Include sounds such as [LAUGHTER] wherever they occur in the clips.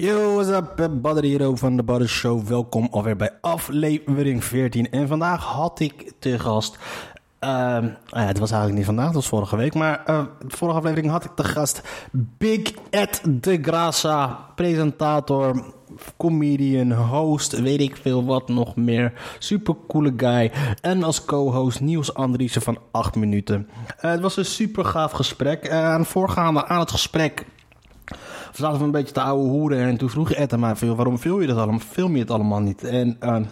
Yo, what's up? Badder hier van de Badder Show. Welkom alweer bij aflevering 14. En vandaag had ik te gast... ja, het was eigenlijk niet vandaag, het was vorige week. Maar eh, de vorige aflevering had ik te gast Big Ed de Grasa, presentator, comedian, host, weet ik veel wat nog meer. Super coole guy. En als co-host Niels Andriessen van 8 minuten. Eh, het was een super gaaf gesprek. Eh, aan voorgaande aan het gesprek zaten we een beetje te ouwe hoeren en toen vroeg Ed mij veel, waarom film je dat allemaal? Film je het allemaal niet? En ehm,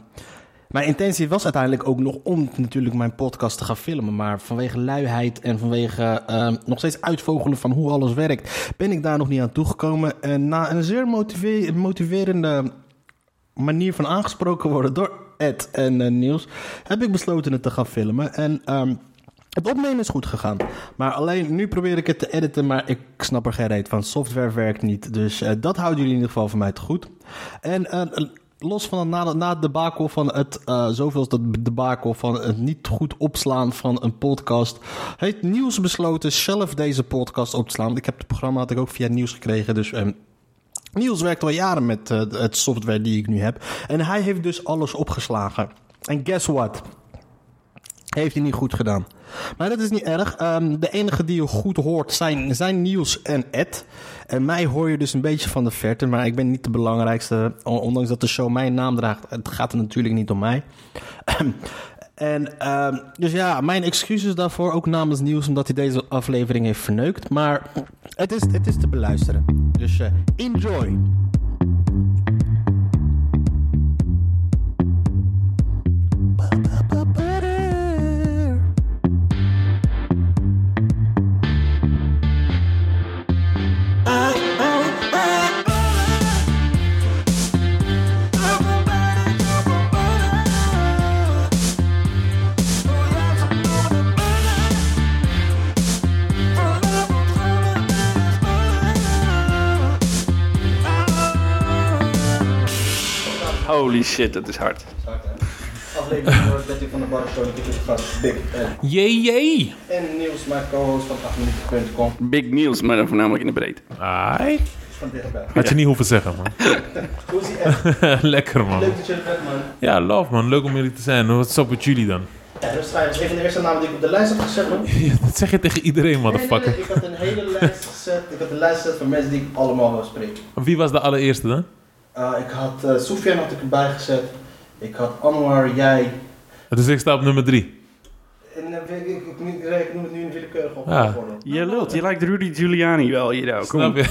mijn intentie was uiteindelijk ook nog om natuurlijk mijn podcast te gaan filmen. Maar vanwege luiheid en vanwege ehm, nog steeds uitvogelen van hoe alles werkt, ben ik daar nog niet aan toegekomen. En na een zeer motive- motiverende manier van aangesproken worden door Ed en eh, Niels, heb ik besloten het te gaan filmen. En ehm, het opnemen is goed gegaan. Maar alleen nu probeer ik het te editen, maar ik snap er geen reet van. Software werkt niet. Dus eh, dat houden jullie in ieder geval van mij te goed. En eh, los van het, na, na het van het, eh zoveelste debakel van het niet goed opslaan van een podcast, heeft Niels besloten zelf deze podcast op te slaan. Ik heb het programma had ik ook via Nieuws gekregen, dus... ehm, Niels werkt al jaren met eh, het software die ik nu heb. En hij heeft dus alles opgeslagen. En guess what? Heeft hij niet goed gedaan. Maar dat is niet erg. Ehm, de enige die je goed hoort zijn, zijn Niels en Ed. En mij hoor je dus een beetje van de verte. Maar ik ben niet de belangrijkste. on- Ondanks dat de show mijn naam draagt. Het gaat er natuurlijk niet om mij. En ehm, dus ja, mijn excuses daarvoor ook namens Niels, omdat hij deze aflevering heeft verneukt. Maar het is, het is te beluisteren. Dus eh, enjoy. Holy shit, dat is hard. Aflevering wordt Betty van de Barstoon, ik heb gast Big Ed. Jee, jee. En Niels, mijn co-host van 8minuten.com. Big Niels, maar dan voornamelijk in de breedte. Ai. Van. Had je niet hoeven zeggen, man. [LAUGHS] Hoe is echt? [LAUGHS] Lekker, man. Leuk dat je er bent, man. Ja, love, man. Leuk om jullie te zijn. Wat is op met jullie dan? Ja, dat is een van de eerste namen die ik op de lijst had gezet, man. [LAUGHS] Ja, dat zeg je tegen iedereen, Nee, nee, motherfucker. nee, ik had een hele lijst gezet. Ik had een lijst gezet van mensen die ik allemaal wil spreken. Wie was de allereerste dan? Uh, ik had uh, Soufiane had ik erbij gezet. Ik had Anwar, jij. Dus ik sta op nummer drie. En uh, ik, ik, ik, ik, ik noem het nu in willekeurige Ja. volgorde. Je lult, je lijkt Rudy Giuliani wel hier ook. Kom. Snap je?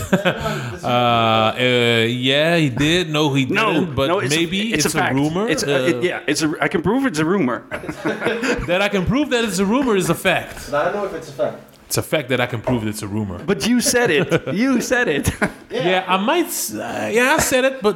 Uh, [LAUGHS] uh, yeah, he did. No, he didn't. No, but no, it's, maybe it's, it's, a, a, fact. rumor. It's a, Uh, it- yeah, it's a, I can prove it's a rumor. [LAUGHS] That I can prove that it's a rumor is a fact. I don't know if it's a fact. It's a fact that I can prove it's a rumor. But you said it. You said it. Yeah, I might. s- Uh, yeah, I said it, but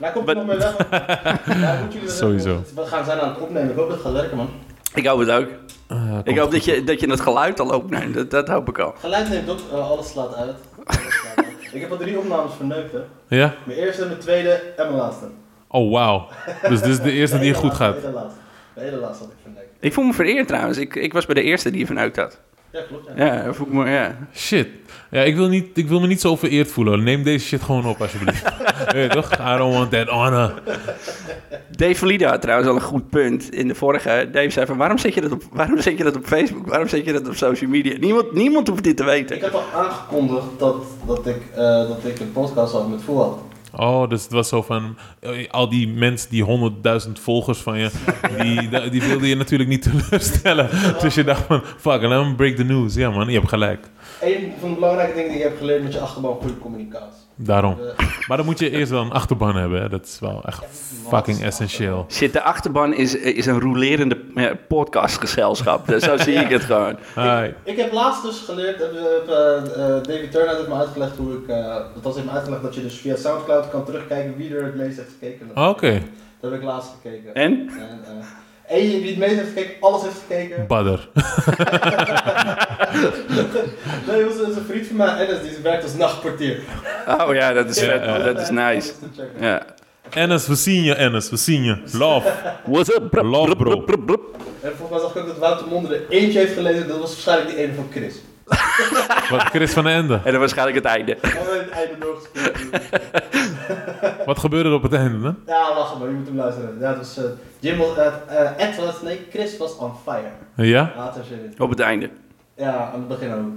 Maar komt. Ja, wel Sowieso. We gaan zijn aan het opnemen. Ik hoop dat het gaat werken, man. ik hoop het ook. uh, Ik hoop dat je, dat je het geluid al opneemt. Dat, dat hoop ik al. Geluid neemt op, uh, alles slaat uit. Alles slaat uit. ik heb al drie opnames verneukt, hè. Ja. Mijn eerste, mijn tweede en mijn laatste. Oh wow. Dus dit is de eerste De die goed gaat. De hele laatste. De hele laatste had ik verneukt. Ik voel me vereerd trouwens. Ik, ik was bij de eerste die je verneukt had. Ja, klopt. Ja. Ja, dat voel ik me, ja. Shit. Ja, ik wil, niet, ik wil me niet zo vereerd voelen. Neem deze shit gewoon op, alsjeblieft. [LAUGHS] Weet je toch? I don't want that honor. Dave Valida had trouwens al een goed punt in de vorige. Dave zei van, waarom zet je dat op, waarom zet je dat op Facebook? Waarom zet je dat op social media? Niemand, niemand hoeft dit te weten. Ik had al aangekondigd dat, dat, ik, eh, dat ik een podcast had met Fuad. Oh, dus het was zo van... eh, Al die mensen, die honderdduizend volgers van je... Die, [LAUGHS] die wilden je natuurlijk niet [LAUGHS] teleurstellen. Dus je dacht van... Fuck, laat me break the news. Ja man, je hebt gelijk. Een van de belangrijke dingen die ik heb geleerd met je achterban goede communicatie. Daarom. Eh, Maar dan moet je eerst wel een achterban hebben. Hè. Dat is wel echt fucking essentieel. Shit, de achterban is, is een rolerende eh, podcastgezelschap. Dus zo zie ik het [LAUGHS] gewoon. Hi. Ik heb laatst dus geleerd, heb, eh, eh, David Turner heeft me uitgelegd hoe ik, uh, dat was me uitgelegd dat je dus via Soundcloud kan terugkijken wie er het meest heeft gekeken. Oké. Dat heb ik laatst gekeken. En? En, eh, Eén wie het meest heeft gekeken, alles heeft gekeken. Badder. [LAUGHS] nee, dat was een vriend van mij, Ennis, die werkt als nachtportier. Oh ja, dat is vet. Dat is nice. Ja. Ennis, we zien je, Ennis. We zien je. Love. What's up, Love, bro. En volgens mij zag ik ook dat Wouter Monde er eentje heeft gelezen, dat was waarschijnlijk die ene van Chris. Wat, Chris van den Ende. En dan waarschijnlijk het einde. het einde doorgespeeld. Wat gebeurde er op het einde, hè? Ja, lachen maar, je moet hem luisteren. Ja, het was, eh, Jim was, eh, eh, Ed was, nee, Chris was on fire. Ja? Op het einde. Ja, aan het begin ook.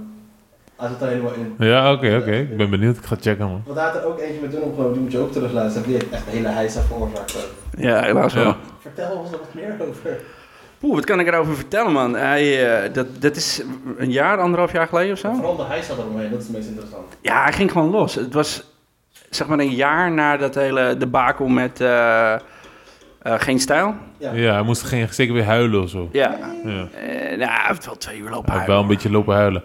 Hij zit er helemaal in. Ja, oké, oké. Ik ben benieuwd. Ik ga checken, man. Want hij had er ook eentje met hun opgenomen, die moet je ook terugluisteren. Die heeft echt een hele heisa veroorzaakt. ook. Ja, helaas wel. Ja. Vertel ons er wat meer over. Oeh, wat kan ik erover vertellen, man? Hij, eh, dat, dat is een jaar, anderhalf jaar geleden of zo? Vooral de heisa eromheen, dat is het meest interessant. Ja, hij ging gewoon los. Het was zeg maar een jaar na dat hele debakel met eh, eh, Geen Stijl. Ja. Ja, hij moest geen, zeker weer huilen of zo. Ja. Ja. Eh, nou, hij heeft wel twee uur lopen Hij heeft wel huilen. een beetje lopen huilen.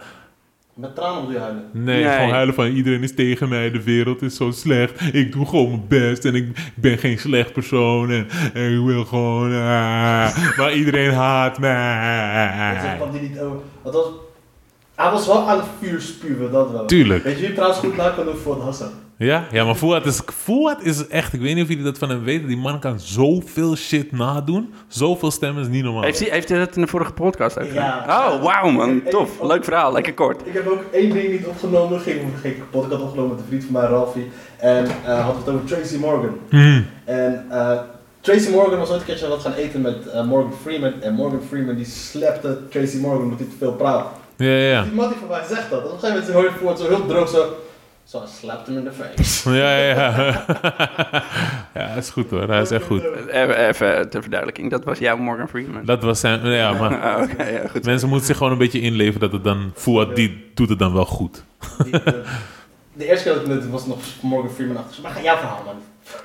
Met tranen moet je huilen. Nee, Nee. gewoon huilen van iedereen is tegen mij, de wereld is zo slecht. Ik doe gewoon mijn best en ik ben geen slecht persoon en, en ik wil gewoon... ah, maar iedereen haat Dat mij. kwam die niet over. Dat was, hij was wel aan het vuur spuwen, dat wel. Tuurlijk. Weet je wie trouwens goed na kan doen voor Hassan? Ja, ja maar Fouad is, Fouad is echt, ik weet niet of jullie dat van hem weten, die man kan zoveel shit nadoen. Zoveel stemmen is niet normaal. Heeft hij, heeft hij dat in de vorige podcast ook Ja. gedaan? Oh, wauw man. Tof. Leuk verhaal. Lekker kort. Ik heb ook één ding niet opgenomen. Ging, ging ik een podcast opgenomen met een vriend van mij, Ralfie. En eh had het over Tracy Morgan. Hmm. En eh, Tracy Morgan was ooit een keertje wat gaan eten met eh, Morgan Freeman. En Morgan Freeman die slepte Tracy Morgan omdat hij te veel praat. Ja, ja, ja. Die man die van mij zegt dat. Op een gegeven moment hoor je voor het zo heel droog zo. Zo, slapt hem in de face. [LAUGHS] Ja, ja, ja. [LAUGHS] ja, is goed hoor. Hij is echt goed. Even, even ter verduidelijking. Dat was jouw Morgan Freeman. Dat was zijn, ja, [LAUGHS] maar Oké, ja, goed. mensen moeten zich gewoon een beetje inleven dat het dan, Fouad, die doet het dan wel goed. Die, eh, de eerste keer dat ik het was nog Morgan Freeman achter. Maar ga jouw verhaal man.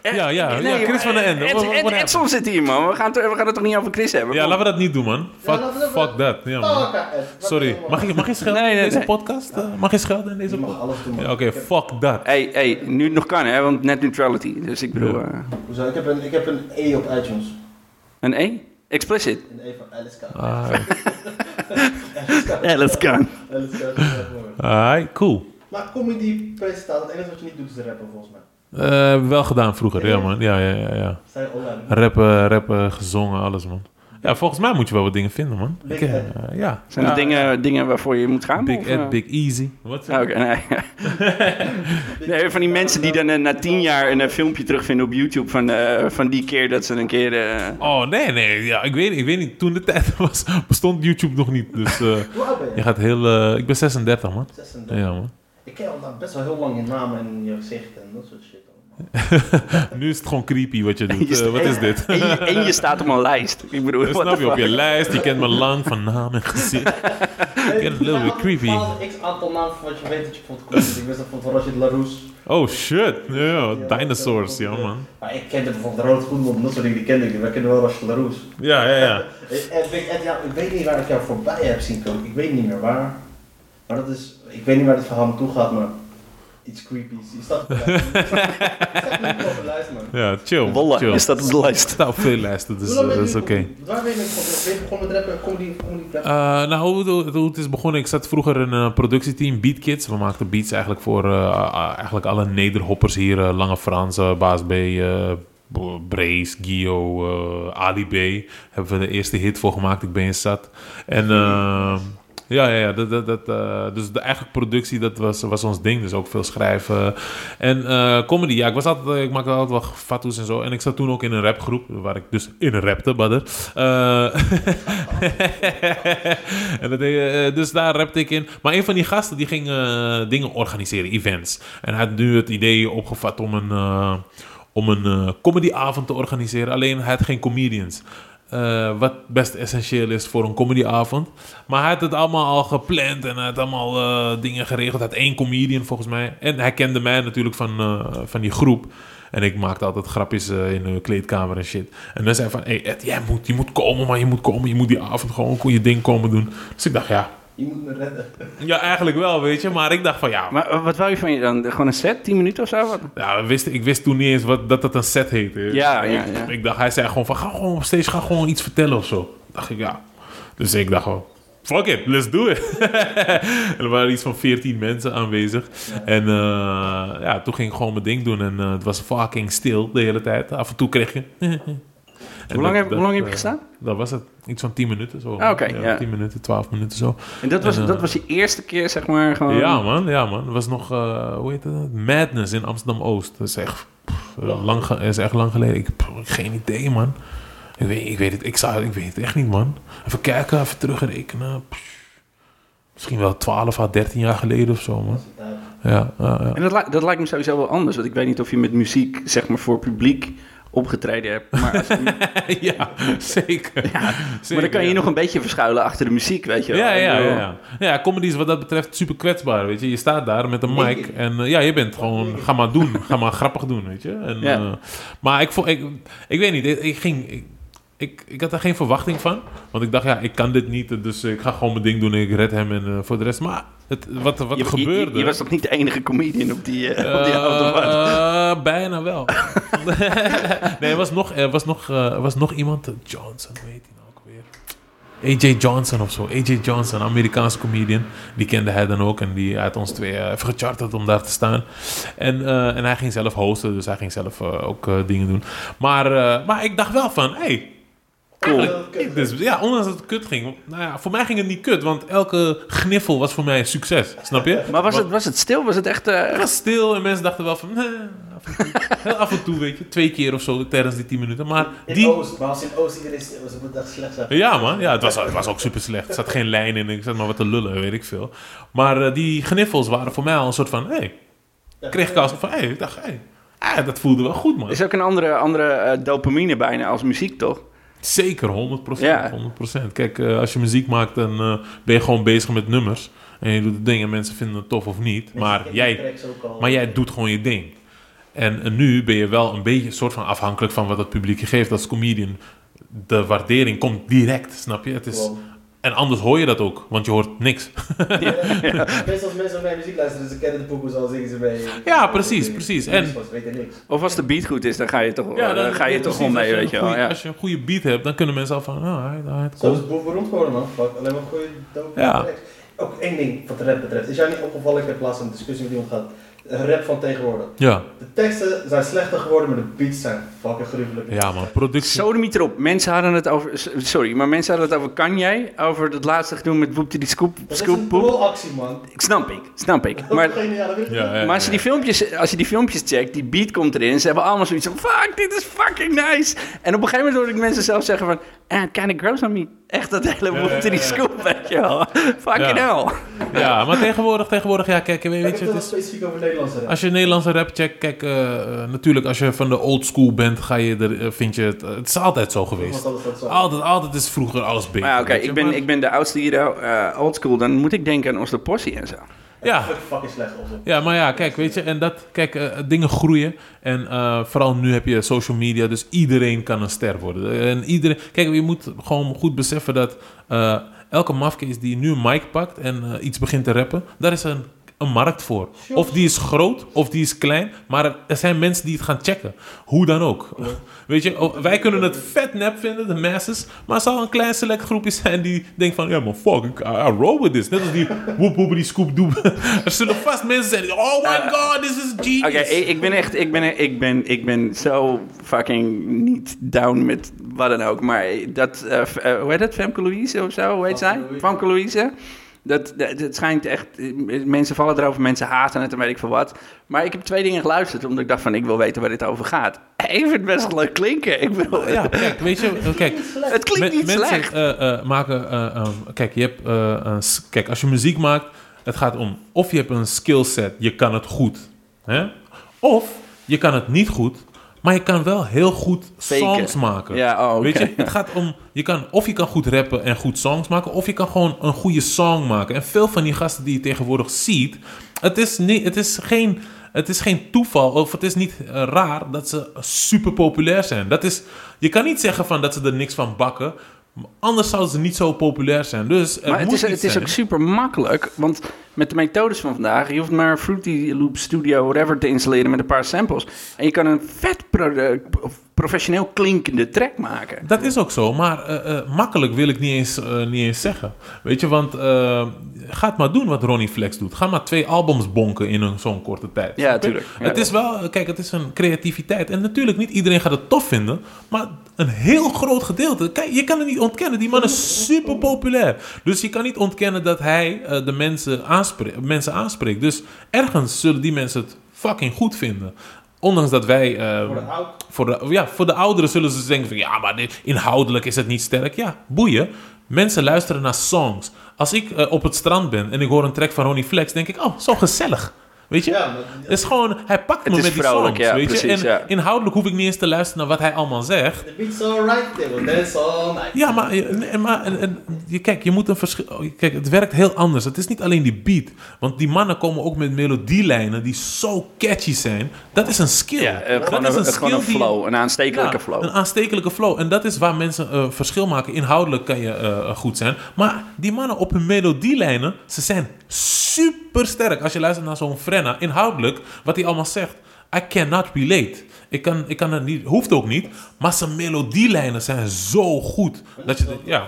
Ja, ja, ja, Chris van den Ende. Ed, Ed? Edson zit hier, man. We gaan, het, we gaan het toch niet over Chris hebben? Ja, Kom. laten we dat niet doen, man. Fuck, dat- that. Ja, man. Sorry, mag je, mag je schelden Nee, in nee, deze nee. podcast? Eh, mag je schelden in deze podcast? Ja, Oké, fuck that. Hey, hey, nu het nog kan, hè? Want net neutrality. Dus ik bedoel... Ja. eh, Hoezo? Ik heb een, ik heb een E op iTunes. een E? Explicit. Een E van Alice K. Ah, [LAUGHS] Alice K. Alice kan. Alice K is echt mooi. ah, cool. Maar comedy presentator, het enige wat je niet doet is rappen volgens mij. Eh, wel gedaan vroeger, ja man. Ja, ja, ja. ja. Rappen, rappen, gezongen, alles man. Ja, volgens mij moet je wel wat dingen vinden, man. Ik, eh, ja. Zijn er dingen, dingen waarvoor je moet gaan? Big of, Ed, eh? Big Easy. Wat? Oké, nee. [LAUGHS] nee. Van die mensen die dan eh, na tien jaar een eh, filmpje terugvinden op YouTube van, eh, van die keer dat ze een keer... eh, Oh, nee, nee. Ja, ik weet, ik weet niet. Toen de tijd [LAUGHS] was, bestond YouTube nog niet. Dus eh, [LAUGHS] je? je gaat heel... eh, ik ben 36, man. 36. Ja, man. Ik ken al best wel heel lang je naam en je gezicht en dat soort shit. Nu is het gewoon creepy wat je doet. Je Eh, wat is dit? [LAUGHS] en, je, en je staat op een lijst. Ik bedoel, Dat snap je op je lijst. Je kent me lang van naam en gezicht. Nee, Get a little bit creepy. Ik had een x aantal namen van wat je weet dat je vond komt. Ik wist dat van Rashid Larousse. Oh shit. Ja, dinosaurs, ja man. Maar ik kende bijvoorbeeld Rood en dat soort dingen, die kende ik. Wij kenden wel Rashid Larousse. Ja, ja, ja. En Big Ed, ja, ik weet niet waar ik jou voorbij heb zien komen. Ik weet niet meer waar. Maar dat is, ik weet niet waar dit verhaal naartoe gaat, maar iets creepy's. Je staat op de lijst. Staat op de lijst, man. Ja, chill. Je staat op de lijst. Ik sta op veel lijsten, dus eh, dat je is oké. Waar ben je begonnen? Met rappen, comedy, comedy rap? Eh, nou, hoe, het is begonnen, ik zat vroeger in een productieteam, Beat Kids. We maakten beats eigenlijk voor eh, eh, eigenlijk alle nederhoppers hier. eh, Lange Frans, eh, Baas B, eh, Brace, Gio, eh, Ali B. Hebben we de eerste hit voor gemaakt, Ik Ben Je Zat. En eh, ja, ja, ja dat, dat, dat, eh, dus de eigen productie, dat was, was ons ding. Dus ook veel schrijven. En eh, comedy, ja, ik, was altijd, ik maakte altijd wel fatsoes en zo. En ik zat toen ook in een rapgroep, waar ik dus in rapte, badder. Eh, [LAUGHS] en dus daar rapte ik in. Maar een van die gasten die ging dingen organiseren, events. En hij had nu het idee opgevat om een, om een comedyavond te organiseren. Alleen hij had geen comedians. Eh, wat best essentieel is voor een comedyavond. Maar hij had het allemaal al gepland en hij had allemaal eh, dingen geregeld. Hij had één comedian volgens mij. En hij kende mij natuurlijk van, eh, van die groep. En ik maakte altijd grapjes in de kleedkamer en shit. En dan zei hij van, hey Ed, jij moet, je moet komen, maar je moet komen. Je moet die avond gewoon je ding komen doen. Dus ik dacht, ja, Je moet me redden. [LAUGHS] ja, eigenlijk wel, weet je. Maar ik dacht van, ja, Maar eh, wat wou je van je dan? Gewoon een set? 10 minuten of zo? Wat? ja we wisten, ik wist toen niet eens wat, dat dat een set heette. Ja, ja, ik, ja. ik dacht, hij zei gewoon van, ga gewoon op stage, ga gewoon iets vertellen of zo. Dacht ik, ja. Dus ik dacht gewoon, fuck it, let's do it. en [LAUGHS] er waren iets van 14 mensen aanwezig. En eh, ja, toen ging ik gewoon mijn ding doen. En eh, het was fucking stil de hele tijd. Af en toe kreeg je... [LAUGHS] Hoe lang, dat- heb, hoe lang heb je dat, gestaan? eh, Dat was het. Iets van 10 minuten zo. Ah, oké, ja. 10 minuten, 12 minuten zo. En dat was, en, eh, dat was je eerste keer, zeg maar, gewoon... Ja, man. Ja, man. Er was nog, eh, hoe heet het? Madness in Amsterdam-Oost. Dat is echt, pff, lang, is echt lang geleden. Ik heb geen idee, man. Ik weet, ik weet het. Ik, zou, ik weet het echt niet, man. Even kijken, even terugrekenen. Misschien wel 12 à 13 jaar geleden of zo, man. Ja, ja, ja. En dat, dat lijkt me sowieso wel anders. Want ik weet niet of je met muziek, zeg maar, voor publiek opgetreden hebt. Maar, als, [LAUGHS] ja zeker. maar Zeker, dan kan je ja. nog een beetje verschuilen achter de muziek, weet je wel. Ja, ja, ja, ja. Comedy is wat dat betreft super kwetsbaar, weet je. Je staat daar met een mic en eh, ja, je bent gewoon, ga maar doen. Ga maar grappig doen, weet je. En, Ja. eh, maar ik, vond, ik, ik weet niet, ik, ik ging... Ik, ik, ik had er geen verwachting van. Want ik dacht, ja, ik kan dit niet. Dus ik ga gewoon mijn ding doen en ik red hem. En eh, voor de rest... Maar het, wat, wat er Je, je- gebeurde... Je, je was toch niet de enige comedian op die, eh, op die autobahn? Eh, bijna wel. [LAUGHS] [LAUGHS] nee, er was nog, er was nog, er was nog iemand. Johnson, hoe heet hij nou ook weer? AJ Johnson of zo. AJ Johnson, Amerikaanse comedian. Die kende hij dan ook. En die had ons twee even gecharterd om daar te staan. En, en hij ging zelf hosten. Dus hij ging zelf ook dingen doen. Maar, maar ik dacht wel van... Hey, dus, ja, ondanks dat het kut ging. Nou ja, voor mij ging het niet kut. Want elke gniffel was voor mij een succes. Snap je? Maar was het, was het stil? Was het echt... eh, het was stil en mensen dachten wel van... Nee, af en toe. [LAUGHS] Heel af en toe, weet je. Twee keer of zo tijdens die tien minuten. Maar In die... Oost, maar als in Oost iedereen stil was, het moet echt slecht zijn. Ja man, ja, het, was, het was ook super slecht. Er zat geen lijn in. Ik zat maar wat te lullen, weet ik veel. Maar eh, die gniffels waren voor mij al een soort van... Hey, kreeg ik als van... Hey, ik dacht, hey, ah, dat voelde wel goed man. is ook een andere, andere eh, dopamine bijna als muziek, toch? Zeker, 100%. Ja. 100%. Kijk, eh, als je muziek maakt, dan eh, ben je gewoon bezig met nummers. En je doet het ding en mensen vinden het tof of niet. Maar jij, maar jij doet gewoon je ding. En, en nu ben je wel een beetje soort van afhankelijk van wat het publiek je geeft als comedian. De waardering komt direct, snap je? Het is, en anders hoor je dat ook, want je hoort niks. [LAUGHS] Meestal als mensen naar muziek luisteren, ze kennen de poekoes al zingen ze mee. Ja, precies, precies. En-. Of als de beat goed is, dan ga je toch, Ja, dan, ga je ja, toch gewoon mee, Als weet je een wel. Ja. Als je een goede beat hebt, dan kunnen mensen al van... Oh, hij, hij, is Boef beroemd geworden, man. Fuck, alleen maar goede dope Ja. Ook één ding wat de rap betreft. Is jou niet opgevallen, ik heb laatst een discussie met iemand gehad. Rap van tegenwoordig. Ja, De teksten zijn slechter geworden, maar de beats zijn fucking gruwelijk. ja man, productie. Sodemiet erop. Mensen hadden het over... Sorry, maar mensen hadden het over Kanye. Over dat laatste gedoe met Woepty die Scoop, Dat is een rolactie, man. Ik snap ik, snap ik. Maar, ja, maar als, je die filmpjes, als je die filmpjes checkt, die beat komt erin. Ze hebben allemaal zoiets van, fuck, dit is fucking nice. En op een gegeven moment hoorde ik mensen zelf zeggen van... Ah, it kinda grows on me. Echt dat hele Ja, Woepty ja, die ja. Scoop, weet je wel. Fucking Ja. hell. Ja, maar tegenwoordig, tegenwoordig, ja, kijk, weet je, het is... specifiek over Nederlandse rap. Als je Nederlandse rap checkt, kijk, eh, eh, natuurlijk als je van de old school bent, ga je er, eh, vind je het, het is altijd zo geweest. Dat zo. Altijd, altijd is vroeger alles beter. Maar oké, ik, ben, maar- ik ben de oudste hier, eh oldschool. Dan moet ik denken aan Oslo Possie en zo. Ja, Fuck, fucking slecht op. ja, maar ja, kijk, weet je, en dat, kijk, eh, dingen groeien. En eh, vooral nu heb je social media, dus iedereen kan een ster worden. En iedereen, kijk, je moet gewoon goed beseffen dat eh, elke mafkees die nu een mic pakt en iets begint te rappen, daar is een, een markt voor. Of die is groot, of die is klein, maar er, zijn mensen die het gaan checken. Hoe dan ook. Weet je, oh, wij kunnen het vet nep vinden, de masses, maar er zal een klein select groepje zijn die denkt van, ja man, fuck, ik- I, I roll with this. Net als die [LAUGHS] woep woep die scoop doep. [LAUGHS] er zullen vast mensen zijn die, oh my god, this is genius. Oké, ik, ik ben echt, ik ben, ik ben, ik ben zo fucking niet down met wat dan ook. Maar dat, eh, eh, hoe heet het, Femke Louise of zo, hoe heet zij? Louise. Famke Louise. Dat, dat, het schijnt echt, mensen vallen erover, mensen haten het en weet ik veel wat. Maar ik heb twee dingen geluisterd, omdat ik dacht van, ik wil weten waar dit over gaat. [LAUGHS] Het best wel leuk klinken. Ik bedoel, Ja, kijk, weet je, [LAUGHS] kijk, het klinkt niet mensen slecht. eh, maken, eh, ehm, kijk, je hebt, kijk, als je muziek maakt, het gaat om of je hebt een skillset, je kan het goed, hè? of je kan het niet goed, maar je kan wel heel goed Faken. songs maken. Ja, oh. Weet je, het gaat om, je kan, of je kan goed rappen en goed songs maken, of je kan gewoon een goede song maken. En veel van die gasten die je tegenwoordig ziet, het is, niet, het is geen... Het is geen toeval, of het is niet eh, raar dat ze super populair zijn. Dat is, je kan niet zeggen van dat ze er niks van bakken. Anders zouden ze niet zo populair zijn. Dus Maar het is, het is ook super makkelijk, want met de methodes van vandaag, je hoeft maar Fruity Loop Studio, whatever, te installeren met een paar samples. En je kan een vet pro- of professioneel klinkende track maken. Dat is ook zo, maar eh, eh, makkelijk wil ik niet eens, eh, niet eens zeggen. Weet je, want ga het maar doen wat Ronnie Flex doet. Ga maar twee albums bonken in een zo'n korte tijd. Ja, Snap je? tuurlijk. Ja. Het is wel, kijk, het is een creativiteit. En natuurlijk, niet iedereen gaat het tof vinden. Maar een heel groot gedeelte. Kijk, je kan het niet ontkennen. Die man is super populair. Dus je kan niet ontkennen dat hij eh, de mensen, aanspreekt, mensen aanspreekt. Dus ergens zullen die mensen het fucking goed vinden. Ondanks dat wij... eh, Voor de oud. voor de, ja, voor de ouderen zullen ze denken van... Ja, maar dit, inhoudelijk is het niet sterk. Ja, boeien. Mensen luisteren naar songs. Als ik eh, op het strand ben en ik hoor een track van Ronnie Flex... denk ik, oh, zo gezellig. Weet je? Ja, maar- het is gewoon... Hij pakt me met die songs, ja, weet je? En ja. inhoudelijk hoef ik niet eens te luisteren naar wat hij allemaal zegt. The beat's alright, they will dance all night. Ja, maar, nee, maar en, en, je, kijk, je moet een verschil. oh, Kijk, het werkt heel anders. Het is niet alleen die beat. Want die mannen komen ook met melodielijnen die zo catchy zijn. Dat is een skill. Ja, eh, dat gewoon, is een, gewoon een skill die- flow, een aanstekelijke ja, flow. Een aanstekelijke flow. En dat is waar mensen eh, verschil maken. Inhoudelijk kan je eh, goed zijn. Maar die mannen op hun melodielijnen, ze zijn super sterk. Als je luistert naar zo'n Frenna, inhoudelijk, wat hij allemaal zegt. I cannot relate. Ik kan, ik kan het niet, hoeft ook niet. Maar zijn melodielijnen zijn zo goed. Dat je, ja.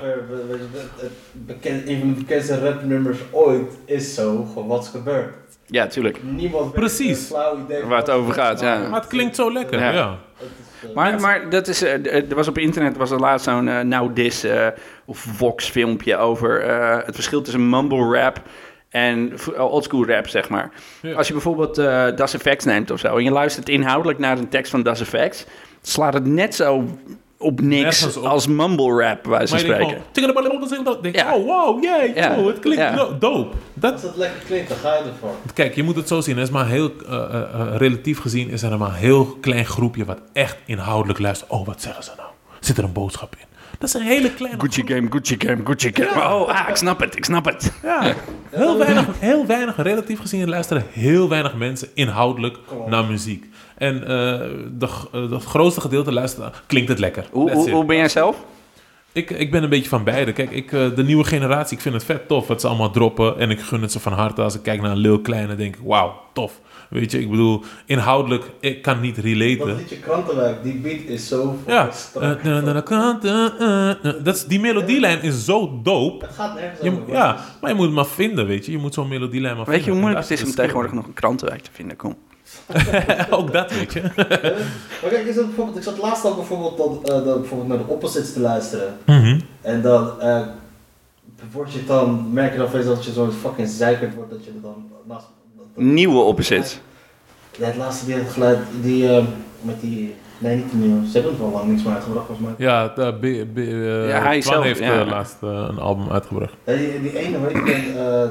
Bekend, een van de bekendste rapnummers ooit is zo wat is gebeurd. Ja, tuurlijk. Niemand Precies. een flauw idee Waar het over gaat, ja. Maar het klinkt zo lekker, Ja. eh, Maar, maar dat is, eh, er was op internet was er laatst zo'n eh Now This eh, of Vox filmpje over eh, het verschil tussen mumble rap en v- oldschool rap, zeg maar. Ja. Als je bijvoorbeeld eh Das Effects neemt of zo en je luistert inhoudelijk naar een tekst van Das Effects, slaat het net zo op niks op. als mumble rap, bij wijze Maar van je denkt spreken. gewoon... Denk, Ja. Oh, wow, yay. Ja. Oh, het klinkt dope. Dat, Als het lekker klinkt, dan ga je ervoor. Kijk, je moet het zo zien. Er is maar heel, eh, eh, eh, relatief gezien is er maar een heel klein groepje wat echt inhoudelijk luistert. Oh, wat zeggen ze nou? Zit er een boodschap in? [LAUGHS] Dat is een hele kleine Gucci game, Gucci game, Gucci game. Oh, ah, ik snap het, ik snap het. Ja, heel weinig, heel weinig, relatief gezien luisteren heel weinig mensen inhoudelijk naar muziek. En eh de, eh, het grootste gedeelte luisteren, klinkt het lekker. Hoe, hoe ben jij zelf? Ik, ik ben een beetje van beide. Kijk, ik, eh, de nieuwe generatie, ik vind het vet tof wat ze allemaal droppen. En ik gun het ze van harte. Als ik kijk naar een Lil Kleine, denk ik, wauw, tof. Weet je, ik bedoel, inhoudelijk, ik kan niet Dat relaten. liedje Krantenwijk, die beat is zo Ja, dat is, die melodielijn is zo dope. Het gaat nergens Je, over. ja, maar je moet het maar vinden, weet je. Je moet zo'n melodielijn maar Weet je vinden. hoe moeilijk het dat is om de tegenwoordig nog een krantenwijk te vinden? Kom. [LAUGHS] Ook dat, weet je. [LAUGHS] Maar kijk, is dat bijvoorbeeld, ik zat laatst al bijvoorbeeld, dat, eh, dat, bijvoorbeeld naar de opposites te luisteren. Mhm. En dan eh, word je dan, merk je dan dat je zo'n fucking zeikerd wordt, dat je er dan naast... dat- dat- Nieuwe opposites. Ja, het laatste die had geluid, die eh, met die, nee niet de nieuwe, ze hebben er al lang niks meer uitgebracht volgens mij. Ja, de, B, B, eh, Ja, hij zelf, heeft ja. eh, laatst eh, een album uitgebracht. Ja, die, die ene, weet eh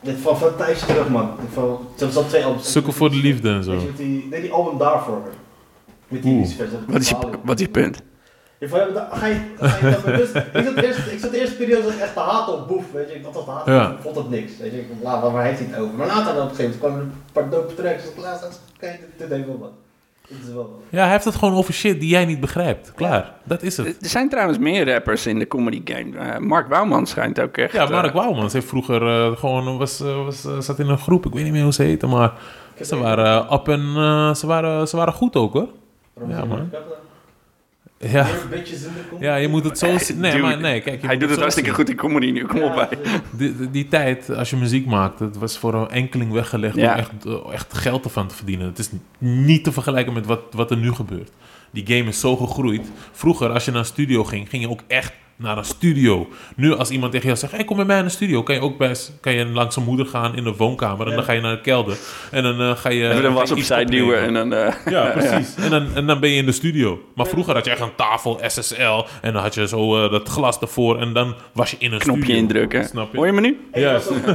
dit van, van een tijdje terug man, van, ze hebben al twee albums. Zoeken voor de liefde en zo. Weet je, met die, nee, die album daarvoor. Met die Oeh. Wat is je, wat is je punt? Ja, van, ja, dan ga je, ga je dan bewust. [LAUGHS] Ik zat, eerst, ik zat de eerste periode zat echt te haten op Boef, weet je. Ik dacht te haten, Ja. ik vond het niks. Weet je, ik dacht, waar, waar heeft hij het over? Maar later dan op een gegeven moment kwamen er een paar dope tracks. Ik laatst dacht, kijk, dit, dit heeft wel wat. Dit is wel wat. Ja, hij heeft het gewoon over shit die jij niet begrijpt. Klaar, dat is het. Er zijn trouwens meer rappers in de comedy game. Eh, Mark Bouwman schijnt ook echt... Ja, eh, Mark Wouwmans heeft vroeger eh, gewoon was, was, zat in een groep, ik weet niet meer hoe ze heette, maar ze waren up en ze, waren, ze waren goed ook hoor. Ja, man. Een? Ja, de kom. ja je moet het zo zien. Nee, Dude, maar nee, kijk. Hij doet het zo hartstikke zien. goed in comedy nu, kom op bij. Die, die, tijd, als je muziek maakte, het was voor een enkeling weggelegd Ja. om echt, eh, echt geld ervan te verdienen. Het is niet te vergelijken met wat, wat er nu gebeurt. Die game is zo gegroeid. Vroeger, als je naar een studio ging, ging je ook echt naar een studio. Nu, als iemand tegen jou zegt, hey, kom bij mij in een studio, kan je ook bij, kan je langs zijn moeder gaan in de woonkamer. En Ja. dan ga je naar de kelder. En dan eh, ga je... Een je was opzij opnemen. duwen en dan... eh, [LAUGHS] Ja, precies. En, dan, en dan ben je in de studio. Maar vroeger had je echt een tafel, SSL. En dan had je zo eh, dat glas ervoor. En dan was je in een knopje studio. indrukken. Snap je? Hoor je me nu? Ik Juist. was, ook,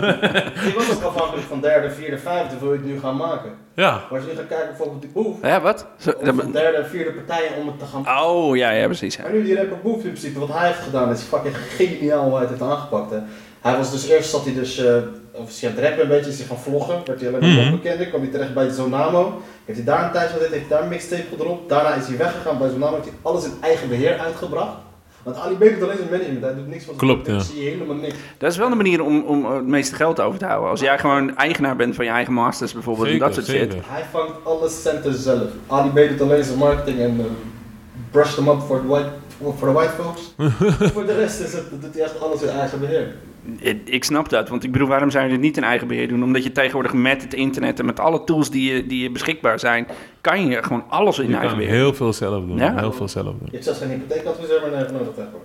ik was ook afhankelijk van derde, vierde, vijfde, wil je het nu gaan maken. Ja. Maar als je nu gaat kijken bijvoorbeeld die Boef, Ja, wat? Zo, of een derde, vierde partijen om het te gaan. Oh, ja, ja, precies. ja. Maar nu die rapper Boef in principe, wat hij heeft gedaan is fucking geniaal hoe hij het heeft aangepakt. Hè. Hij was dus eerst zat hij dus, eh of is hij aan het rappen een beetje, is hij gaan vloggen, werd hij alleen maar Mhm. bekender, kwam hij terecht bij Zonamo. Heeft hij daar een tijdje gezeten, heeft hij daar een mixtape gedropt. Daarna is hij weggegaan bij Zonamo, heeft hij alles in eigen beheer uitgebracht. Want Ali B doet alleen zijn management, hij doet niks van zijn Klopt, ja. zie je helemaal niks. Dat is wel een manier om, om het meeste geld over te houden. Als jij gewoon eigenaar bent van je eigen masters bijvoorbeeld en dat soort shit. zeker. Hij vangt alle centen zelf. Ali B doet alleen zijn marketing en uh, brushed hem up voor het white voor, voor de white folks. [LAUGHS] voor de rest is het, doet hij echt alles in eigen beheer. Ik, ik snap dat, want ik bedoel, waarom zou je het niet in eigen beheer doen? Omdat je tegenwoordig met het internet en met alle tools die je, die je beschikbaar zijn, kan je gewoon alles in Je eigen kan beheer. heel veel zelf doen. Ja. Heel veel zelf doen. Je hebt zelfs geen hypotheekadviseur meer nodig daarvoor.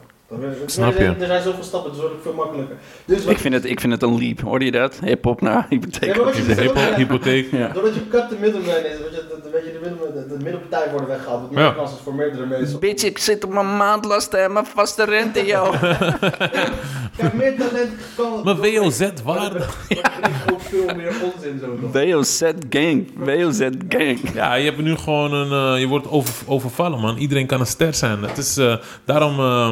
Snap er zijn- je. Er zijn zoveel stappen, het wordt ook veel makkelijker. Dus Ik vind, het, ik vind het een leap, hoorde je dat? Hip-hop naar [LAUGHS] hypotheek. Ja, je De dus hypotheek. Ja. Doordat je cut de middleman is, weet je, de, weet je, de, middel- de, de middelpartij worden weggehaald. Wat Ja. kans is voor meerdere mensen. Bitch, ik zit op mijn maandlasten en mijn vaste rente, joh. [LAUGHS] Kijk, meer talent kan... Maar WOZ-waarde. Er ook veel meer onzin zo toch? WOZ gang, WOZ gang. Ja, je hebt nu gewoon een. eh, je wordt over, overvallen, man. Iedereen kan een ster zijn. Het is eh, daarom. eh,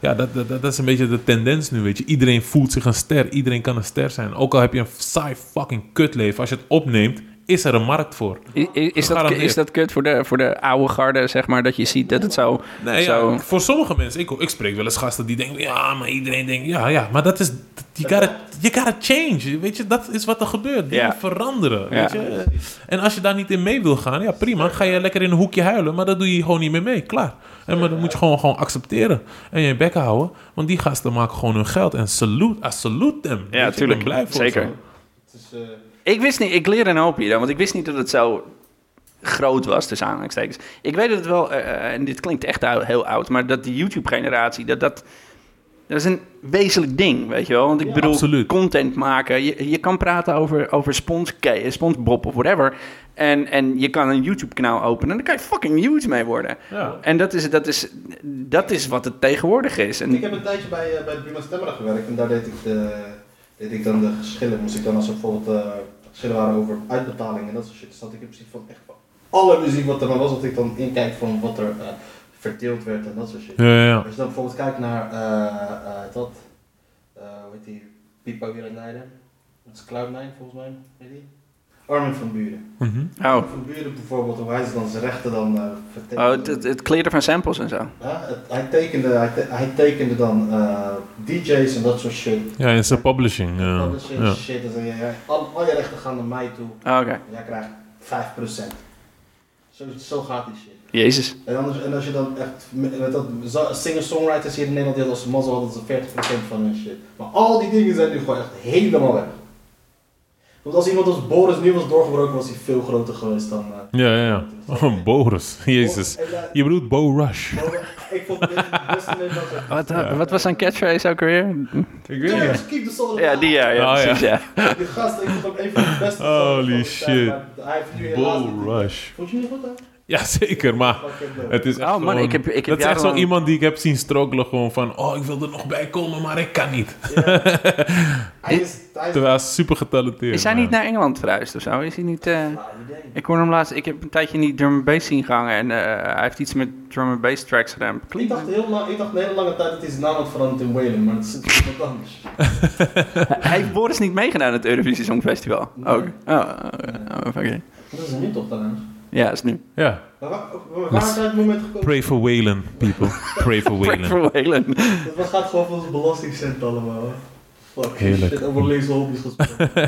ja, dat, dat, dat is een beetje de tendens nu, weet je. Iedereen voelt zich een ster. Iedereen kan een ster zijn. Ook al heb je een saai fucking kutleven. Als je het opneemt, is er een markt voor. Is dat, is dat kut voor de, voor de oude garde, zeg maar, dat je ziet dat het zo... Nee, zo ja, voor sommige mensen, ik, ik spreek wel eens gasten die denken, ja, maar iedereen denkt, ja, ja, maar dat is, you gotta, you gotta change, weet je, dat is wat er gebeurt, dingen Ja. veranderen, weet Ja. je. En als je daar niet in mee wil gaan, ja, prima, ga je lekker in een hoekje huilen, maar dat doe je gewoon niet meer mee, klaar. En maar dat moet je gewoon, gewoon accepteren en je bek houden, want die gasten maken gewoon hun geld en salute, I salute them. Weet je, ik ben tuurlijk. blij voor Zeker. ze. Het is, eh, Ik wist niet, ik leer een hoop hier dan, want ik wist niet dat het zo groot was, tussen aanhalingstekens. Ik weet dat het wel, eh, eh, en dit klinkt echt heel oud, maar dat de YouTube-generatie, dat dat... Dat is een wezenlijk ding, weet je wel. Want ik Ja, bedoel, absoluut. content maken. Je, je kan praten over, over Spons, SpongeBob of whatever. En, en je kan een YouTube-kanaal openen en dan kan je fucking huge mee worden. Ja. En dat is, dat, is, dat is wat het tegenwoordig is. En, Ik heb een tijdje bij, eh, bij Buma Stemra gewerkt en daar deed ik, de, deed ik dan de geschillen. Moest ik dan als er bijvoorbeeld eh, geschillen waren over uitbetalingen en dat soort shit. Dus had ik in principe van echt van alle muziek wat er maar was, dat ik dan inkijk van wat er eh, verdeeld werd en dat soort shit. Ja, ja, ja. Als je dan bijvoorbeeld kijkt naar eh, eh, dat, hoe heet die, Pipo weer Leiden. Dat is Cloud9 volgens mij, weet je die? Armin van Buren. Oh, Armin van Buren bijvoorbeeld, hoe hij dan zijn rechten dan eh vertekende. oh het, het, het kleren van samples en zo. Ja, het- hij, tekende, hij, te- hij tekende dan eh, DJ's en dat soort shit. Ja, in zijn publishing. eh, Publishing shit. Dus, ja, ja, al, al je rechten gaan naar mij toe. Oh, Oké, Jij krijgt 5%. Zo, zo gaat die shit. jezus. En, anders, en als je dan echt met dat singer-songwriters hier in Nederland die als ze mazzel hadden, dat ze 40% van hun shit. Maar al die dingen zijn nu gewoon echt helemaal weg. Want als iemand als Boris nu was doorgebroken, was hij veel groter geweest dan. eh, Ja, ja, ja. Oh, [LAUGHS] Boris. Jezus. En, eh, Je bedoelt Bo Rush. Boris- ik vond het beste Nederlandse. Wat, wat was zijn catchphrase ook alweer? Ik Cheers, keep the soul Ja, die ja, ja, Oh, ja. precies, ja. Die gast, ik vond hem een van de beste. Holy shit. tijd, Hij heeft nu Bo niet- Rush. Vond je niet goed, hè? Ja, [LAUGHS] zeker, maar het is echt Oh, man, gewoon- ik heb- ik heb dat is echt zo iemand die ik heb zien struggelen gewoon van... Oh, ik wil er nog bij komen, maar ik kan niet. Ja. [LAUGHS] Hij is... Hij is... Terwijl hij is super getalenteerd. Is hij man. niet naar Engeland verhuisd of zo? Is hij niet... eh, Nou. Ik hoorde hem laatst... Ik heb een tijdje niet drum and bass zien gangen en eh, hij heeft iets met drum and bass tracks gedaan. Ik dacht, heel lang, ik dacht een hele lange tijd dat hij zijn naam had veranderd in Whalen, maar het is natuurlijk wat anders. [LAUGHS] Hij heeft Boris niet meegedaan aan het Eurovisie Songfestival. Nee. Ook. Oh, oh, oh, oké. Dat is er nu toch trouwens. Ja, is nu. Ja, Maar waar, waar, waar is moment gekomen? pray for Whalen, people. Pray for Whalen. Verwelen. Dat was- gaat gewoon voor onze belastingcent allemaal. Fuck, Heerlijk. shit, over linkse hobby's gesproken.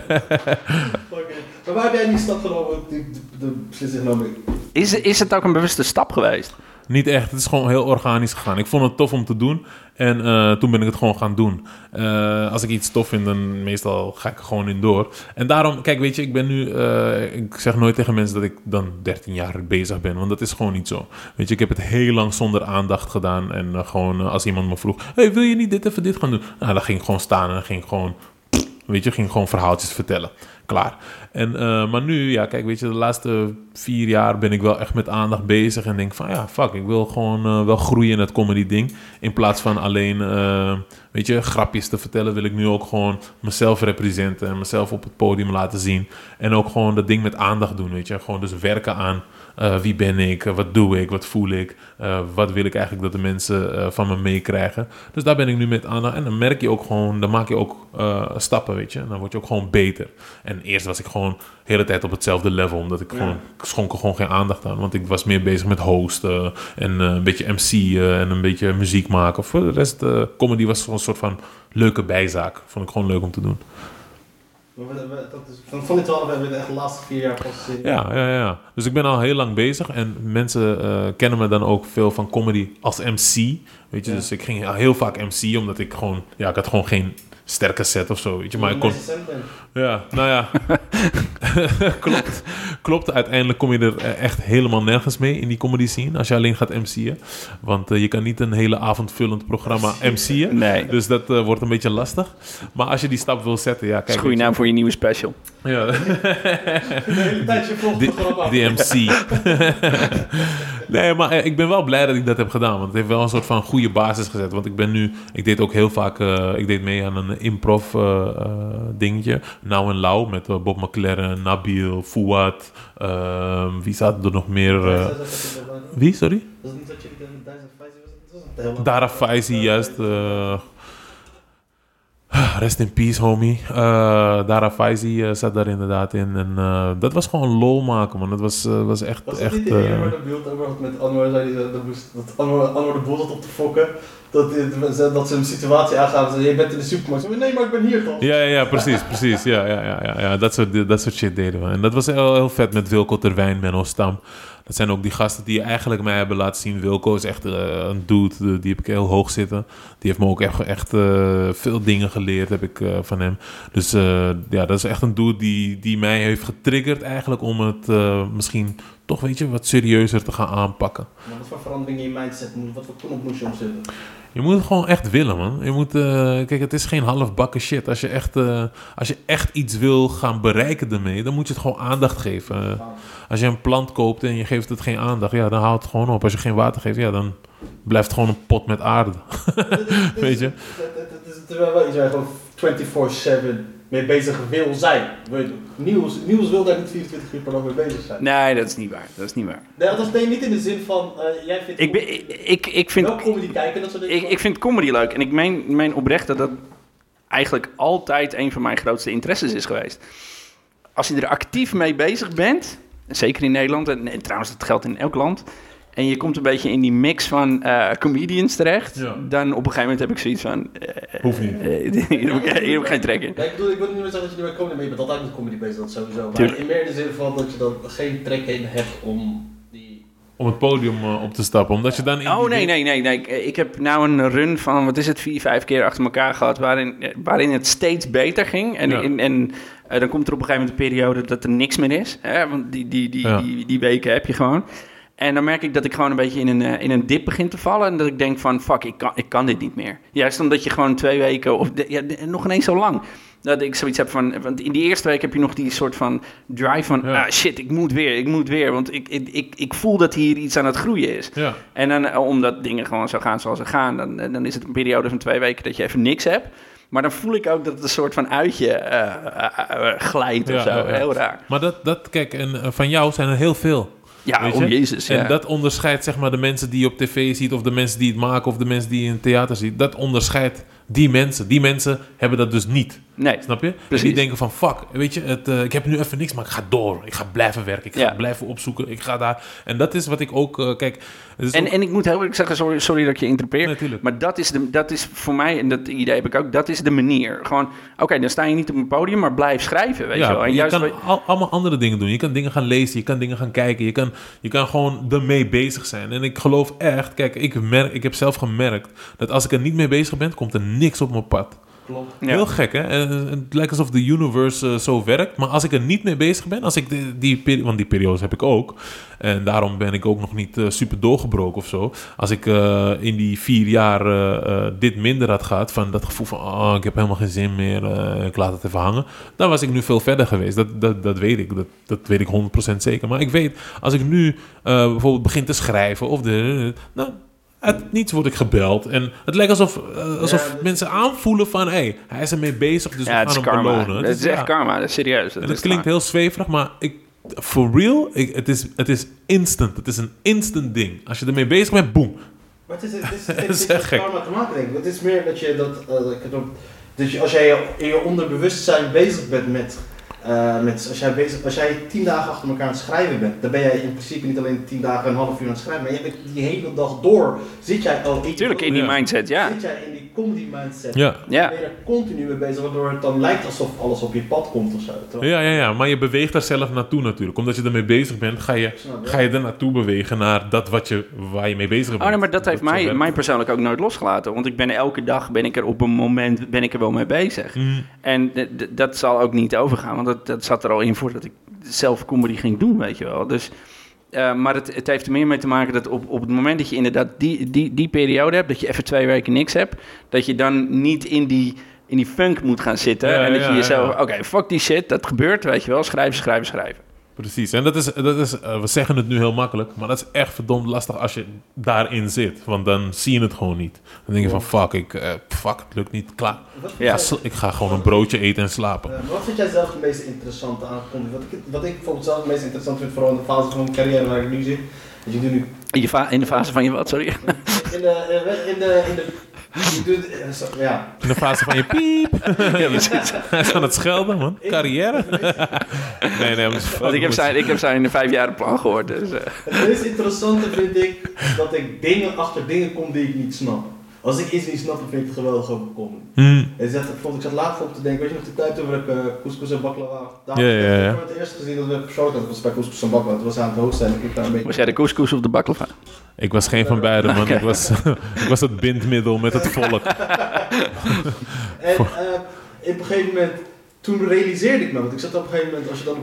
Maar waar heb jij die stap genomen, die, de, de beslissing genomen? Is, is het ook een bewuste stap geweest? Niet echt. Het is gewoon heel organisch gegaan. Ik vond het tof om te doen. En eh, toen ben ik het gewoon gaan doen. Eh, als ik iets tof vind, dan meestal ga ik er gewoon in door. En daarom, kijk, weet je, ik ben nu... eh, ik zeg nooit tegen mensen dat ik dan 13 jaar bezig ben. Want dat is gewoon niet zo. Weet je, ik heb het heel lang zonder aandacht gedaan. En gewoon als iemand me vroeg... Hey, wil je niet dit even dit gaan doen? Nou, dan ging ik gewoon staan en dan ging ik gewoon... Weet je, ging gewoon verhaaltjes vertellen. Klaar. En, eh, maar nu, ja, kijk, weet je, de laatste vier jaar ben ik wel echt met aandacht bezig. En denk van, ja, fuck, ik wil gewoon eh, wel groeien in het comedy-ding. In plaats van alleen, eh, weet je, grapjes te vertellen, wil ik nu ook gewoon mezelf representen. En mezelf op het podium laten zien. En ook gewoon dat ding met aandacht doen, weet je. Gewoon dus werken aan eh, wie ben ik, eh, wat doe ik, wat voel ik. eh, wat wil ik eigenlijk dat de mensen van me meekrijgen. Dus daar ben ik nu met aandacht. En dan merk je ook gewoon, dan maak je ook stappen, weet je. En dan word je ook gewoon beter. En eerst was ik gewoon de hele tijd op hetzelfde level. Omdat ik Ja. gewoon, ik schonk er gewoon geen aandacht aan. Want ik was meer bezig met hosten en een beetje MC'en en een beetje muziek maken. Voor de rest, comedy was gewoon een soort van leuke bijzaak. Vond ik gewoon leuk om te doen. Dat is- Van, van twaalf hebben we de echt de laatste vier jaar pas... Ja, ja, ja. Dus ik ben al heel lang bezig en mensen eh, kennen me dan ook veel van comedy als MC. Weet je, Ja. dus ik ging heel vaak MC omdat ik gewoon, ja, ik had gewoon geen sterke set of zo, weet je. Maar kon, ja, nou ja, [LAUGHS] klopt. Klopt, uiteindelijk kom je er eh, echt helemaal nergens mee in die comedy scene als je alleen gaat MC'en. Want eh, je kan niet een hele avondvullend programma MC'en. Nee. Dus dat eh, wordt een beetje lastig. Maar als je die stap wil zetten, ja, Dat is kijk. een goede naam voor je nieuwe special. Ja. [LAUGHS] De hele tijd je volgt Die- het gewoon af. Die MC. nee, maar ik ben wel blij dat ik dat heb gedaan. Want het heeft wel een soort van goede basis gezet. Want ik ben nu... Ik deed ook heel vaak... eh, ik deed mee aan een improv eh, eh, dingetje. Nou en Lau met eh, Bob McLaren, Nabil, Fouad. ehm, wie zaten er nog meer? wie, sorry? Was het niet dat je de 1050 was? Dat was een heel lang- Dara Faizi, juist. rest in peace, homie. Eh Dara Faizi eh, zat daar inderdaad in. En dat was gewoon lol maken, man. Dat was, was echt... Was het echt niet de waar de beeld over had met Anwar zei die, dat, dat, moest- dat Anwar, Anwar de boel zat op te fokken? Dat, dat ze een situatie zei, je bent in de supermarkt. Nee, maar ik ben hier toch? Ja, ja, ja, precies, precies. Ja, ja, ja, ja. Dat, soort, dat soort shit deden we. En dat was heel, heel vet met Wilco Terwijn, Menno Stam. Dat zijn ook die gasten die eigenlijk mij hebben laten zien. Wilco is echt eh, een dude, eh, die heb ik heel hoog zitten. Die heeft me ook echt, eh, veel dingen geleerd, heb ik van hem. Dus ja, dat is echt een dude die, die mij heeft getriggerd eigenlijk om het misschien toch, weet je, wat serieuzer te gaan aanpakken. Maar wat voor verandering in je mindset moet, wat voor knop moest je omzetten? Je moet het gewoon echt willen, man. Je moet, eh, kijk, het is geen halfbakken shit. Als je, echt, eh, als je echt iets wil gaan bereiken ermee, dan moet je het gewoon aandacht geven. Eh, als je een plant koopt en je geeft het geen aandacht, ja, dan houdt het gewoon op. Als je geen water geeft, ja, dan blijft het gewoon een pot met aarde. Weet je? Het is wel iets waar je gewoon 24-7 mee bezig wil zijn. Niels, Niels wil daar niet 24 uur per dag mee bezig zijn. Nee, dat is niet waar. Dat is niet waar. Nee, dat is nee, niet in de zin van, eh, jij vindt... Ik, ben, ik, ik, ik vind... wel comedy kijken, dat soort dingen. Ik, ik vind comedy leuk. En ik meen, meen oprecht dat dat eigenlijk altijd een van mijn grootste interesses is geweest. Als je er actief mee bezig bent, zeker in Nederland, en, en trouwens dat geldt in elk land, en je komt een beetje in die mix van eh, comedians terecht, Ja. dan op een gegeven moment heb ik zoiets van... eh, Hoeft niet. eh, [LAUGHS] hier, heb ik, hier heb ik geen trek in. Ja, ik, bedoel, ik wil niet meer zeggen dat je er met comedy mee bent, altijd met comedy bezig, dat sowieso. Maar Tuurlijk. in meer de zin van dat je dan geen trek in hebt om die... Om het podium op te stappen. Omdat je dan in Oh nee, nee, nee, nee. Ik, ik heb nou een run van, wat is het, vier, vijf keer achter elkaar gehad... waarin, waarin het steeds beter ging. En, Ja. en, en dan komt er op een gegeven moment een periode dat er niks meer is. Hè? Want die, die, die, Ja. die, die weken heb je gewoon. En dan merk ik dat ik gewoon een beetje in een, eh, in een dip begin te vallen. En dat ik denk van, fuck, ik kan, ik kan dit niet meer. Juist omdat je gewoon twee weken, of de- ja, de- nog ineens zo lang... Dat ik zoiets heb van, want in die eerste week heb je nog die soort van drive van, Ja. ah shit, ik moet weer, ik moet weer. Want ik, ik, ik, ik voel dat hier iets aan het groeien is. Ja, En dan, eh, omdat dingen gewoon zo gaan zoals ze gaan, dan, eh, dan is het een periode van twee weken dat je even niks hebt. Maar dan voel ik ook dat het een soort van uitje eh, glijdt of zo. Heel raar. maar dat, dat kijk, en van jou zijn er heel veel. Ja, je? jezus. En ja. dat onderscheidt zeg maar de mensen die je op tv ziet, of de mensen die het maken, of de mensen die je in het theater ziet. Dat onderscheidt die mensen. Die mensen hebben dat dus niet. Nee, Snap je? En Precies. die denken van, fuck, weet je, het, eh, ik heb nu even niks, maar ik ga door. Ik ga blijven werken, ik ga Ja. blijven opzoeken, ik ga daar. En dat is wat ik ook, eh, kijk... het is en, ook- en ik moet heel eerlijk zeggen, sorry, sorry dat ik je interpreteer. Natuurlijk. Maar dat is, de, dat is voor mij, en dat idee heb ik ook, dat is de manier. Gewoon, oké, dan sta je niet op een podium, maar blijf schrijven, weet je wel. En je juist kan al- allemaal andere dingen doen. Je kan dingen gaan lezen, je kan dingen gaan kijken. Je kan, je kan gewoon ermee bezig zijn. En ik geloof echt, kijk, ik, merk, ik heb zelf gemerkt dat als ik er niet mee bezig ben, komt er niks op mijn pad. Klopt. Heel gek, hè? Eh, Het lijkt alsof de universe eh, zo werkt. Maar als ik er niet mee bezig ben, als ik die, want die periodes heb ik ook. En daarom ben ik ook nog niet eh, super doorgebroken of zo. Als ik in die vier jaar dit minder had gehad, van dat gevoel van, oh, ik heb helemaal geen zin meer, ik laat het even hangen. Dan was ik nu veel verder geweest. Dat, dat, dat weet ik. Dat, dat weet ik 100% zeker. Maar ik weet, als ik nu bijvoorbeeld begin te schrijven of de. Nou, uit niets word ik gebeld. En het lijkt alsof, eh, alsof Ja, mensen aanvoelen van... hé, hey, hij is ermee bezig, dus ja, we het is gaan hem karma. belonen. Het is echt ja. karma, dat is serieus. Dat En is het klinkt heel zweverig, maar ik, for real, ik, het, is, het is instant. Het is een instant ding. Als je ermee bezig bent, boom. Maar het is, het is, [LAUGHS] het Dat is, is het echt gek. karma te maken, denk ik. Het is meer dat je dat, het op- dat je, als jij in je onderbewustzijn bezig bent met eh, met, als, jij bezig, als jij tien dagen achter elkaar aan het schrijven bent, dan ben jij in principe niet alleen tien dagen een half uur aan het schrijven, maar je bent die hele dag door. Zit jij al in, Natuurlijk in die mindset, ja. zit jij in die comedy mindset. Ja. Ja. Ben je er continu mee bezig, waardoor het dan lijkt alsof alles op je pad komt of zo. Terwijl- Ja, ja, ja, maar je beweegt er zelf naartoe natuurlijk. Omdat je ermee bezig bent, ga je, ga je er naartoe bewegen naar dat wat je, waar je mee bezig bent. Oh nee, maar dat heeft mij, mij persoonlijk ook nooit losgelaten. Want ik ben elke dag, ben ik er op een moment, ben ik er wel mee bezig. Mm, En dat zal ook niet overgaan, want dat, dat zat er al in voordat ik zelf comedy ging doen, weet je wel. Dus, eh, maar het, het heeft er meer mee te maken dat op, op het moment dat je inderdaad die, die, die periode hebt, dat je even twee weken niks hebt, dat je dan niet in die, in die funk moet gaan zitten. Ja, en dat ja, je jezelf, ja. oké, fuck die shit, dat gebeurt, weet je wel. Schrijven, schrijven, schrijven. Precies, en dat is, dat is eh, we zeggen het nu heel makkelijk, maar dat is echt verdomd lastig als je daarin zit. Want dan zie je het gewoon niet. Dan denk je van, fuck, ik, eh, fuck, het lukt niet, klaar. Ja. Ik jij- ga sl- Ik ga gewoon een broodje eten en slapen. Wat vind jij zelf het meest interessante aan comedy? Wat ik, wat ik bijvoorbeeld zelf het meest interessant vind, vooral in de fase van mijn carrière waar ik nu zit. Dus je doet nu In, je fa- in de fase van je wat, sorry? in de, in de, in de, in de eh, ja. In de fase van je piep. [LAUGHS] ja, precies. [LAUGHS] Hij is aan het schelden, man. Carrière. [LAUGHS] nee, nee, maar Want ik heb zijn, ik heb zijn vijf jaar plan gehoord, dus... eh. Het meest interessante vind ik dat ik dingen achter dingen kom die ik niet snap. Als ik iets niet snap, dan vind ik het geweldig over comedy. Hmm, En zegt, ik zat laatst op te denken, weet je nog de tijd toen ik uh, couscous en baklava... Daar Ja, ja, ja. Ik heb het eerst gezien dat we persoonlijk hadden, was bij couscous en baklava. Het was aan het hoofd zijn, ik daar een beetje... Was jij de couscous of de baklava? Ik was geen van beide, man. Ik, was, [LAUGHS] ik was het bindmiddel met het volk. [LAUGHS] En eh, op een gegeven moment, toen realiseerde ik me, want ik zat op een gegeven moment, als je dan,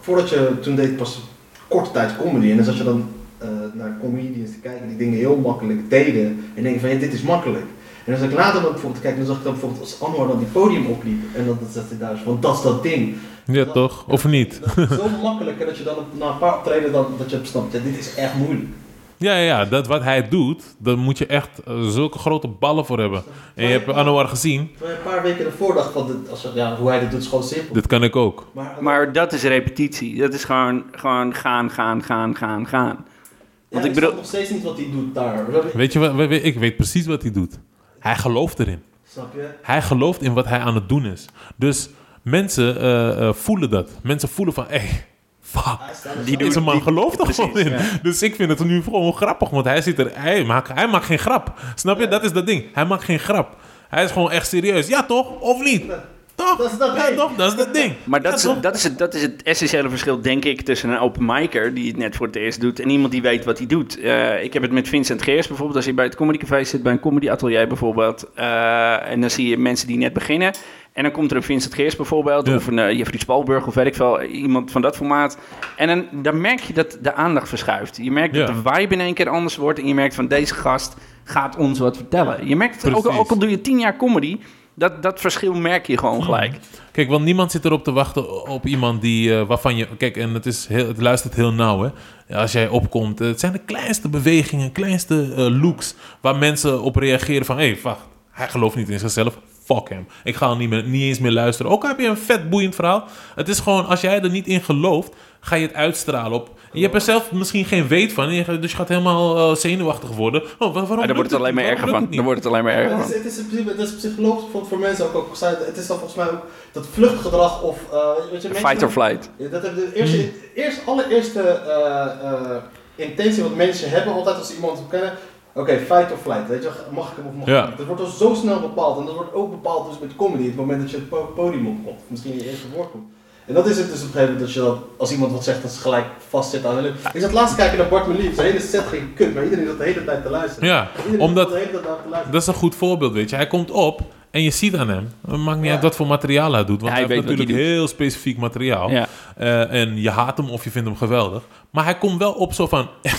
voordat je, toen deed pas korte tijd comedy, en dan zat je dan eh, naar comedians te kijken die dingen heel makkelijk deden, en denk je van, ja, dit is makkelijk. En als ik later dan bijvoorbeeld kijk, dan zag ik dan bijvoorbeeld als Anwar dan die podium opliep, en dan zat hij daar van, dat is dat ding. Ja, toch? Of niet? Dat is zo [LAUGHS] makkelijk, en dat je dan op- na een paar optreden dan, dat je snapt, ja, dit is echt moeilijk. Ja, ja, ja, dat wat hij doet, daar moet je echt eh, zulke grote ballen voor hebben. En je hebt Anouar gezien, Terwijl je een paar weken ervoor dacht van, dit, als, ja, hoe hij dit doet is gewoon simpel. dit kan ik ook. Maar, Maar dat is repetitie. Dat is gewoon, gewoon gaan, gaan, gaan, gaan, gaan. Ja, want ik ik bedoel- snap nog steeds niet wat hij doet daar. Weet je wat, ik weet precies wat hij doet. Hij gelooft erin. Snap je? Hij gelooft in wat hij aan het doen is. Dus mensen eh, eh, voelen dat. Mensen voelen van, hé, hey, fuck. Die Deze man die- gelooft er gewoon in. ja. Dus ik vind het nu gewoon grappig, want hij zit er, hij maakt, hij maakt geen grap. Snap je? Dat is dat ding. Hij maakt geen grap. Hij is gewoon echt serieus. Ja toch? Of niet? Toch? Dat is dat ja toch? Dat is dat ding. Maar dat, Ja, is, dat, is het, dat is het essentiële verschil, denk ik, tussen een open micer die het net voor het eerst doet en iemand die weet wat hij doet. Eh, ik heb het met Vincent Geers bijvoorbeeld, als je bij het Comedy Café zit, bij een comedy atelier bijvoorbeeld, eh, en dan zie je mensen die net beginnen. En dan komt er een Vincent Geers bijvoorbeeld, Ja. of een uh, Jeffrey Spalburg, of weet ik veel, iemand van dat formaat. En dan, dan merk je dat de aandacht verschuift. Je merkt dat de vibe in één keer anders wordt en je merkt van deze gast gaat ons wat vertellen. Je merkt het ook, ook al doe je tien jaar comedy, dat, dat verschil merk je gewoon gelijk. Kijk, want niemand zit erop te wachten op iemand die, eh, waarvan je... Kijk, en het, is heel, het luistert heel nauw, hè. Als jij opkomt, eh, het zijn de kleinste bewegingen, kleinste eh, looks... waar mensen op reageren van... Hé, hey, wacht, hij gelooft niet in zichzelf. Fuck hem. Ik ga al niet, meer, niet eens meer luisteren. Ook al heb je een vet boeiend verhaal. Het is gewoon, als jij er niet in gelooft... ga je het uitstralen op... Je hebt er zelf misschien geen weet van. en je- Dus je gaat helemaal eh, zenuwachtig worden. Oh, wa- waarom Maar daar lukt wordt het alleen maar erger van. Dan wordt het alleen maar erger Het van. is, het is, in principe- het is psychologisch voor, voor mensen ook, ook. Het is dan volgens mij ook dat vluchtgedrag of... eh, weet je, Fight or flight. Ja, dat hebben de eerste, eerst, allereerste eh, eh, intentie wat mensen hebben altijd als ze iemand kennen. Oké, fight or flight, weet je, mag ik hem of mag ik Ja. hem? Dat wordt al zo snel bepaald en dat wordt ook bepaald dus met comedy, het moment dat je het po- podium opkomt, of misschien je eerste woord komt. En dat is het dus op een gegeven moment dat je dat, als iemand wat zegt, dat ze gelijk vastzit aan de lip. Ik zat laatst kijken naar Bart Melief, zijn hele set ging kut, maar iedereen zat de hele tijd te luisteren. Ja, Iedereen omdat... zat de hele tijd te luisteren. Dat is een goed voorbeeld, weet je. Hij komt op en je ziet aan hem. Het maakt niet Ja. uit wat voor materiaal hij doet. Want Hij hij, heeft natuurlijk hij heel specifiek materiaal. Ja. Eh, en je haat hem of je vindt hem geweldig. Maar hij komt wel op zo van... [LAUGHS]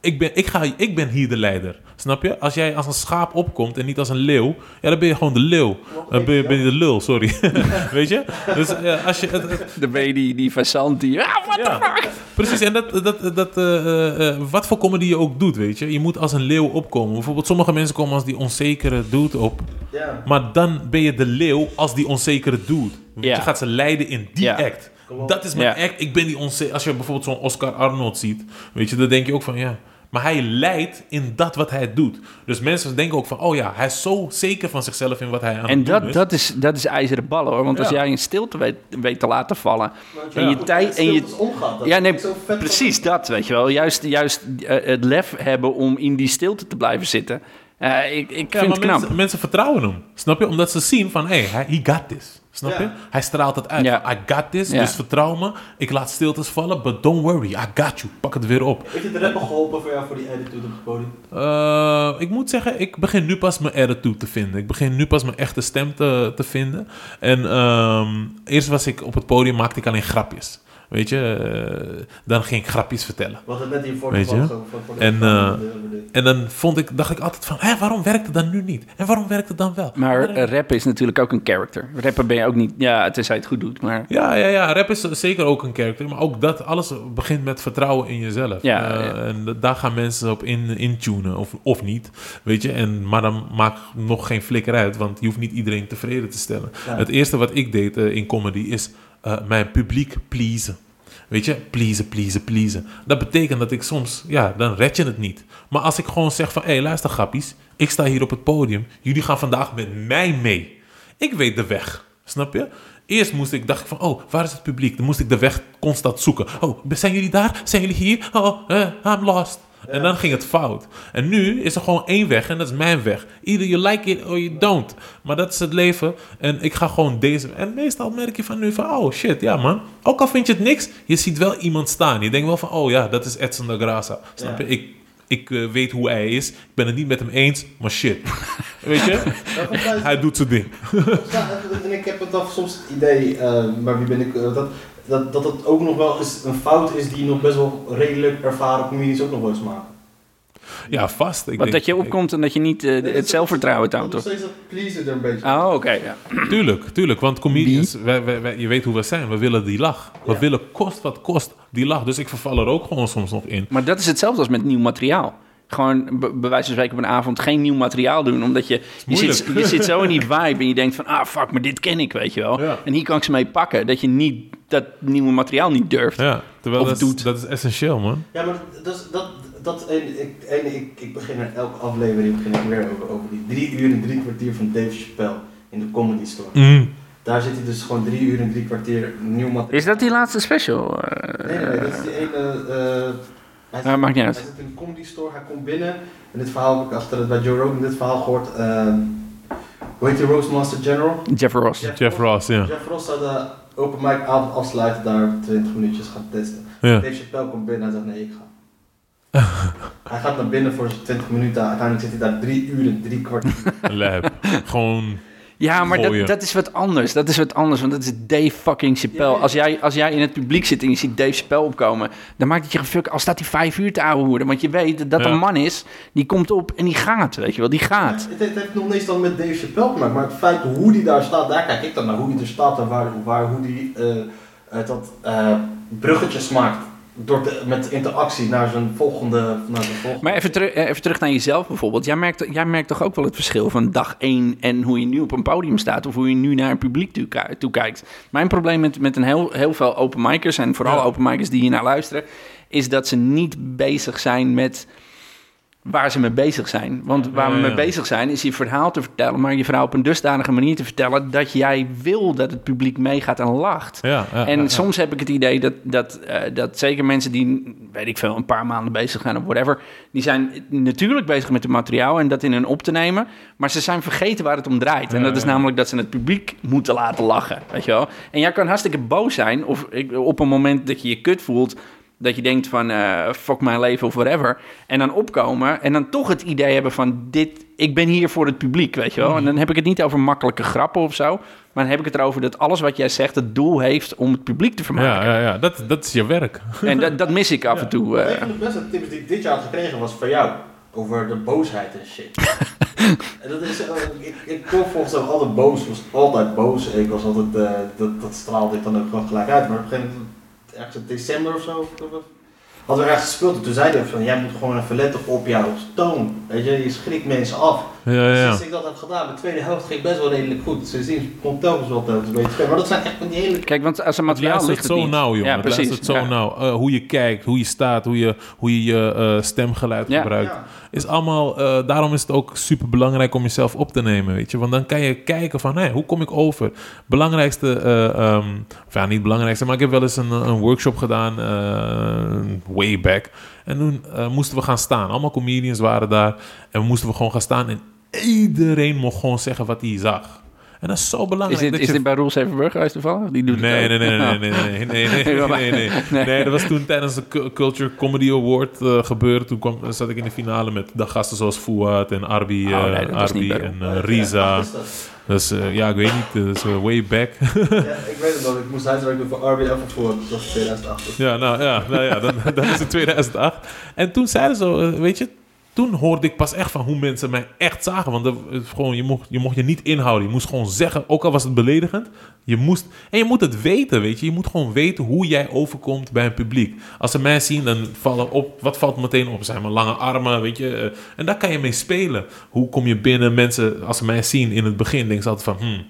ik, ben, ik, ga, ik ben hier de leider. Snap je? Als jij als een schaap opkomt en niet als een leeuw... Ja, dan ben je gewoon de leeuw. Dan ben je, ben je de lul, sorry. [LAUGHS] weet je? Dus als je... het- het- [LAUGHS] Dan ben je die, die fazant die... Ah, what the fuck? Precies, en dat, dat, dat, eh, eh, eh, wat voor comedy je ook doet, weet je. Je moet als een leeuw opkomen. Bijvoorbeeld, sommige mensen komen als die onzekere dude op. Ja, Maar dan ben je de leeuw als die onzekere dude. Ja. Je gaat ze leiden in die Ja. act. Klopt. Dat is mijn Ja. act. Ik ben die onzeker. Als je bijvoorbeeld zo'n Oscar Arnold ziet, weet je, dan denk je ook van ja. maar hij leidt in dat wat hij doet. Dus mensen denken ook van, oh ja, hij is zo zeker van zichzelf in wat hij aan En het doen dat, is. dat, is, dat is ijzeren ballen hoor. Want als jij in stilte weet, weet te laten vallen. En Ja. je tijd. En je, omgaat. ja, nee, precies dat, weet je wel. Juist, juist eh, het lef hebben om in die stilte te blijven zitten. Eh, ik ik Ja, vind maar het knap. mensen, mensen vertrouwen hem. Snap je? Omdat ze zien van, hé, hey, he got this. Snap Ja. je? Hij straalt het uit. Ja. I got this, Ja. dus vertrouw me. Ik laat stiltes vallen, but don't worry, I got you. Pak het weer op. Heeft het rappen geholpen voor jou voor die attitude op het podium? Eh, ik moet zeggen, ik begin nu pas mijn attitude te vinden. Ik begin nu pas mijn echte stem te, te vinden. En ehm, eerst was ik op het podium, maakte ik alleen grapjes. Weet je, eh, dan ging ik grapjes vertellen. Hadden het net hiervoor Weet je? En, voor eh, de- voor de- En dan vond ik, dacht ik altijd van, hé, waarom werkt het dan nu niet? En waarom werkt het dan wel? Maar rappen is natuurlijk ook een character. Rappen ben je ook niet. Ja, tenzij je het goed doet. Maar Ja, ja, ja, rap is zeker ook een karakter. Maar ook dat, alles begint met vertrouwen in jezelf. Ja, Eh, ja. En daar gaan mensen op in, intunen, of, of niet. Weet je, en, maar dan maakt nog geen flikker uit, want je hoeft niet iedereen tevreden te stellen. Ja. Het eerste wat ik deed in comedy is eh, mijn publiek pleasen. Weet je, pleasen, pleasen, pleasen. Dat betekent dat ik soms, ja, dan red je het niet. Maar als ik gewoon zeg van, hé, hey, luister grappies. Ik sta hier op het podium. Jullie gaan vandaag met mij mee. Ik weet de weg. Snap je? Eerst moest ik, dacht ik van, oh, waar is het publiek? Dan moest ik de weg constant zoeken. Oh, zijn jullie daar? Zijn jullie hier? Oh, eh, I'm lost. En dan ging het fout. En nu is er gewoon één weg en dat is mijn weg. Either you like it or you don't. Maar dat is het leven. En ik ga gewoon deze. En meestal merk je van nu van, oh shit, ja man. Ook al vind je het niks, je ziet wel iemand staan. Je denkt wel van, oh ja, dat is Edson de Graça. Snap je? Ik, ik eh, weet hoe hij is. Ik ben het niet met hem eens, maar shit. [LAUGHS] Weet je? Hij doet zijn ding. Ja, en ik heb het dan soms het idee, eh, maar wie ben ik, eh, dat, dat, dat het ook nog wel eens een fout is die nog best wel redelijk ervaren comedians ook nog wel eens maken. Ja, vast. Ik denk- dat je opkomt en dat je niet eh, het zelfvertrouwen toont. Nog Toch? steeds dat pleasen er een beetje. Oh, oké. ja. Tuurlijk, tuurlijk. Want comedians, wij, wij, wij- je weet hoe we zijn. We willen die lach. We Ja. willen kost wat kost die lach. Dus ik verval er ook gewoon soms nog in. Maar dat is hetzelfde als met nieuw materiaal. Gewoon be- bij wijze van spreken op een avond geen nieuw materiaal doen. Omdat je, je, zit, je zit zo in die [LAUGHS] vibe en je denkt van... Ah, fuck, maar dit ken ik, weet je wel. Ja. En hier kan ik ze mee pakken. Dat je niet dat nieuwe materiaal niet durft. Ja, terwijl Of dat, doet. is, dat is essentieel, man. Ja, maar dat, is- dat, dat en ik, en ik, ik begin er elke aflevering begin ik weer over, over die drie uur en drie kwartier van Dave Chappelle in de Comedy Store. Mm. Daar zit hij dus gewoon drie uur en drie kwartier nieuw materiaal. Is dat die laatste special? Eh, Nee, nee, nee, dat is die ene. eh hij, Ja, maakt niet uit. hij zit in de comedy store, hij komt binnen. En dit verhaal heb ik achter het bij Joe Rogan dit verhaal gehoord. eh, hoe heet die Roastmaster General? Jeff Ross. Jeff Ross, ja. Jeff Ross zou de open mic avond afsluiten, daar 20 minuutjes gaan testen. ja. Dave Chappelle komt binnen en zegt nee, ik ga. [LAUGHS] hij gaat naar binnen voor zijn 20 minuten, uiteindelijk zit hij daar drie uur en drie kwartier. Lab. Gewoon, Ja, maar dat, dat is wat anders. Dat is wat anders, want dat is Dave fucking Chappelle. Ja, ja. Als, jij, als jij in het publiek zit en je ziet Dave Chappelle opkomen... dan maakt het je gefuck al staat hij vijf uur te ouwehoeren. Want je weet dat dat Ja. een man is, die komt op en die gaat, weet je wel. Die gaat. Het, het heeft nog niet eens dan met Dave Chappelle te maken, maar het feit hoe die daar staat, daar kijk ik dan naar hoe die er staat en waar, waar, hoe die eh, eh, dat eh, bruggetjes maakt. Door de, met interactie naar zijn volgende. Naar zijn volgende. Maar even, teru- eh, even terug naar jezelf bijvoorbeeld. Jij merkt, jij merkt toch ook wel het verschil van dag één en hoe je nu op een podium staat... of hoe je nu naar een publiek toe, ki- toe kijkt. Mijn probleem met, met een heel, heel veel openmikers... en vooral Ja. openmikers die hier naar luisteren... is dat ze niet bezig zijn met waar ze mee bezig zijn. Want waar we mee bezig zijn is je verhaal te vertellen... maar je verhaal op een dusdanige manier te vertellen... dat jij wil dat het publiek meegaat en lacht. ja. ja, En ja, soms heb ik het idee dat, dat, eh, dat zeker mensen die, weet ik veel, een paar maanden bezig zijn of whatever, die zijn natuurlijk bezig met het materiaal en dat in hun op te nemen, maar ze zijn vergeten waar het om draait. En dat is namelijk dat ze het publiek moeten laten lachen, weet je wel. En jij kan hartstikke boos zijn of ik- op een moment dat je je kut voelt, dat je denkt van eh, fuck mijn leven of whatever. En dan opkomen en dan toch het idee hebben van dit, ik ben hier voor het publiek, weet je wel. En dan heb ik het niet over makkelijke grappen of zo. Maar dan heb ik het erover dat alles wat jij zegt het doel heeft om het publiek te vermaken. Ja, ja, ja. Dat, dat is je werk. En dat, dat mis ik af en toe. eh. Een van de beste tips die ik dit jaar had gekregen was van jou. Over de boosheid en shit. [LAUGHS] en dat is, eh, ik, ik kom volgens mij altijd boos, was altijd boos. Ik was altijd, eh, dat, dat straalde ik dan ook gewoon gelijk uit. Maar op een gegeven moment, ergens in december of zo, hadden we ergens gespeeld. En toen zei hij van, jij moet gewoon even letten op jouw toon. Weet je, je schrikt mensen af. Ja, ja, ja. Sinds ik dat heb gedaan, de tweede helft ging best wel redelijk goed. Sindsdien komt telkens wel telkens een beetje. Maar dat zijn echt van die hele... Kijk, want als een Het materiaal luistert ligt het zo niet. nauw, jongen. Ja, het precies. luistert zo Ja. nauw. Eh, hoe je kijkt, hoe je staat, hoe je hoe je, je eh, stemgeluid Ja. gebruikt. Ja. Is allemaal, eh, daarom is het ook super belangrijk om jezelf op te nemen, weet je. Want dan kan je kijken van, hé, hoe kom ik over? Belangrijkste, eh, ehm, of ja, niet belangrijkste, maar ik heb wel eens een, een workshop gedaan, eh, way back. En toen eh, moesten we gaan staan. Allemaal comedians waren daar. En we moesten we gewoon gaan staan. En iedereen mocht gewoon zeggen wat hij zag. En dat is zo belangrijk. Is dit, dat is je dit bij Roel Zevenburg geweest toevallig? Die doet Nee, het nee, nee, nee, nee, nee, nee, nee, nee, nee, nee, nee. Nee, dat was toen tijdens de Cu- Culture Comedy Award eh gebeurd. Toen kwam, zat ik in de finale met de gasten zoals Fouad en Arbi, Oh, eh, dat Arbi en eh, Riza. Is dat? Dus eh, ja, ik weet niet, dus eh, way back. Ja, ik weet het nog. Ik moest huiswerk doen voor RB en voor. Dat was 2008. ja, nou ja, nou, ja dan, dan is het 2008. En toen zeiden ze, eh, weet je, toen hoorde ik pas echt van hoe mensen mij echt zagen. Want gewoon, je, mocht, je mocht je niet inhouden. Je moest gewoon zeggen, ook al was het beledigend. Je moest, en je moet het weten, weet je. Je moet gewoon weten hoe jij overkomt bij een publiek. Als ze mij zien, dan vallen op... Wat valt meteen op? Zijn mijn lange armen, weet je. eh, En daar kan je mee spelen. Hoe kom je binnen? Mensen, als ze mij zien in het begin, denken ze altijd van... Hmm.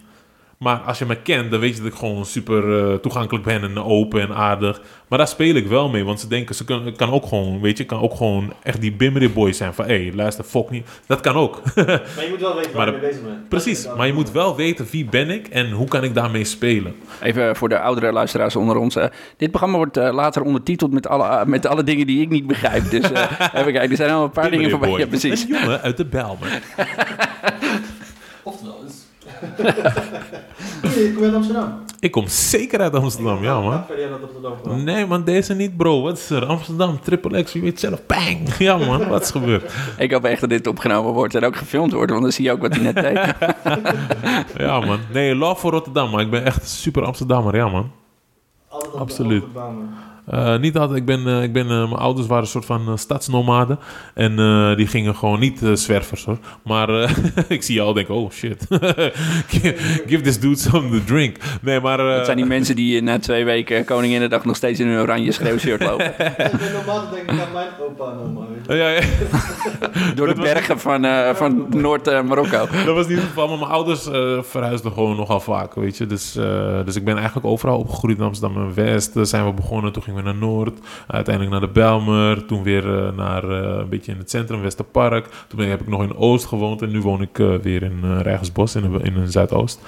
Maar als je me kent, dan weet je dat ik gewoon super eh, toegankelijk ben en open en aardig. Maar daar speel ik wel mee, want ze denken, ze kan, kan ook gewoon, weet je, kan ook gewoon echt die bimmery boy zijn van, hé, hey, luister, fok niet. Dat kan ook. [LAUGHS] Maar je moet wel weten waar je mee bezig bent. Precies, maar je moet wel weten wie ben ik en hoe kan ik daarmee spelen. Even voor de oudere luisteraars onder ons. eh, dit programma wordt eh, later ondertiteld met alle, eh, met alle dingen die ik niet begrijp. Dus eh, [LAUGHS] even kijken, er zijn al een paar dingen voorbij. Ja, precies. Een jongen uit de Bijlmer. [LAUGHS] Dus... Kom je uit Amsterdam? Ik kom zeker uit Amsterdam, ja man. Amsterdam. Nee man, deze niet bro. Wat is er? Amsterdam, triple X, je weet zelf. Bang! Ja man, wat is gebeurd? Ik hoop echt dat dit opgenomen wordt en ook gefilmd wordt, want dan zie je ook wat hij net deed. [LAUGHS] Ja man. Nee, love voor Rotterdam, maar ik ben echt super Amsterdammer, ja man. Altijd op de Absoluut. Eh, niet altijd. Ik ben, eh, ik ben, eh, mijn ouders waren een soort van uh, stadsnomaden. En eh, die gingen gewoon niet eh, zwervers hoor. Maar eh, [LAUGHS] ik zie je al denken, oh shit. [LAUGHS] Give this dude some to drink. Nee, maar... eh, Dat zijn die mensen die na twee weken Koninginnedag nog steeds in een oranje schreeuwshirt [LAUGHS] lopen. Ja, ik ben normaal denk ik aan mijn opa je. ja, ja, Door de bergen van, eh, van Noord-Marokko. dat was niet het geval. Maar mijn ouders eh, verhuisden gewoon nogal vaak, weet je. Dus, eh, dus ik ben eigenlijk overal opgegroeid in Amsterdam en West. eh, zijn we begonnen, toen gingen we naar Noord. Uiteindelijk naar de Belmer. Toen weer eh, naar eh, een beetje in het centrum, Westerpark. Toen ben, heb ik nog in Oost gewoond. En nu woon ik eh, weer in uh, Rijgersbos, in, de- in een Zuidoost.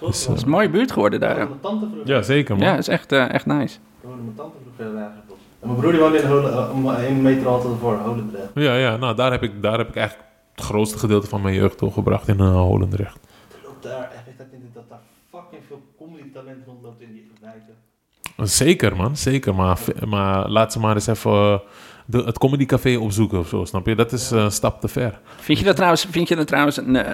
Dus, Het is een mooie buurt geworden daar. Mijn tante vroeger. Ja, zeker man. Ja, dat is echt, eh, echt nice. Ik woonde mijn tante vroeger in Rijgersbos. En mijn broer die woonde in Holen, uh, een meter altijd voor Holendrecht. Ja, ja nou daar heb, ik, daar heb ik eigenlijk het grootste gedeelte van mijn jeugd doorgebracht in uh, Holendrecht. Er loopt daar echt, ik denk dat daar fucking veel comedy talent rondloopt in die. Zeker man, zeker. Maar, maar laat ze maar eens even eh, de, het Comedy Café opzoeken of zo, snap je? Dat is eh, een stap te ver. Vind je dat trouwens, vind je dat trouwens een, eh,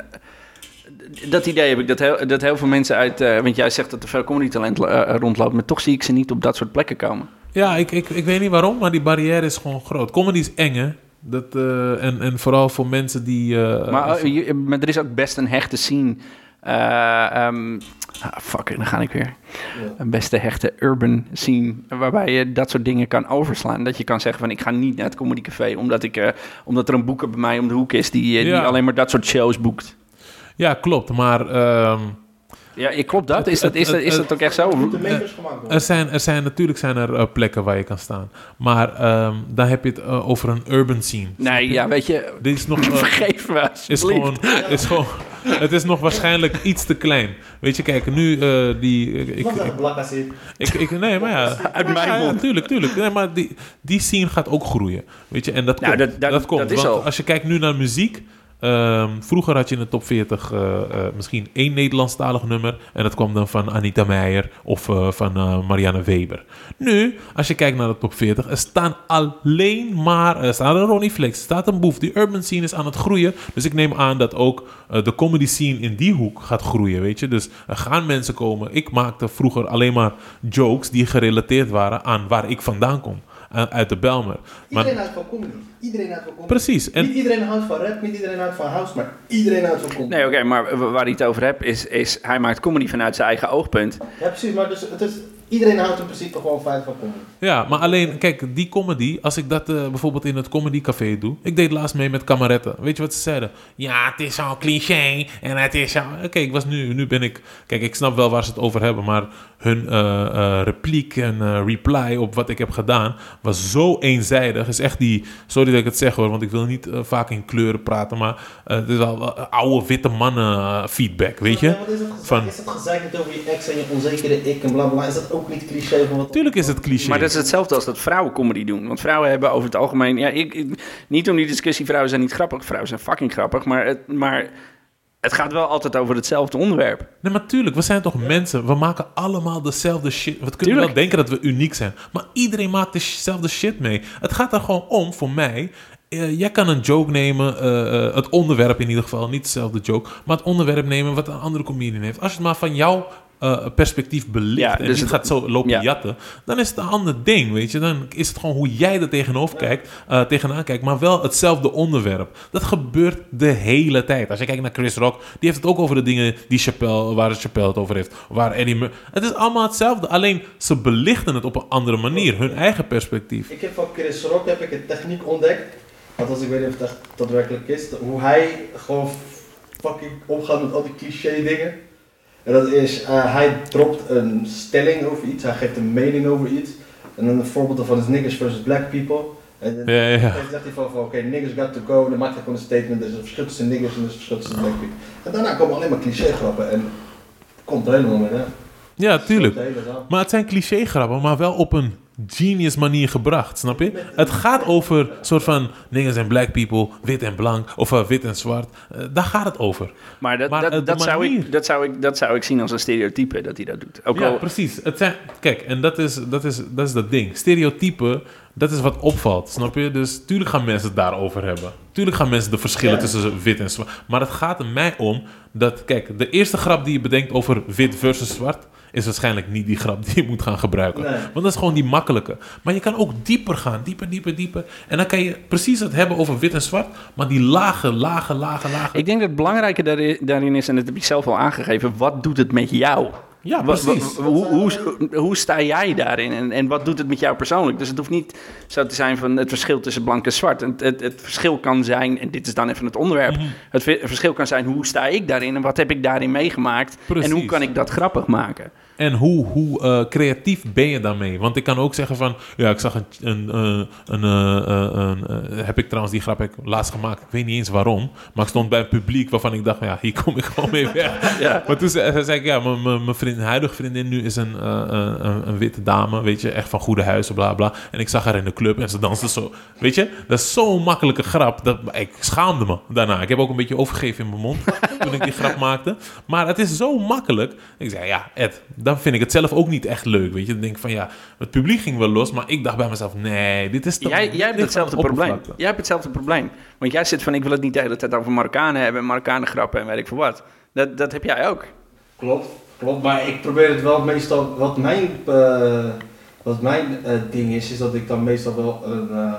dat idee heb ik, dat heel, dat heel veel mensen uit... want jij zegt dat er veel comedy talent rondloopt, maar toch zie ik ze niet op dat soort plekken komen. Ja, ik, ik, ik weet niet waarom, maar die barrière is gewoon groot. Comedy is eng, hè? Dat, en, en vooral voor mensen die... Maar, maar er is ook best een hechte scene. eh, ehm, ah, fuck, dan ga ik weer. Ja. Een beste hechte urban scene. Waarbij je dat soort dingen kan overslaan. Dat je kan zeggen van ik ga niet naar het Comedy Café. Omdat, ik, eh, omdat er een boeker bij mij om de hoek is die, eh, die alleen maar dat soort shows boekt. Ja, klopt. Maar ehm, Ja, klopt dat? Is dat, is dat, is dat ook echt zo? Er er zijn, er zijn, natuurlijk zijn er eh, plekken waar je kan staan. Maar ehm, dan heb je het over een urban scene. Nee, ja, weet je, Dit is nog... [LAUGHS] vergeef me is alsjeblieft. gewoon, is gewoon, [LAUGHS] het is nog waarschijnlijk iets te klein. Weet je, kijk, nu eh, die... Ik, ik, ik, ik, ik- nee, maar ja. [LAUGHS] Uit mijn Ja, ja, mond. tuurlijk, tuurlijk. Nee, maar die, die scene gaat ook groeien. Weet je, en dat Nou, komt. dat- dat- komt. dat is Want zo. als je kijkt nu naar muziek... ehm, vroeger had je in de top 40 eh, eh, misschien één Nederlandstalig nummer. En dat kwam dan van Anita Meijer of eh, van Marianne Weber. Nu, als je kijkt naar de top 40, er staan alleen maar... Er een Ronnie Flex, er staat een Boef. Die urban scene is aan het groeien. Dus ik neem aan dat ook de comedy scene in die hoek gaat groeien, weet je. Dus er gaan mensen komen. Ik maakte vroeger alleen maar jokes die gerelateerd waren aan waar ik vandaan kom. Eh, uit de Belmer. Maar, Iedereen houdt van comedy. Iedereen houdt van comedy. precies. En, Niet iedereen houdt van rap, niet iedereen houdt van house, maar iedereen houdt van comedy. Nee, oké, maar wa- waar hij het over hebt is, is... Hij maakt comedy vanuit zijn eigen oogpunt. Ja, precies, maar dus, het is... Iedereen houdt in principe gewoon feit van comedy. Ja, maar alleen, kijk, die comedy, als ik dat eh, bijvoorbeeld in het comedycafé doe. Ik deed laatst mee met kameretten. Weet je wat ze zeiden? Ja, het is zo'n cliché en het is zo... Oké, ik was nu, nu ben ik... Kijk, ik snap wel waar ze het over hebben, maar hun eh, eh, repliek en eh, reply op wat ik heb gedaan was zo eenzijdig. Is echt die... Sorry dat ik het zeg hoor, want ik wil niet eh, vaak in kleuren praten, maar eh, het is wel oude witte mannen eh, feedback, weet je? Ja, wat is het gezeik? Van- Is het gezeik niet over je ex en je onzekere ik en bla bla? Is dat ook niet cliché van wat... Tuurlijk is het cliché. Maar dat is hetzelfde als dat vrouwen comedy doen. Want vrouwen hebben over het algemeen... Ja, ik, ik- niet om die discussie, vrouwen zijn niet grappig. Vrouwen zijn fucking grappig. Maar het, maar het gaat wel altijd over hetzelfde onderwerp. Nee, maar tuurlijk, we zijn toch mensen. We maken allemaal dezelfde shit. We kunnen Tuurlijk. wel denken dat we uniek zijn. Maar iedereen maakt dezelfde shit mee. Het gaat er gewoon om, voor mij. eh, jij kan een joke nemen, eh, eh, het onderwerp in ieder geval, niet dezelfde joke, maar het onderwerp nemen wat een andere comedian heeft. Als je het maar van jouw eh, perspectief belicht Ja, en dus niet het- gaat zo lopen ja. jatten, dan is het een ander ding, weet je. Dan is het gewoon hoe jij er tegenover kijkt, eh, tegenaan kijkt, maar wel hetzelfde onderwerp. Dat gebeurt de hele tijd. Als je kijkt naar Chris Rock, die heeft het ook over de dingen die Chappelle, waar Chappelle het over heeft, waar Eddie Mur- Het is allemaal hetzelfde, alleen ze belichten het op een andere manier, hun eigen perspectief. Ik heb van Chris Rock heb ik een techniek ontdekt. Althans, ik weet niet of het echt daadwerkelijk is. Hoe hij gewoon fucking omgaat met al die cliché dingen. En dat is, eh, hij dropt een stelling over iets. Hij geeft een mening over iets. En dan een voorbeeld daarvan is niggers versus black people. En dan Ja, ja, zegt hij van, van oké, niggers got to go. En dan maakt hij gewoon een statement. Er is een verschil tussen niggers en er is een verschil tussen black people. En daarna komen alleen maar cliché grappen. En komt er helemaal mee, hè. Ja, tuurlijk. Maar het zijn cliché grappen, maar wel op een genius manier gebracht, snap je? Het gaat over soort van dingen zijn black people, wit en blank, of eh, wit en zwart. Eh, daar gaat het over. Maar dat, Maar, zou ik, dat, zou ik, dat zou ik zien als een stereotype dat hij dat doet. Ook Ja, al, precies. Het zijn, kijk, en dat is, dat, is, dat is dat ding. Stereotypen, dat is wat opvalt, snap je? Dus tuurlijk gaan mensen het daarover hebben. Tuurlijk gaan mensen de verschillen tussen wit en zwart. Maar het gaat er mij om dat, kijk, de eerste grap die je bedenkt over wit versus zwart, is waarschijnlijk niet die grap die je moet gaan gebruiken. Nee. Want dat is gewoon die makkelijke. Maar je kan ook dieper gaan, dieper, dieper, dieper. En dan kan je precies het hebben over wit en zwart, maar die lage, lage, lage, lage. ik denk dat het belangrijke daarin, daarin is, en dat heb je zelf al aangegeven, wat doet het met jou? Ja, precies. hoe, hoe, hoe sta jij daarin en, en wat doet het met jou persoonlijk? Dus het hoeft niet zo te zijn van het verschil tussen blank en zwart. Het, het, het verschil kan zijn, en dit is dan even het onderwerp, Mhm. het ve- verschil kan zijn hoe sta ik daarin en wat heb ik daarin meegemaakt en hoe kan ik dat grappig maken? En hoe, hoe eh, creatief ben je daarmee? Want ik kan ook zeggen van... Ja, ik zag een... een, eh, een, eh, een heb ik trouwens die grap heb ik laatst gemaakt. Ik weet niet eens waarom. Maar ik stond bij een publiek waarvan ik dacht... Ja, hier kom ik [LAUGHS] gewoon mee weg. Ja. Maar toen zei, zei ik... Ja, mijn- vriendin, huidige vriendin nu is een, een, een, witte dame. Weet je, echt van goede huizen, bla bla. En ik zag haar in de club en ze danste zo. Weet je, dat is zo'n makkelijke grap. Dat, ik schaamde me daarna. Ik heb ook een beetje overgegeven in mijn mond toen ik die grap maakte. Maar het is zo makkelijk. Ik zei, ja, Ed, dan vind ik het zelf ook niet echt leuk. Weet je, dan denk ik van ja, het publiek ging wel los. Maar ik dacht bij mezelf, nee, dit is te Jij, jij hebt hetzelfde probleem. Jij hebt hetzelfde probleem. Want jij zit van, ik wil het niet de hele tijd over Marokkanen hebben... en Marokkanen grappen en weet ik veel wat. Dat, dat heb jij ook. Klopt, klopt. Maar ik probeer het wel meestal. Wat mijn, eh, wat mijn eh, ding is, is dat ik dan meestal wel een. eh,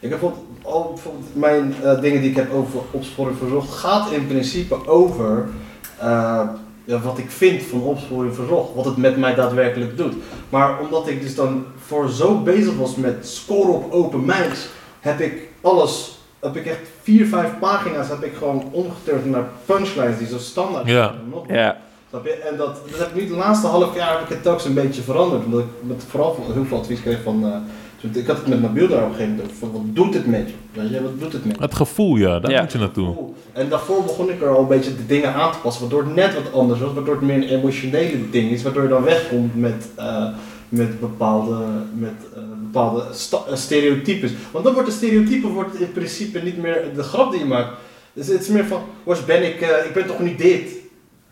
ik heb bijvoorbeeld, al bijvoorbeeld mijn eh, dingen die ik heb over opsporing verzocht, gaat in principe over wat ik vind van opsporing verzocht. Wat het met mij daadwerkelijk doet. Maar omdat ik dus dan voor zo bezig was met scoren op open mics, heb ik alles. Heb ik echt vier, vijf pagina's heb ik gewoon omgeturnd naar punchlines die zo standaard Ja. zijn. Nog Ja. Snap je? En dat, dat heb ik nu de laatste half jaar heb ik het telkens een beetje veranderd. Omdat ik met, vooral van- heel veel advies kreeg van. eh, ik had het met Nabil daar op een gegeven moment. Van, wat doet het met je? Weet je, wat doet het met je? Het gevoel, ja, daar Ja. moet je naartoe. En daarvoor begon ik er al een beetje de dingen aan te passen, waardoor het net wat anders was, waardoor het meer een emotionele ding is, waardoor je dan wegkomt met, eh, met bepaalde, met, eh, bepaalde eh, stereotypes. Want dan wordt de stereotype wordt in principe niet meer de grap die je maakt. Dus het is meer van, was ben ik, eh, ik ben toch niet dit?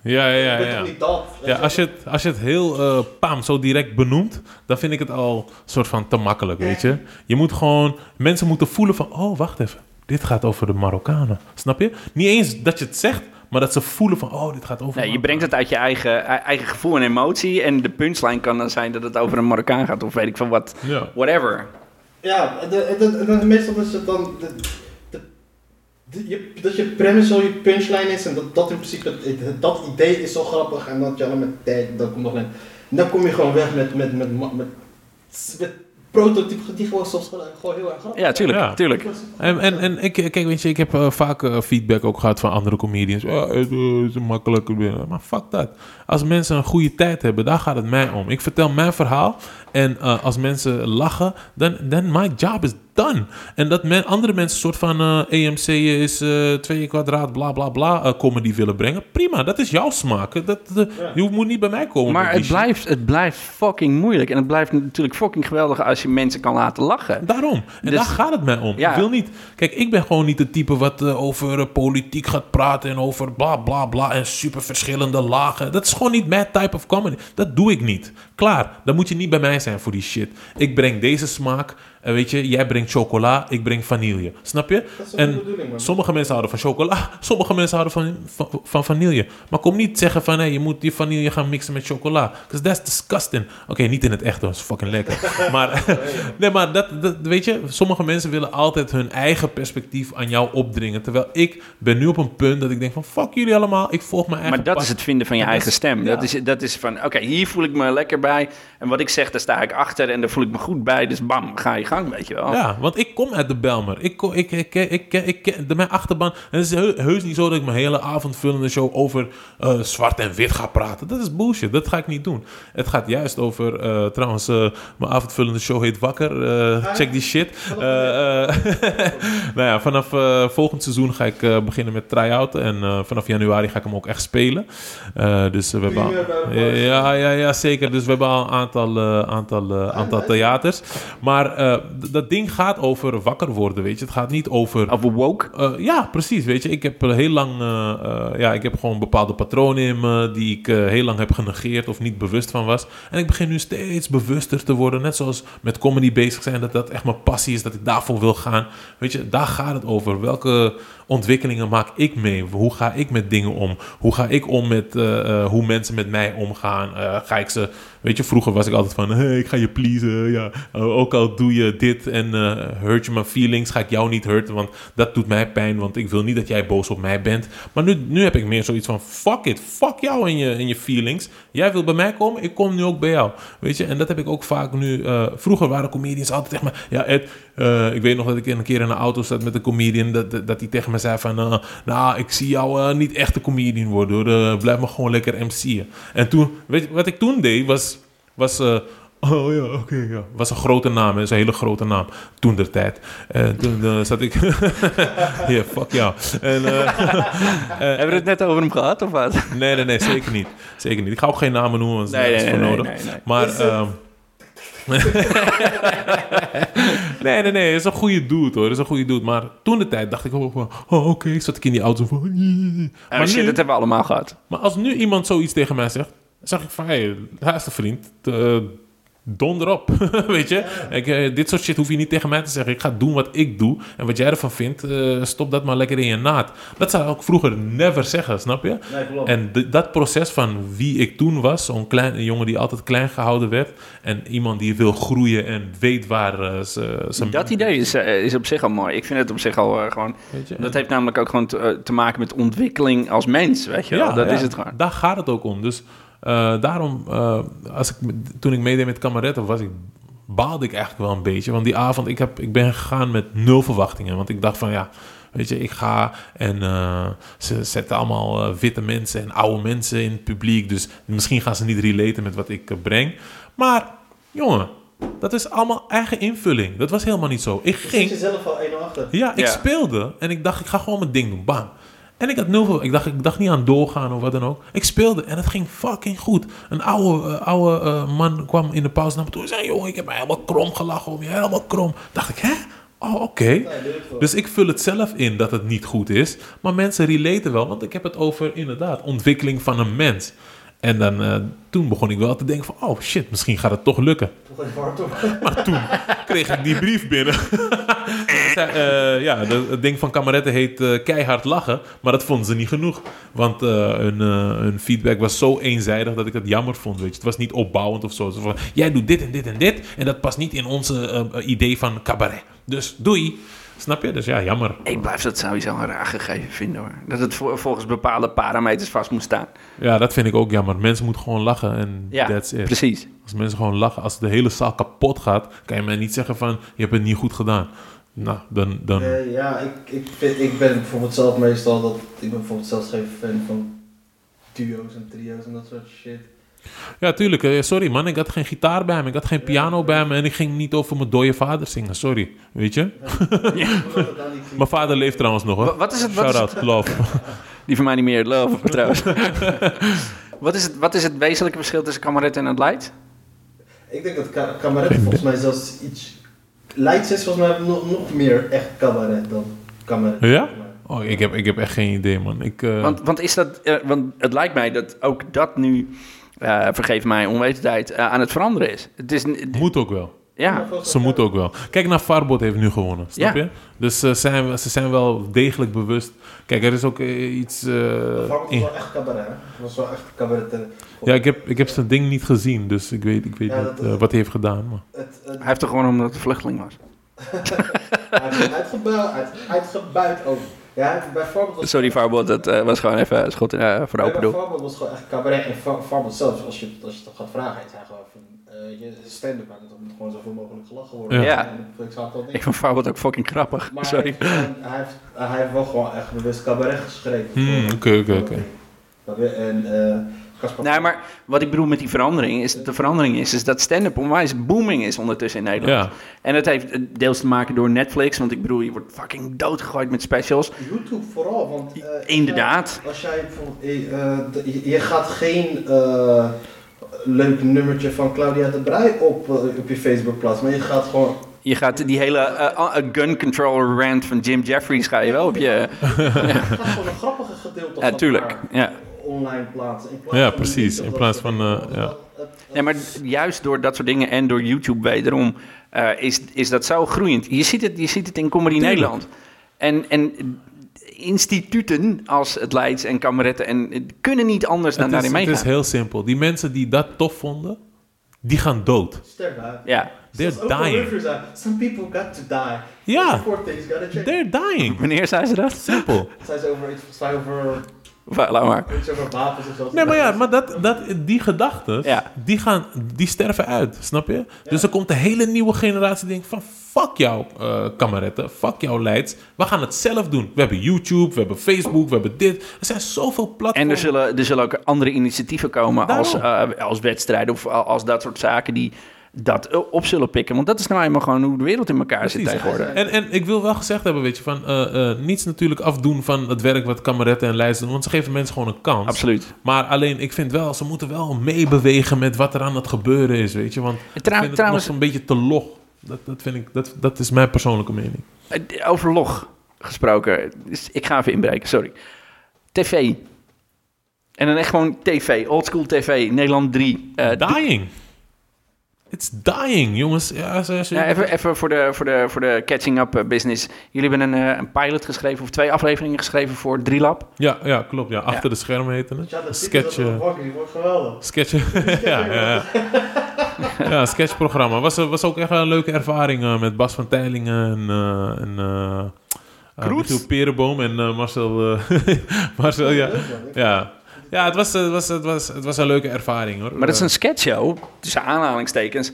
Ja, ja, ja. ja. toch niet dat? Ja, als je het, als je het heel eh paam zo direct benoemt, dan vind ik het al soort van te makkelijk, weet je. Je moet gewoon, mensen moeten voelen van, oh, wacht even, dit gaat over de Marokkanen. Snap je? Niet eens dat je het zegt, maar dat ze voelen van, oh, dit gaat over Nee, je brengt het uit je eigen, eigen gevoel en emotie. En de punchline kan dan zijn dat het over een Marokkaan gaat of weet ik van wat. Ja. Whatever. Ja, en de, en de- en dan meestal is het dan de, de, de- je, dat je premise al je punchline is en dat dat in principe, het- het- dat idee is zo grappig en dat je dan met tag, dan komt nog een... dan kom je gewoon weg met, met, met, met, met, met prototype die gewoon soms gewoon, heel erg grappig Ja, tuurlijk, Ja. tuurlijk. En, en, en ik, kijk, weet je, ik heb eh, vaak eh, feedback ook gehad van andere comedians. Ja, het eh, is makkelijk. Maar fuck dat. Als mensen een goede tijd hebben, daar gaat het mij om. Ik vertel mijn verhaal. En eh, als mensen lachen, dan then my job is done. En dat men, andere mensen een soort van eh, EMC is eh twee kwadraat, bla bla bla, comedy willen brengen. Prima, dat is jouw smaak. Dat, Je moet niet bij mij komen. Maar het blijft, het blijft fucking moeilijk. En het blijft natuurlijk fucking geweldig als je mensen kan laten lachen. Daarom. En Dus- daar gaat het mij om. Ja. Ik wil niet... Kijk, ik ben gewoon niet het type wat over politiek gaat praten... en over bla bla bla en super verschillende lagen. Dat is gewoon niet mijn type of comedy. Dat doe ik niet. Klaar. Dan moet je niet bij mij zijn voor die shit. Ik breng deze smaak. En weet je, jij brengt chocola, ik breng vanille. Snap je? En sommige mensen houden van chocola, [LAUGHS] sommige mensen houden van, van, van vanille. Maar kom niet zeggen van, hé, je moet die vanille gaan mixen met chocola. Because that's disgusting. Oké, niet in het echt, hoor. dat is fucking lekker. [LAUGHS] maar, [LAUGHS] nee, maar dat, dat, weet je, sommige mensen willen altijd hun eigen perspectief aan jou opdringen. Terwijl ik ben nu op een punt dat ik denk van, fuck jullie allemaal, ik volg mijn eigen Maar dat is het vinden van je Dat eigen is- stem. ja. Dat, is, dat is van, oké, hier voel ik me lekker bij. En wat ik zeg, daar sta ik achter. En daar voel ik me goed bij. Dus bam, ga je gang, weet je wel. Ja, want ik kom uit de Belmer. Ik, kom- ik, ik, ik, ik, ik, ik- de, mijn achterban. En het is heu- heus niet zo dat ik mijn hele avondvullende show over eh, zwart en wit ga praten. Dat is bullshit. Dat ga ik niet doen. Het gaat juist over. eh, trouwens, eh, mijn avondvullende show heet Wakker. Eh, check die shit. Eh, eh, [LAUGHS] nou ja, vanaf eh, volgend seizoen ga ik eh, beginnen met try-out. En eh, vanaf januari ga ik hem ook echt spelen. Eh, dus we hebben. al- ja, ja, ja, zeker. Dus we hebben al een aantal, eh, aantal, eh, aantal theaters. Maar eh, dat ding gaat over wakker worden, weet je. Het gaat niet over... Over woke. Eh, ja, precies. Weet je, ik heb eh, heel lang, eh, ja, ik heb gewoon bepaalde patronen in me die ik heel lang heb genegeerd of niet bewust van was. En ik begin nu steeds bewuster te worden, net zoals met comedy bezig zijn, dat dat echt mijn passie is, dat ik daarvoor wil gaan. Weet je, daar gaat het over. Welke ontwikkelingen maak ik mee? Hoe ga ik met dingen om? Hoe ga ik om met eh, eh, hoe mensen met mij omgaan? Eh, ga ik ze, weet je, vroeger was ik altijd van, hey, ik ga je pleasen, ja. Ook al doe je dit en hurt je mijn feelings, ga ik jou niet hurten, want dat doet mij pijn, want ik wil niet dat jij boos op mij bent. Maar nu, nu heb ik meer zoiets van, fuck it, fuck jou en je, en je feelings. Jij wil bij mij komen, ik kom nu ook bij jou. Weet je, en dat heb ik ook vaak nu. vroeger waren comedians altijd tegen me, ja Ed, ik weet nog dat ik een keer in een auto zat met een comedian, dat, dat, dat tegen me zei van, eh, nou, ik zie jou eh, niet echt een comedian worden hoor, Eh, blijf me gewoon lekker MC'en. En toen, weet je, wat ik toen deed, was, was eh, Oh ja, oké, ja. Was een grote naam, is een hele grote naam. Toen der tijd. En toen zat ik. [LAUGHS] Ja, fuck jou. En, eh, [LAUGHS] Hebben we het net over hem gehad, of wat? nee, nee, nee, zeker niet. Zeker niet. Ik ga ook geen namen noemen, want daar is voor nodig. nee, nee. Maar. [LAUGHS] nee, nee, nee. Het is een goede dude hoor. Is een goede dude. Maar toen de tijd dacht ik ook van. Oh, oké. Zat ik in die auto van. Maar shit, nu, dat hebben we allemaal gehad. maar als nu iemand zoiets tegen mij zegt, zeg ik van, hé, hey, vriend, donder op, [LAUGHS] weet je. Ik, eh, dit soort shit hoef je niet tegen mij te zeggen. Ik ga doen wat ik doe en wat jij ervan vindt, eh, stop dat maar lekker in je naad. Dat zou ik vroeger never zeggen, snap je? Nee. En dat proces van wie ik toen was, zo'n klein, een jongen die altijd klein gehouden werd en iemand die wil groeien en weet waar eh, ze, zijn... Dat idee is, is op zich al mooi. Ik vind het op zich al gewoon... Weet je? Dat heeft namelijk ook gewoon te, te maken met ontwikkeling als mens, weet je wel. Dat ja, is het gewoon. Daar gaat het ook om. Dus daarom, eh, als ik, toen ik meedeed met Kameretten, was ik, baalde ik eigenlijk wel een beetje. Want die avond, ik, heb, ik ben gegaan met nul verwachtingen. Want ik dacht van, ja, weet je, ik ga en eh, ze zetten allemaal eh, witte mensen en oude mensen in het publiek. Dus misschien gaan ze niet relaten met wat ik eh, breng. Maar, jongen, dat is allemaal eigen invulling. Dat was helemaal niet zo. Ik ging... Je zelf al 1 achter? Ja, ik Ja. speelde en ik dacht, ik ga gewoon mijn ding doen. Bam. En ik had nul veel. Ik dacht, ik dacht niet aan doorgaan of wat dan ook. Ik speelde en het ging fucking goed. Een oude, eh, oude eh, man kwam in de pauze naar me toe en zei: Jongen, ik heb mij helemaal krom gelachen om je. Helemaal krom. Dacht ik, hè? Oh, oké. Dus ik vul het zelf in dat het niet goed is. Maar mensen relaten wel, want ik heb het over inderdaad ontwikkeling van een mens. En dan, eh, toen begon ik wel te denken van, oh shit, misschien gaat het toch lukken. Maar toen kreeg ik die brief binnen. [LAUGHS] Eh, ja, de- het ding van kameretten heet eh, keihard lachen. Maar dat vonden ze niet genoeg. Want eh, hun, hun feedback was zo eenzijdig dat ik het jammer vond. Weet je. Het was niet opbouwend of zo. Van, jij doet dit en dit en dit. En dat past niet in onze idee van cabaret. Dus doei. Snap je? Dus ja, jammer. Ik blijf dat sowieso een raar gegeven vinden hoor. Dat het vol- volgens bepaalde parameters vast moet staan. Ja, dat vind ik ook jammer. Mensen moeten gewoon lachen en Ja, that's it. precies. Als mensen gewoon lachen, als de hele zaal kapot gaat, kan je mij niet zeggen van, je hebt het niet goed gedaan. Nou, dan, dan Eh, ja, ik, ik, vind, ik ben bijvoorbeeld zelf meestal dat. Ik ben bijvoorbeeld zelfs geen fan van duo's en trio's en dat soort shit. Ja, tuurlijk. eh, Sorry man, ik had geen gitaar bij me, ik had geen piano bij me en ik ging niet over mijn dode vader zingen. Sorry, weet je? [LAUGHS] Mijn vader leeft trouwens nog hoor. Wat is het? Wat is Shout out, love. [LAUGHS] Die van mij niet meer, love [LAUGHS] trouwens. wat, is het, wat is het wezenlijke verschil tussen Kameret en het Light? Ik denk dat ka- cabaret volgens mij zelfs iets. Leids is volgens mij nog, nog meer echt cabaret dan cabaret. Ja? Oh, ik heb, ik heb echt geen idee man. Ik, eh, Want, want, is dat, eh, want het lijkt mij dat ook dat nu, eh, vergeef mij onwetendheid, aan het veranderen is. Het is moet ook wel. Ja, Ze moet ook wel. Kijk naar Farbot heeft nu gewonnen, snap Ja. je? Dus eh, zijn, ze zijn wel degelijk bewust. Kijk, er is ook eh, iets... eh, Farmers was in- wel echt cabaret, hè? Was wel echt cabaret. Ja, ik heb, ik heb zijn ding niet gezien, dus ik weet, ik weet Ja, niet dat- wat hij heeft gedaan. Maar. Het, het, hij heeft toch gewoon omdat het een vluchteling was. [LAUGHS] hij heeft uitgebuit, uit, uitgebuit ook. Ja, bij Sorry Farbot, dat eh, was gewoon even schot eh, voor de open doel. Farmers was gewoon echt cabaret. En Far- Farmers zelf, als je, als je het gaat vragen, hij zei gewoon je stand-up, maar er moet gewoon zoveel mogelijk gelachen worden. Ja. En ik zag dat niet. Ik vond ook fucking grappig, Maar sorry. Hij, heeft, hij, heeft, hij heeft wel gewoon echt bewust cabaret geschreven. Hmm, oké, oké, oké. En eh Caspar... Nee, maar wat ik bedoel met die verandering is dat de verandering is, is dat stand-up onwijs booming is ondertussen in Nederland. Ja, En dat heeft eh, deels te maken door Netflix, want ik bedoel, je wordt fucking doodgegooid met specials. YouTube vooral, want... eh, als Inderdaad. jij- Als jij bijvoorbeeld... eh, eh, je- je gaat geen... eh, leuk nummertje van Claudia de Brij op, eh, op je Facebook plaatsen, maar je gaat gewoon Je gaat die hele eh, uh, gun control rant van Jim Jeffries ga je wel op je... Je gaat gewoon een grappige gedeelte Ja, van tuurlijk. haar Ja. online plaatsen. In plaats Ja, precies. In plaats van, eh, ja. het- het- Nee, maar juist door dat soort dingen en door YouTube wederom eh, is, is dat zo groeiend. Je ziet het, je ziet het in Comedy. Nederland. En, en instituten als het Leids en Kameretten en, kunnen niet anders dan het is, daarin het meegaan. is heel simpel. Die mensen die dat tof vonden, die gaan dood. Sterk uit. Ja. They're dying. Some people got to die. Ja. They're dying. Wanneer zei ze dat? Simpel. Zij ze over iets, over, Laat maar. iets over wapens of zo. Nee, maar ja, maar dat, dat, die gedachten, Ja. die, gaan, die sterven uit, snap je? Dus er komt een hele nieuwe generatie die denkt van... Fuck jou, eh kameretten, fuck jou Leids. We gaan het zelf doen. We hebben YouTube, we hebben Facebook, we hebben dit. Er zijn zoveel En platforms. er zullen, er zullen ook andere initiatieven komen als, eh, als wedstrijden of als dat soort zaken die dat op zullen pikken. Want dat is nou eenmaal gewoon hoe de wereld in elkaar zit tegenwoordig. En, en ik wil wel gezegd hebben, weet je, van eh, eh, niets natuurlijk afdoen van het werk wat kameretten en Leids doen. Want ze geven mensen gewoon een kans. Absoluut. Maar alleen, ik vind wel, ze moeten wel meebewegen met wat er aan het gebeuren is, weet je. Want ik vind het trouwens- nog een beetje te log. Dat, dat, vind ik, dat, dat is mijn persoonlijke mening. Eh, Over log gesproken. Dus ik ga even inbreken, sorry. TV. En dan echt gewoon TV. Oldschool TV. Nederland 3. Eh, doe- Dying. It's dying, jongens. Ja, ze, ze- Ja, even even voor, de, voor, de, voor de catching-up eh, business. Jullie hebben een, eh, een pilot geschreven, of twee afleveringen geschreven voor Drielab. ja, ja, klopt. Ja. Achter de schermen heette het. Ja, dat Sketch, titel eh, dat die wordt geweldig. sketch, [LAUGHS] ja, ja, ja. ja, sketchprogramma. Was, was ook echt een leuke ervaring eh, met Bas van Teilingen en, eh en? Michiel Perenboom en Marcel, eh, [LAUGHS] Marcel, ja. Ja, ja het, was, het, was, het, was, het was een leuke ervaring hoor. Maar dat is een sketchshow, tussen aanhalingstekens.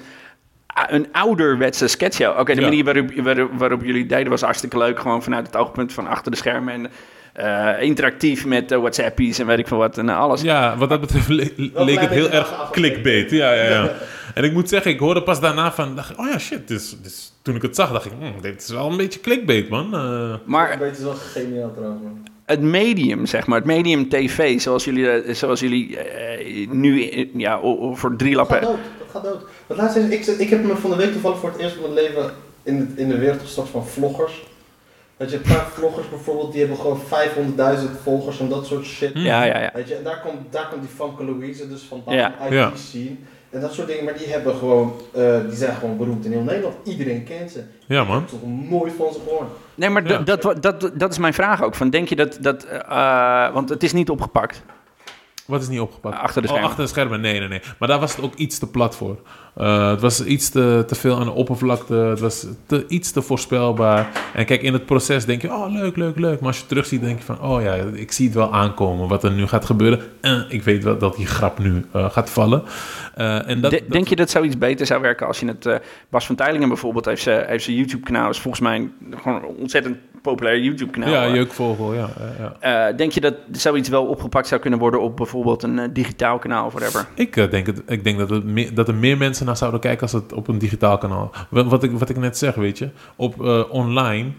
Een ouderwetse sketchshow. Oké, de Ja. manier waarop, waarop, waarop jullie deden was hartstikke leuk. Gewoon vanuit het oogpunt van achter de schermen. En eh, interactief met uh, WhatsAppies en weet ik veel wat. En alles. Ja, wat dat betreft le- leek het heel beetje erg clickbait. Ja, ja, ja. [LAUGHS] En ik moet zeggen, ik hoorde pas daarna van, dacht, ik, oh ja, shit. Dus, dus toen ik het zag, dacht ik, hm, dit is wel een beetje clickbait, man. Eh, Maar Het is wel geniaal trouwens, man. Het medium, zeg maar, het medium tv, zoals jullie, eh, zoals jullie eh, nu eh, ja, voor drie Dat gaat lappen. dood, dat gaat dood. Want laatst is, ik, ik heb me van de week toevallig voor het eerst in mijn leven in, de- in de wereld gestart van vloggers. Weet je, een paar vloggers bijvoorbeeld, die hebben gewoon 500.000 volgers en dat soort shit. Hm. Ja, ja, ja. Weet je, en daar komt, daar komt die Famke Louise dus vandaan Ja. uit Ja. die scene. En dat soort dingen, maar die hebben gewoon, eh, die zijn gewoon beroemd in heel Nederland. Iedereen kent ze. ja, Ik man. heb toch nooit van ze gehoord. Nee, maar Ja. dat, dat, dat is mijn vraag ook. Van, denk je dat, dat eh, want het is niet opgepakt. Wat is niet opgepakt? Achter de Oh, schermen. achter de schermen, nee, nee, nee. Maar daar was het ook iets te plat voor. Eh, het was iets te, te veel aan de oppervlakte. Het was te, iets te voorspelbaar. En kijk, in het proces denk je, oh, leuk, leuk, leuk. Maar als je terugziet, denk je van, oh ja, ik zie het wel aankomen. Wat er nu gaat gebeuren. En ik weet wel dat die grap nu eh, gaat vallen. Eh, en dat, De- dat- Denk je dat zoiets beter zou werken als je het... Bas van Teylingen bijvoorbeeld heeft zijn heeft zijn YouTube-kanaal. is volgens mij gewoon ontzettend populair YouTube-kanaal. Ja, jeukvogel, ja. ja, ja. eh, denk je dat zoiets wel opgepakt zou kunnen worden op bijvoorbeeld een eh, digitaal kanaal of whatever? Ik, eh, denk, het, ik denk dat, het meer, dat er meer mensen naar zouden kijken als het op een digitaal kanaal. Wat, wat, ik, wat ik net zeg, weet je, op eh, online.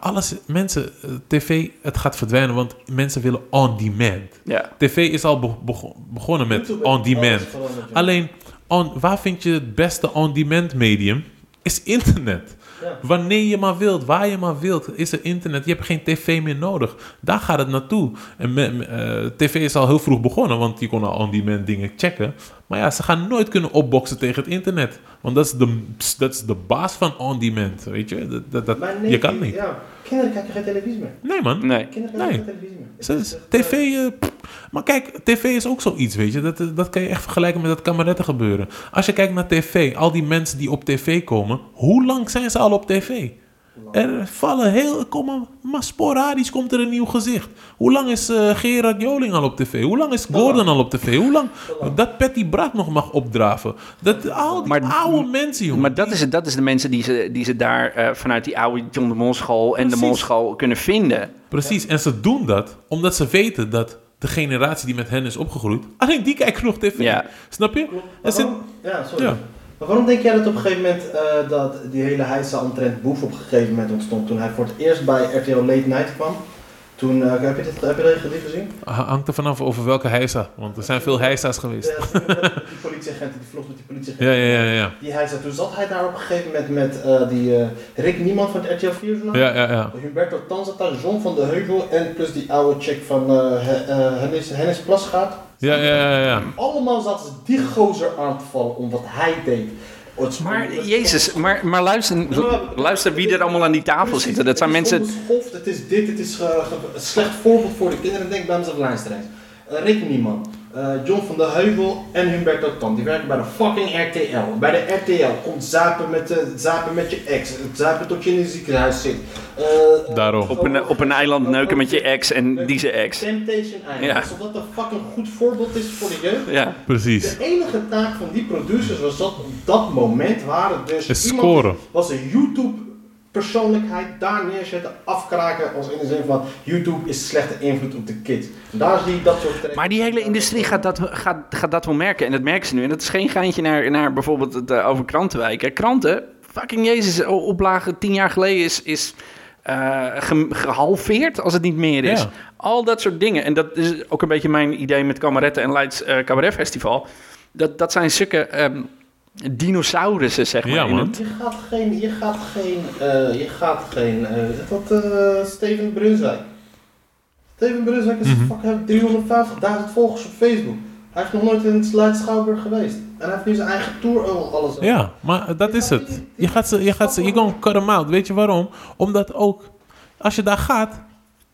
alles, mensen, tv, het gaat verdwijnen, want mensen willen on demand. Ja. TV is al be- bego- begonnen met YouTube on heeft alles demand. veranderd, joh. Alleen, on, waar vind je het beste on demand medium? Is internet. Ja. Wanneer je maar wilt, waar je maar wilt, is er internet. Je hebt geen tv meer nodig. Daar gaat het naartoe. En me- eh, tv is al heel vroeg begonnen, want je kon al on-demand dingen checken. Maar ja, ze gaan nooit kunnen opboksen tegen het internet. Want dat is de, dat is de baas van on-demand, weet je. Dat, dat, je kan niet. Ja, kinderen kijken geen televisie meer. Nee man, Nee. Kinderen Nee. kijken geen televisie meer. Het is TV, eh, eh, maar kijk, tv is ook zoiets, weet je. Dat, dat kan je echt vergelijken met dat kameretten gebeuren. Als je kijkt naar tv, al die mensen die op tv komen, hoe lang zijn ze al op tv? Er vallen heel, komen, maar sporadisch komt er een nieuw gezicht. Hoe lang is eh, Gerard Joling al op tv? Hoe lang is Gordon al op tv? Hoe lang dat Patty Bart nog mag opdraven? Dat, al die Maar- oude mensen, jongen. Maar dat is, het, dat is de mensen die ze, die ze daar eh, vanuit die oude John de Mol school en de. Mol school kunnen vinden. Precies, en ze doen dat omdat ze weten dat de generatie die met hen is opgegroeid, alleen die kijken nog tv. Ja. Snap je? Klopt. Er waarom- Ja, sorry. Ja. Maar waarom denk jij dat op een gegeven moment eh, dat die hele heisa omtrent Boef op een gegeven moment ontstond? Toen hij voor het eerst bij RTL Late Night kwam. Toen, eh, heb je dit, heb je dit gezien? Ha- Hangt er vanaf over welke heisa. Want er zijn veel heisa's geweest. Ja, die politieagenten, die vlog met die politieagenten. Ja, ja, ja, ja. Die heisa, toen zat hij daar op een gegeven moment met eh, die Rick Niemand van het RTL 4 journaal. Ja, ja, ja. Humberto Tan zat daar, John van de Heuvel en plus die oude chick van He- Hennis, Hennis Plasgaard. Ja, ja, ja, ja. Allemaal zaten ze die gozer aan te vallen om wat hij deed. Maar jezus, maar, maar luister, luister wie er allemaal aan die tafel zitten. Dat zijn het is mensen... het is dit, het is ge- een slecht voorbeeld voor de kinderen. Denk bij mezelf lijnstreeks. Uh, Rick Nieman, eh, John van de Heuvel en Humberto Tan. Die werken bij de fucking RTL. Bij de RTL komt zapen met, de zapen met je ex. Het zapen tot je in het ziekenhuis zit. Eh, Daarom. Op een, op een eiland neuken met je ex en die zijn ex. Temptation Island. Ja. Alsof dat een fucking goed voorbeeld is voor de jeugd. Ja. Precies. De enige taak van die producers was dat op dat moment waren dus Is iemand scoren. was een YouTube persoonlijkheid daar neerzetten, afkraken als in de zin van YouTube is slechte invloed op de kids. Daar zie je dat soort trends. Maar die hele industrie gaat dat, gaat, gaat dat wel merken. En dat merken ze nu. En dat is geen geintje naar, naar bijvoorbeeld het eh, over krantenwijken. Kranten, fucking jezus, o- oplage tien jaar geleden is, is eh, ge- gehalveerd als het niet meer is. Ja. Al dat soort dingen. En dat is ook een beetje mijn idee met Kameretten en Leids eh Cabaret Festival. Dat, dat zijn stukke ehm, dinosaurussen, zeg maar. Ja, in man. het- Je gaat geen, je gaat geen, eh, je gaat geen, eh, wat eh Steven Brunswijk. Steven Brunswijk is hij heeft 350.000 volgers op Facebook. Hij heeft nog nooit in het Leid Schouwburg geweest. En hij heeft nu zijn eigen tour al- alles. Ja, maar dat is het. Je gaat ze, je gaat ze, je gewoon cut them out. Weet je waarom? Omdat ook, als je daar gaat,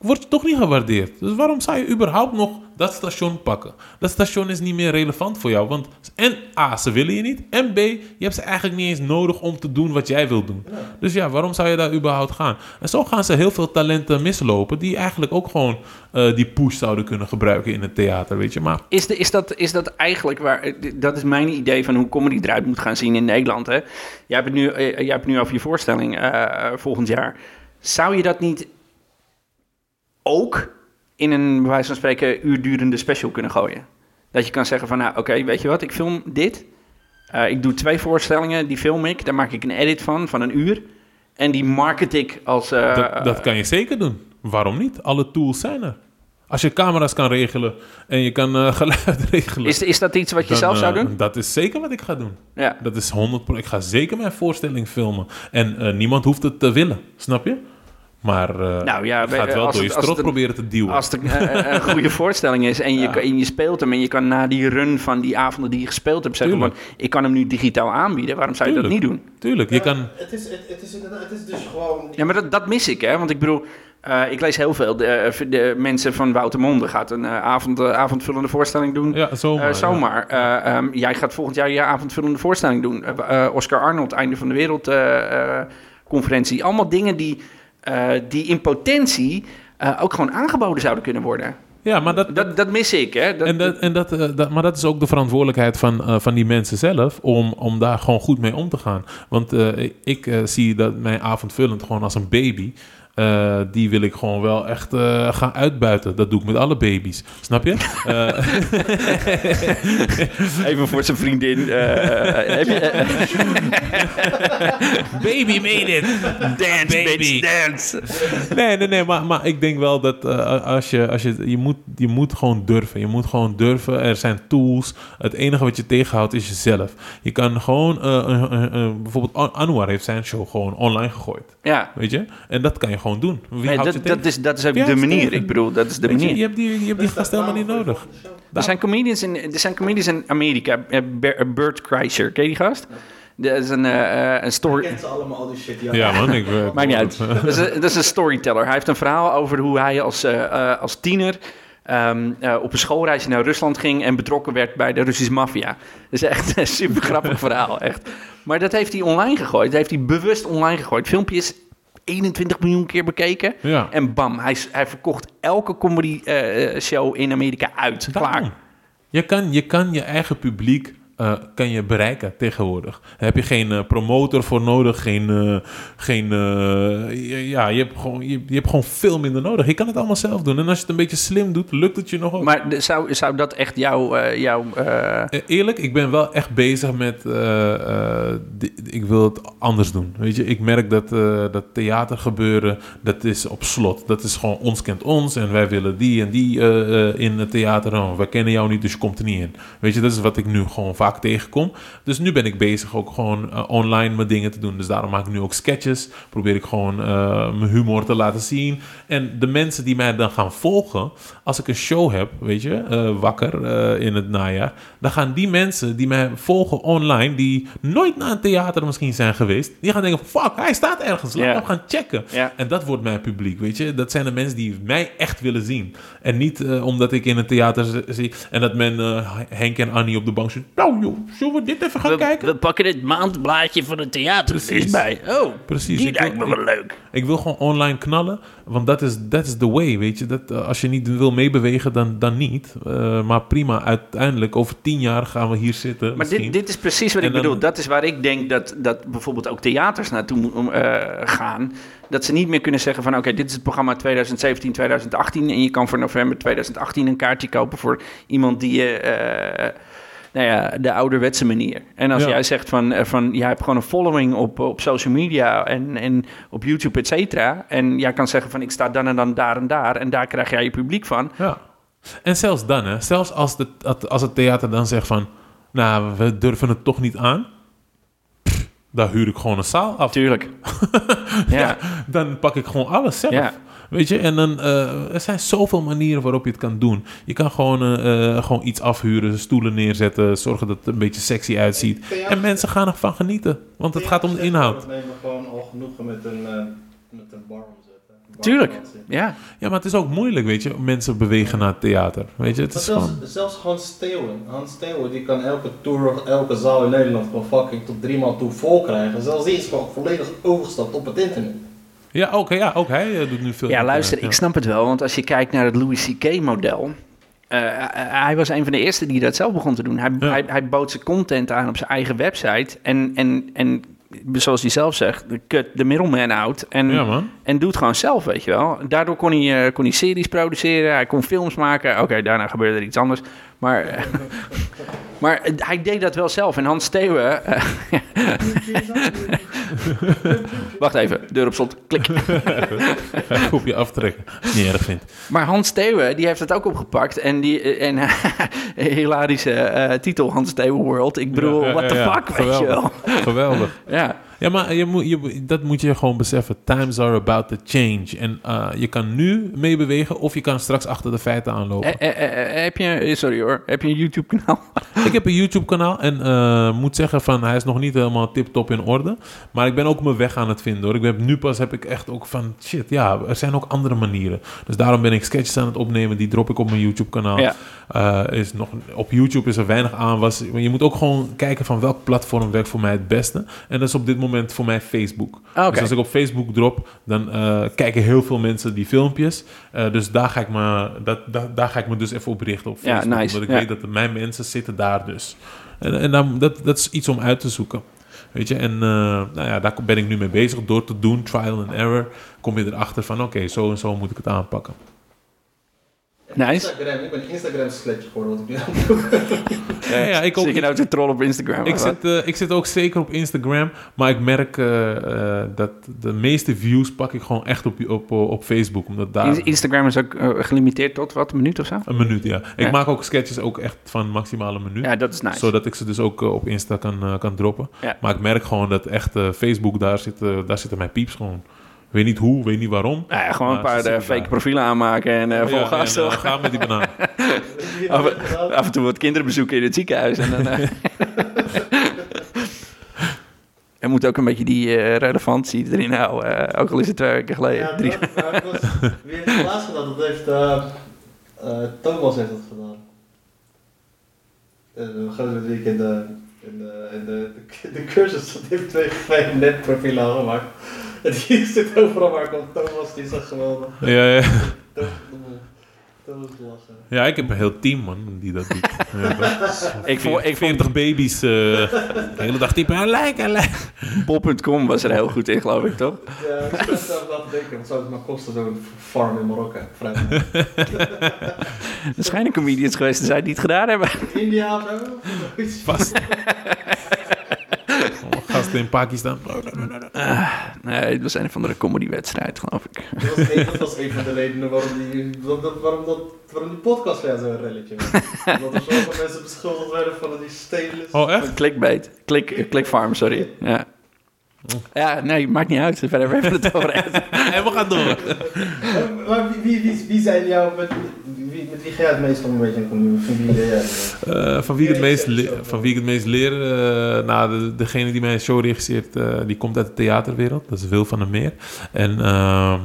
word je toch niet gewaardeerd. Dus waarom zou je überhaupt nog dat station pakken? Dat station is niet meer relevant voor jou. Want en A, ze willen je niet. En B, je hebt ze eigenlijk niet eens nodig om te doen wat jij wilt doen. Dus ja, waarom zou je daar überhaupt gaan? En zo gaan ze heel veel talenten mislopen die eigenlijk ook gewoon eh, die push zouden kunnen gebruiken in het theater, weet je. Maar Is, de, is, dat, is dat eigenlijk waar... eh, Dat is mijn idee van hoe comedy eruit moet gaan zien in Nederland. Hè? Jij, hebt het nu, eh, jij hebt nu over je voorstelling volgend jaar. Zou je dat niet ook in een, bij wijze van spreken, uurdurende special kunnen gooien? Dat je kan zeggen van, nou oké, weet je wat, ik film dit. Eh, ik doe twee voorstellingen, die film ik. Daar maak ik een edit van, van een uur. En die market ik als... eh, Dat, dat kan je zeker doen. Waarom niet? Alle tools zijn er. Als je camera's kan regelen en je kan eh, [LAUGHS] geluid regelen. is, is dat iets wat je dan, zelf zou doen? Dat is zeker wat ik ga doen. Ja. Dat is 100 Ik ga zeker mijn voorstelling filmen. En niemand hoeft het te willen. Snap je? Maar eh Nou ja, je gaat we- wel als door je het- strot het proberen te duwen. Als het een, eh, een goede [LAUGHS] voorstelling is en je, Ja. kan- en je speelt hem en je kan na die run van die avonden die je gespeeld hebt zeggen: van, ik kan hem nu digitaal aanbieden, waarom zou je dat niet doen? Tuurlijk, je Ja, kan... Het is, het, het, is het is dus gewoon... Ja, maar dat, dat mis ik, hè? Want ik bedoel, Eh, ik lees heel veel. De, de mensen van Woutermonde gaat een eh, avond, eh, avondvullende voorstelling doen. Ja, zomaar. Eh, ja. zomaar. Eh, ehm, jij gaat volgend jaar je avondvullende voorstelling doen. Eh, eh, Oscar Arnold, Einde van de Wereld eh, eh, conferentie. Allemaal dingen die, eh, die in potentie eh, ook gewoon aangeboden zouden kunnen worden. Ja, maar dat, Dat, dat mis ik, hè. Dat, en dat, en dat, eh, dat, maar dat is ook de verantwoordelijkheid van, van die mensen zelf om, om daar gewoon goed mee om te gaan. Want ik, zie dat mijn avondvullend gewoon als een baby. Eh, die wil ik gewoon wel echt eh, gaan uitbuiten. Dat doe ik met alle baby's. Snap je? Eh, [LAUGHS] Even voor zijn vriendin. heb je, [LAUGHS] baby made it! dance, Baby. bitch, dance. Nee, nee, nee, maar, maar ik denk wel dat als je, als je, je, moet, je moet gewoon durven. Je moet gewoon durven. Er zijn tools. Het enige wat je tegenhoudt is jezelf. Je kan gewoon, bijvoorbeeld An- Anwar heeft zijn show gewoon online gegooid. Ja, Weet je? En dat kan je gewoon doen. Wie nee, dat, dat, is, dat is ook Ja, de manier. tegen. Ik bedoel, dat is de Weet manier. je hebt die, je hebt die gast helemaal niet nodig. Er zijn comedians in, er zijn comedians in Amerika. eh, Ber- Bert Kreischer, ken je die gast? Dat is een, eh, eh, een story... ze allemaal al die shit. Ja, man. Ik, eh, [LAUGHS] Maakt niet uit. [LAUGHS] Dat is, een, dat is een storyteller. Hij heeft een verhaal over hoe hij als, eh, eh, als tiener ehm, eh, op een schoolreisje naar Rusland ging en betrokken werd bij de Russische maffia. Dat is echt een [LAUGHS] super grappig verhaal, echt. Maar dat heeft hij online gegooid. Dat heeft hij bewust online gegooid. Filmpje is 21 miljoen keer bekeken. Ja. En bam, hij, hij verkocht elke comedy eh, show in Amerika uit. Daarom. Klaar. Je kan, je kan je eigen publiek eh, kan je bereiken tegenwoordig. Daar heb je geen eh, promotor voor nodig. Geen, eh, geen, ja, je hebt, gewoon, je, je hebt gewoon veel minder nodig. Je kan het allemaal zelf doen. En als je het een beetje slim doet, lukt het je nog ook. Maar zou, zou dat echt jouw... jouw Eh, Eerlijk, ik ben wel echt bezig met. ik wil het anders doen. Weet je, ik merk dat dat theatergebeuren. dat is op slot. Dat is gewoon ons kent ons. en wij willen die en die in het theater. Oh, wij kennen jou niet, dus je komt er niet in. Weet je, dat is wat ik nu gewoon vaak tegenkom. Dus nu ben ik bezig ook gewoon eh, online mijn dingen te doen. Dus daarom maak ik nu ook sketches. Probeer ik gewoon eh, mijn humor te laten zien. En de mensen die mij dan gaan volgen. als ik een show heb, weet je, eh, wakker in het najaar. dan gaan die mensen die mij volgen online. die nooit naar een theater misschien zijn geweest. die gaan denken: fuck, hij staat ergens. Laat Ja. hem gaan checken. En dat wordt mijn publiek, weet je. Dat zijn de mensen die mij echt willen zien. En niet omdat ik in een theater zie. en dat men Henk en Annie op de bank. Nou joh, zullen we dit even gaan kijken? pakken het maandblaadje van het theater Precies. bij. Oh, Precies. die Ik lijkt wil- me wel leuk. Ik wil gewoon online knallen, want dat is that is the way, weet je. Dat, eh, als je niet wil meebewegen, dan, dan niet. Eh, maar prima, uiteindelijk over tien jaar gaan we hier zitten. Maar misschien. dit, dit is precies wat En ik dan- bedoel. Dat is waar ik denk dat, dat bijvoorbeeld ook theaters naartoe eh, gaan. Dat ze niet meer kunnen zeggen van... oké, dit is het programma 2017, 2018... en je kan voor november 2018 een kaartje kopen... voor iemand die je... nou ja, de ouderwetse manier. En als Ja. jij zegt van, eh, van... jij hebt gewoon een following op, op social media... En, en op YouTube, et cetera... en jij kan zeggen van... ik sta dan en dan daar en daar... en daar krijg jij je publiek van... Ja. En zelfs dan, hè. Zelfs als, de, als het theater dan zegt van... nou, we durven het toch niet aan... pff, dan huur ik gewoon een zaal af. Tuurlijk. [LAUGHS] ja. Dan pak ik gewoon alles zelf. Ja. Weet je, en dan, eh, er zijn zoveel manieren waarop je het kan doen. Je kan gewoon, eh, eh, gewoon iets afhuren, stoelen neerzetten, zorgen dat het een beetje sexy uitziet. En mensen gaan ervan genieten, want het gaat om de inhoud. Dat nemen we gewoon al genoegen met een, eh, met een bar Tuurlijk. Ja. Ja, maar het is ook moeilijk, weet je, mensen bewegen naar het theater. Weet je, het Maar is zelfs, gewoon... zelfs Hans Steeuwen. Hans Steeuwen die kan elke tour, elke zaal in Nederland gewoon fucking tot drie maal toe vol krijgen. Zelfs die is gewoon volledig overgestapt op het internet. Ja, ook, ja, ook hij eh, doet nu veel. Ja, luister, ja. ik snap het wel. Want als je kijkt naar het Louis C.K.-model... eh, hij was een van de eerste die dat zelf begon te doen. Hij, Ja. hij, hij bood zijn content aan op zijn eigen website. En, en, en zoals hij zelf zegt, cut de middleman out. En, Ja, en doe het gewoon zelf, weet je wel. Daardoor kon hij, eh, kon hij series produceren, hij kon films maken. Oké, daarna gebeurde er iets anders. Maar, eh, [LAUGHS] maar eh, hij deed dat wel zelf. En Hans Steeuwen... eh, [LAUGHS] Wacht even, deur op slot, klik. [LAUGHS] Op je aftrekken, niet erg vindt. Maar Hans Steeuwen, die heeft het ook opgepakt. En die en, [LAUGHS] hilarische eh, titel, Hans Steeuwen World. Ik bedoel, what the fuck, weet je wel. Geweldig. Ja, Ja, maar je moet, je, dat moet je gewoon beseffen. Times are about to change. En uh, je kan nu meebewegen of je kan straks achter de feiten aanlopen. Eh, eh, eh, heb je, eh, sorry hoor, heb je een YouTube kanaal? [LAUGHS] Ik heb een YouTube-kanaal en eh, moet zeggen van hij is nog niet helemaal tip-top in orde. Maar ik ben ook mijn weg aan het vinden hoor. Ik ben, nu pas heb ik echt ook van shit, ja, er zijn ook andere manieren. Dus daarom ben ik sketches aan het opnemen. Die drop ik op mijn YouTube-kanaal. Ja. Eh, is nog, op YouTube is er weinig aanwas. Maar je moet ook gewoon kijken van welk platform werkt voor mij het beste. En dat is op dit moment voor mij Facebook. Ah. Dus als ik op Facebook drop, dan eh, kijken heel veel mensen die filmpjes. Eh, dus daar ga, ik me, dat, dat, daar ga ik me dus even op richten op Ja, Facebook. nice. Omdat ik Ja. weet dat mijn mensen zitten daar dus. En, en dan, dat, dat is iets om uit te zoeken. Weet je, en eh, nou ja, daar ben ik nu mee bezig. Door te doen, trial and error, kom je erachter van... oké, zo en zo moet ik het aanpakken. Nice. Instagram, ik ben Instagram sletje geworden. Ja, ja, ik ook. Zit je nou te trollen op Instagram? Ik zit, eh, ik zit ook zeker op Instagram, maar ik merk eh, eh, dat de meeste views pak ik gewoon echt op, op, op Facebook. Omdat daar In- Instagram is ook gelimiteerd tot wat, een minuut of zo? een minuut, ja. Ik Ja. maak ook sketches ook echt van maximale minuut. Ja, dat is nice. Zodat ik ze dus ook op Insta kan, kan droppen. Ja. Maar ik merk gewoon dat echt eh, Facebook, daar zitten, daar zitten mijn pieps gewoon. Weet niet hoe, weet niet waarom. Nou ja, gewoon een paar eh, fake daar. profielen aanmaken en eh vol Ja, gas en, eh, toch? ga met die banaan. [LAUGHS] af, af en toe wat kinderen bezoeken in het ziekenhuis. En dan, eh, [LAUGHS] er moet ook een beetje die eh, relevantie erin houden. eh, ook al is het twee weken geleden. Ja, Drie- dat, maar ik was, wie [LAUGHS] heeft het laatst gedaan? Dat heeft, Thomas heeft dat gedaan. En we gaan dit week in de, in de, in de, de, de cursus, dat heeft twee, twee netprofielen aangemaakt. En [LAUGHS] die zit overal maar komt. Thomas, die is echt geweldig. ja, ja. Ja, ik heb een heel team, man, die dat doet. [LAUGHS] Ja, dat Ik vond- ik vond- 40 baby's eh, de hele dag typen. Hij lijkt. Bob.com was er heel goed in, geloof ik, toch? Ja, ik zou het zelf laten denken. Wat zou het maar kosten, zo'n farm in Marokko? Vrijdag. [LAUGHS] Er schijnen comedians geweest te zijn die het gedaan hebben. India of zo? Vast. In Pakistan. Nee, het was een van de comedywedstrijd, geloof ik. Dat was, een, dat was een van de redenen waarom die, waarom dat, waarom die podcast ja, zo'n relletje was. [LAUGHS] Omdat er zoveel mensen beschuldigd werden van die stelen. Oh, echt? Clickbait. Klik, eh, clickfarm, sorry. Ja. Ja, nee, maakt niet uit. Verder hebben we het over. En [LAUGHS] we gaan door. Maar, maar wie, wie, wie, wie zijn jou, met wie, met wie ga jij het meest om een beetje in communie? Van wie leer jij? Eh, van, wie ik het meest van wie ik het meest leer? eh, nou, de, degene die mijn show regisseert, eh, die komt uit de theaterwereld. Dat is Wil van der Meer. En ehm,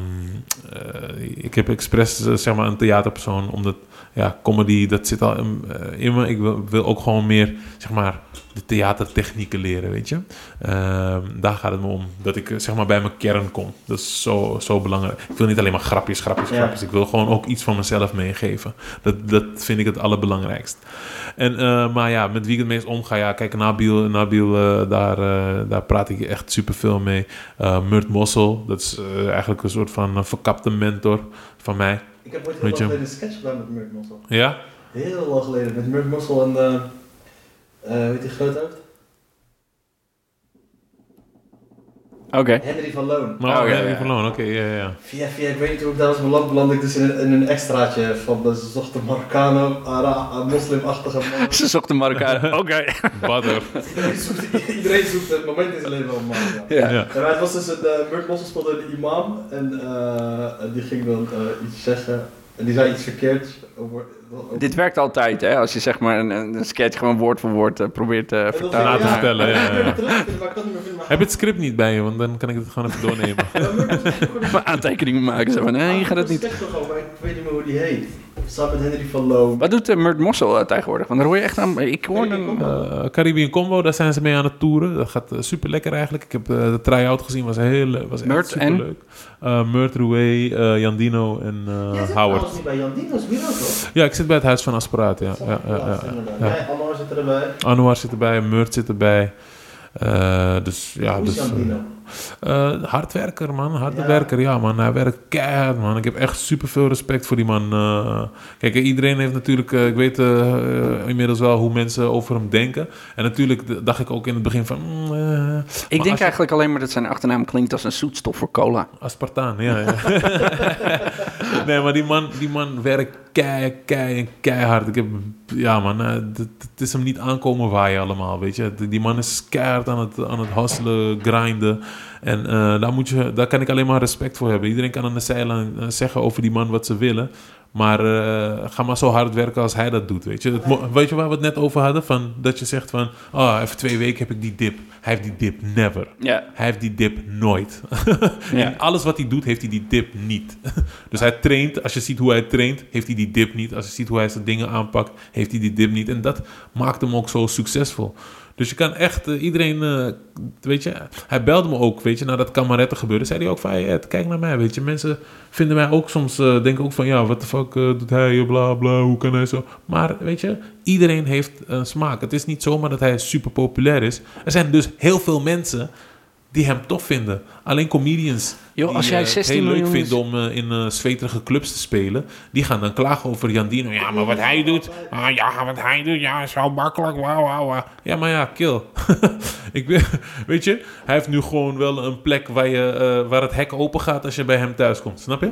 eh, ik heb expres zeg maar een theaterpersoon, omdat ja, comedy, dat zit al in, eh, in me. Ik wil, wil ook gewoon meer, zeg maar, de theatertechnieken leren, weet je. Ehm, daar gaat het me om. Dat ik eh, zeg maar bij mijn kern kom. Dat is zo, zo belangrijk. Ik wil niet alleen maar grapjes, grapjes, Ja. grapjes. Ik wil gewoon ook iets van mezelf meegeven. Dat, dat vind ik het allerbelangrijkst. En, eh, maar ja, met wie ik het meest omga, ja, kijk, Nabil, Nabil daar, daar praat ik echt super veel mee. Murt Mossel, dat is eigenlijk een soort van verkapte mentor van mij. Ik heb ooit heel lang geleden een sketch gedaan met Murt Mossel. Ja? Heel lang geleden, met Murt Mossel en, eh eh weet je groothoofd? Oké. Henry van Loon. Maar Oh, ja, ja, ja. Verloon, oké, ja, ja. Via, via, ik weet niet hoe ik daar was beland, belandde ik dus in een, in een extraatje van de zochte Marokkanen, Ara- moslimachtige man. [LAUGHS] Ze zochten Marokkaan. [LAUGHS] Oké. Badder. iedereen, zoekt, iedereen zoekt een moment in zijn leven om Marokkaan. Ja. Ja. Ja, maar het was dus een, uh, Mossel speelde een imam en eh, en die ging dan eh, iets zeggen en die zei iets verkeerds over... over Dit werkt altijd, hè? Als je zeg maar een, een sketch gewoon woord voor woord eh, probeert te en dan vertalen. Vertellen, ja, en ja. maar maar- Heb je het script niet bij je, want dan kan ik het gewoon even doornemen. [LAUGHS] Ja, Even [LAUGHS] aantekeningen maken. Zo van, nee, je gaat het niet. Ik toch maar ik weet niet meer hoe die heet. Samen met Henry van Loon. Wat doet uh, Murt Mossel eh, tegenwoordig? Want daar hoor je echt aan... Ik hoor een... Combo. Eh, Caribbean Combo, daar zijn ze mee aan het toeren. Dat gaat super lekker eigenlijk. Ik heb eh, de try-out gezien, was heel was Murt echt super leuk. Murt Roué, eh, Jandino en eh, Howard. trouwens niet bij Jan Dino's bureau toch? Ja, ik zit bij het Huis van Asperaat, ja. ja, ja, ja, Anwar zit erbij. Anwar zit erbij, Murt zit erbij. Eh, dus ja, dus, Jan eh? Eh, hardwerker, man. Harde werker, ja, man. Hij werkt keihard, man. Ik heb echt super veel respect voor die man. Eh, kijk, iedereen heeft natuurlijk... eh, ik weet eh, eh, inmiddels wel hoe mensen over hem denken. En natuurlijk dacht ik ook in het begin van... mm, eh, Ik denk je- eigenlijk alleen maar dat zijn achternaam klinkt als een zoetstof voor cola. Aspartaan, ja. ja. [LAUGHS] nee, maar die man, die man werkt kei, kei en keihard. Ik heb, ja man, eh, het is hem niet aankomen waaien allemaal, weet je. Die- Die man is keihard aan het, aan het hustelen, grinden. En eh, daar, moet je, daar kan ik alleen maar respect voor hebben. Iedereen kan aan de zijlijn eh, zeggen over die man wat ze willen. Maar eh, ga maar zo hard werken als hij dat doet, weet je. Weet je waar we het net over hadden? Van, dat je zegt van, oh, even twee weken heb ik die dip. Hij heeft die dip never. Ja. Hij heeft die dip nooit. [LAUGHS] Ja. In alles wat hij doet, heeft hij die dip niet. [LAUGHS] dus hij traint, als je ziet hoe hij traint, heeft hij die dip niet. Als je ziet hoe hij zijn dingen aanpakt, heeft hij die dip niet. En dat maakt hem ook zo succesvol. Dus je kan echt eh, iedereen, eh, weet je, hij belde me ook, weet je, na dat kamaretten gebeurde, zei hij ook van, hey kijk naar mij, weet je, mensen vinden mij ook soms, eh, denken ook van, ja, wat de fuck doet hij, bla bla, hoe kan hij zo? Maar, weet je, iedereen heeft een smaak. Het is niet zomaar dat hij super populair is. Er zijn dus heel veel mensen die hem tof vinden. Alleen comedians Die als jij eh, het 16 heel leuk miljoen- vinden om eh, in eh zweterige clubs te spelen, die gaan dan klagen over Jan Dino. Ja, maar wat hij doet, ah, ja, wat hij doet, ja, is zo makkelijk, wauw, wauw, wauw. Ja, maar ja, kill. [LAUGHS] Ik weet, weet je, hij heeft nu gewoon wel een plek waar, je, eh, waar het hek open gaat als je bij hem thuis komt, snap je?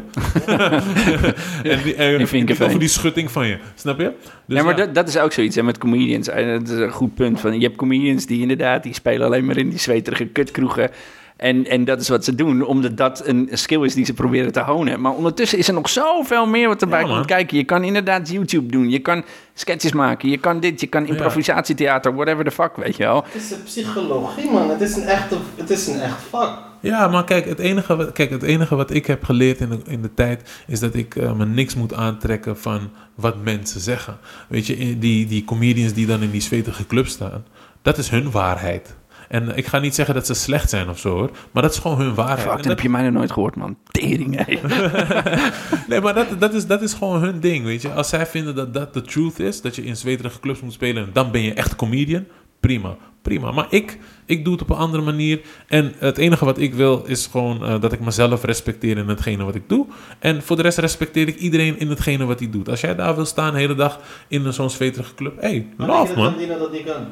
[LAUGHS] en die, en, over die schutting van je, snap je? Dus ja, maar ja. Dat, dat is ook zoiets hè, met comedians. En dat is een goed punt. Van, je hebt comedians die inderdaad, die spelen alleen maar in die zweterige kutkroegen. En, en dat is wat ze doen, omdat dat een skill is die ze proberen te honen. Maar ondertussen is er nog zoveel meer wat erbij Ja, komt kijken. Je kan inderdaad YouTube doen, je kan sketches maken, je kan dit, je kan improvisatietheater, whatever the fuck, weet je wel. Het is een psychologie, man. Het is een echte, het is een echt vak. Ja, maar kijk, het enige wat, kijk, het enige wat ik heb geleerd in de, in de tijd is dat ik eh, me niks moet aantrekken van wat mensen zeggen. Weet je, die, die comedians die dan in die zwetige club staan, dat is hun waarheid. En ik ga niet zeggen dat ze slecht zijn of zo hoor, maar dat is gewoon hun waarheid. Fuck, En dat dat- heb je mij nog nooit gehoord, man. Tering. [LAUGHS] Nee, maar dat, dat, is, dat is gewoon hun ding, weet je. Als zij vinden dat dat de truth is, dat je in zweterige clubs moet spelen, dan ben je echt comedian. Prima, prima. Maar ik, ik doe het op een andere manier. En het enige wat ik wil is gewoon eh, dat ik mezelf respecteer in hetgene wat ik doe. En voor de rest respecteer ik iedereen in hetgene wat hij doet. Als jij daar wil staan de hele dag in een zo'n zweterige club, hey, love man. Dat niet kan. Dat gaat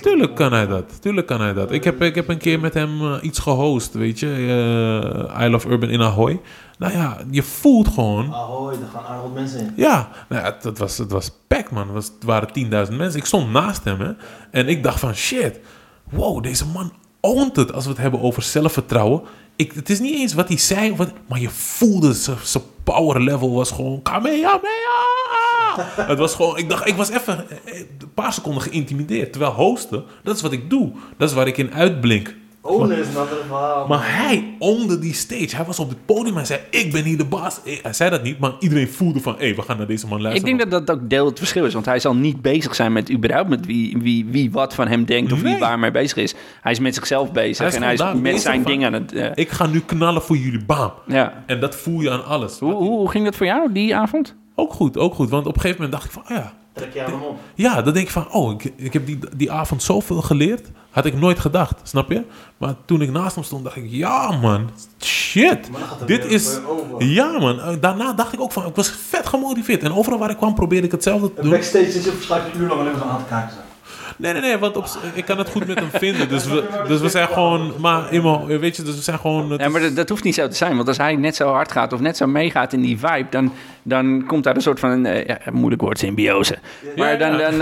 Tuurlijk kan hij dat. Tuurlijk kan hij dat. Ik heb, ik heb een keer met hem eh, iets gehost, weet je. eh I Love Urban in Ahoy. Nou ja, je voelt gewoon... Ahoy, daar gaan aardig wat mensen in. Ja, nou ja, het, het was, het was packed, man. Het, was, het waren 10.000 mensen. Ik stond naast hem, hè. En ik dacht van, shit. Wow, deze man ownt het als we het hebben over zelfvertrouwen. Ik, het is niet eens wat hij zei, wat, maar je voelde zijn power level was gewoon... Kamehameha! het was gewoon... Ik dacht, ik was even eh, een paar seconden geïntimideerd. Terwijl hosten, dat is wat ik doe. Dat is waar ik in uitblink. Owner is een ander verhaal. Maar hij ownde die stage. Hij was op het podium en zei: Ik ben hier de baas. Eh, Hij zei dat niet, maar iedereen voelde van: Hé, hey, we gaan naar deze man Ik luisteren. denk dat dat ook deel het verschil is. Want hij zal niet bezig zijn met überhaupt met wie, wie, wie wat van hem denkt of wie Nee. waarmee bezig is. Hij is met zichzelf bezig Hij en hij is met zijn van- ding aan het... eh, Ik ga nu knallen voor jullie, bam. ja. En dat voel je aan alles. Hoe, hoe, hoe ging dat voor jou die avond? Ook goed, ook goed. Want op een gegeven moment dacht ik van, oh ja. Trek je aan hem op. Ja, dan denk ik van, oh, ik, ik heb die, die avond zoveel geleerd. Had ik nooit gedacht, snap je? Maar toen ik naast hem stond, dacht ik, ja man, shit. Dit is, ja man. Eh, Daarna dacht ik ook van, ik was vet gemotiveerd. En overal waar ik kwam probeerde ik hetzelfde te En doen. backstage is je waarschijnlijk een uur lang alleen maar aan het kijken. Nee, nee, nee, want op, ik kan het goed met hem vinden. Dus we, dus we zijn gewoon, maar eenmaal, weet je, dus we zijn gewoon... Ja, maar dat, dat hoeft niet zo te zijn. Want als hij net zo hard gaat of net zo meegaat in die vibe... dan, dan komt daar een soort van, eh, ja, moeilijk woord, symbiose. Maar dan... dan eh.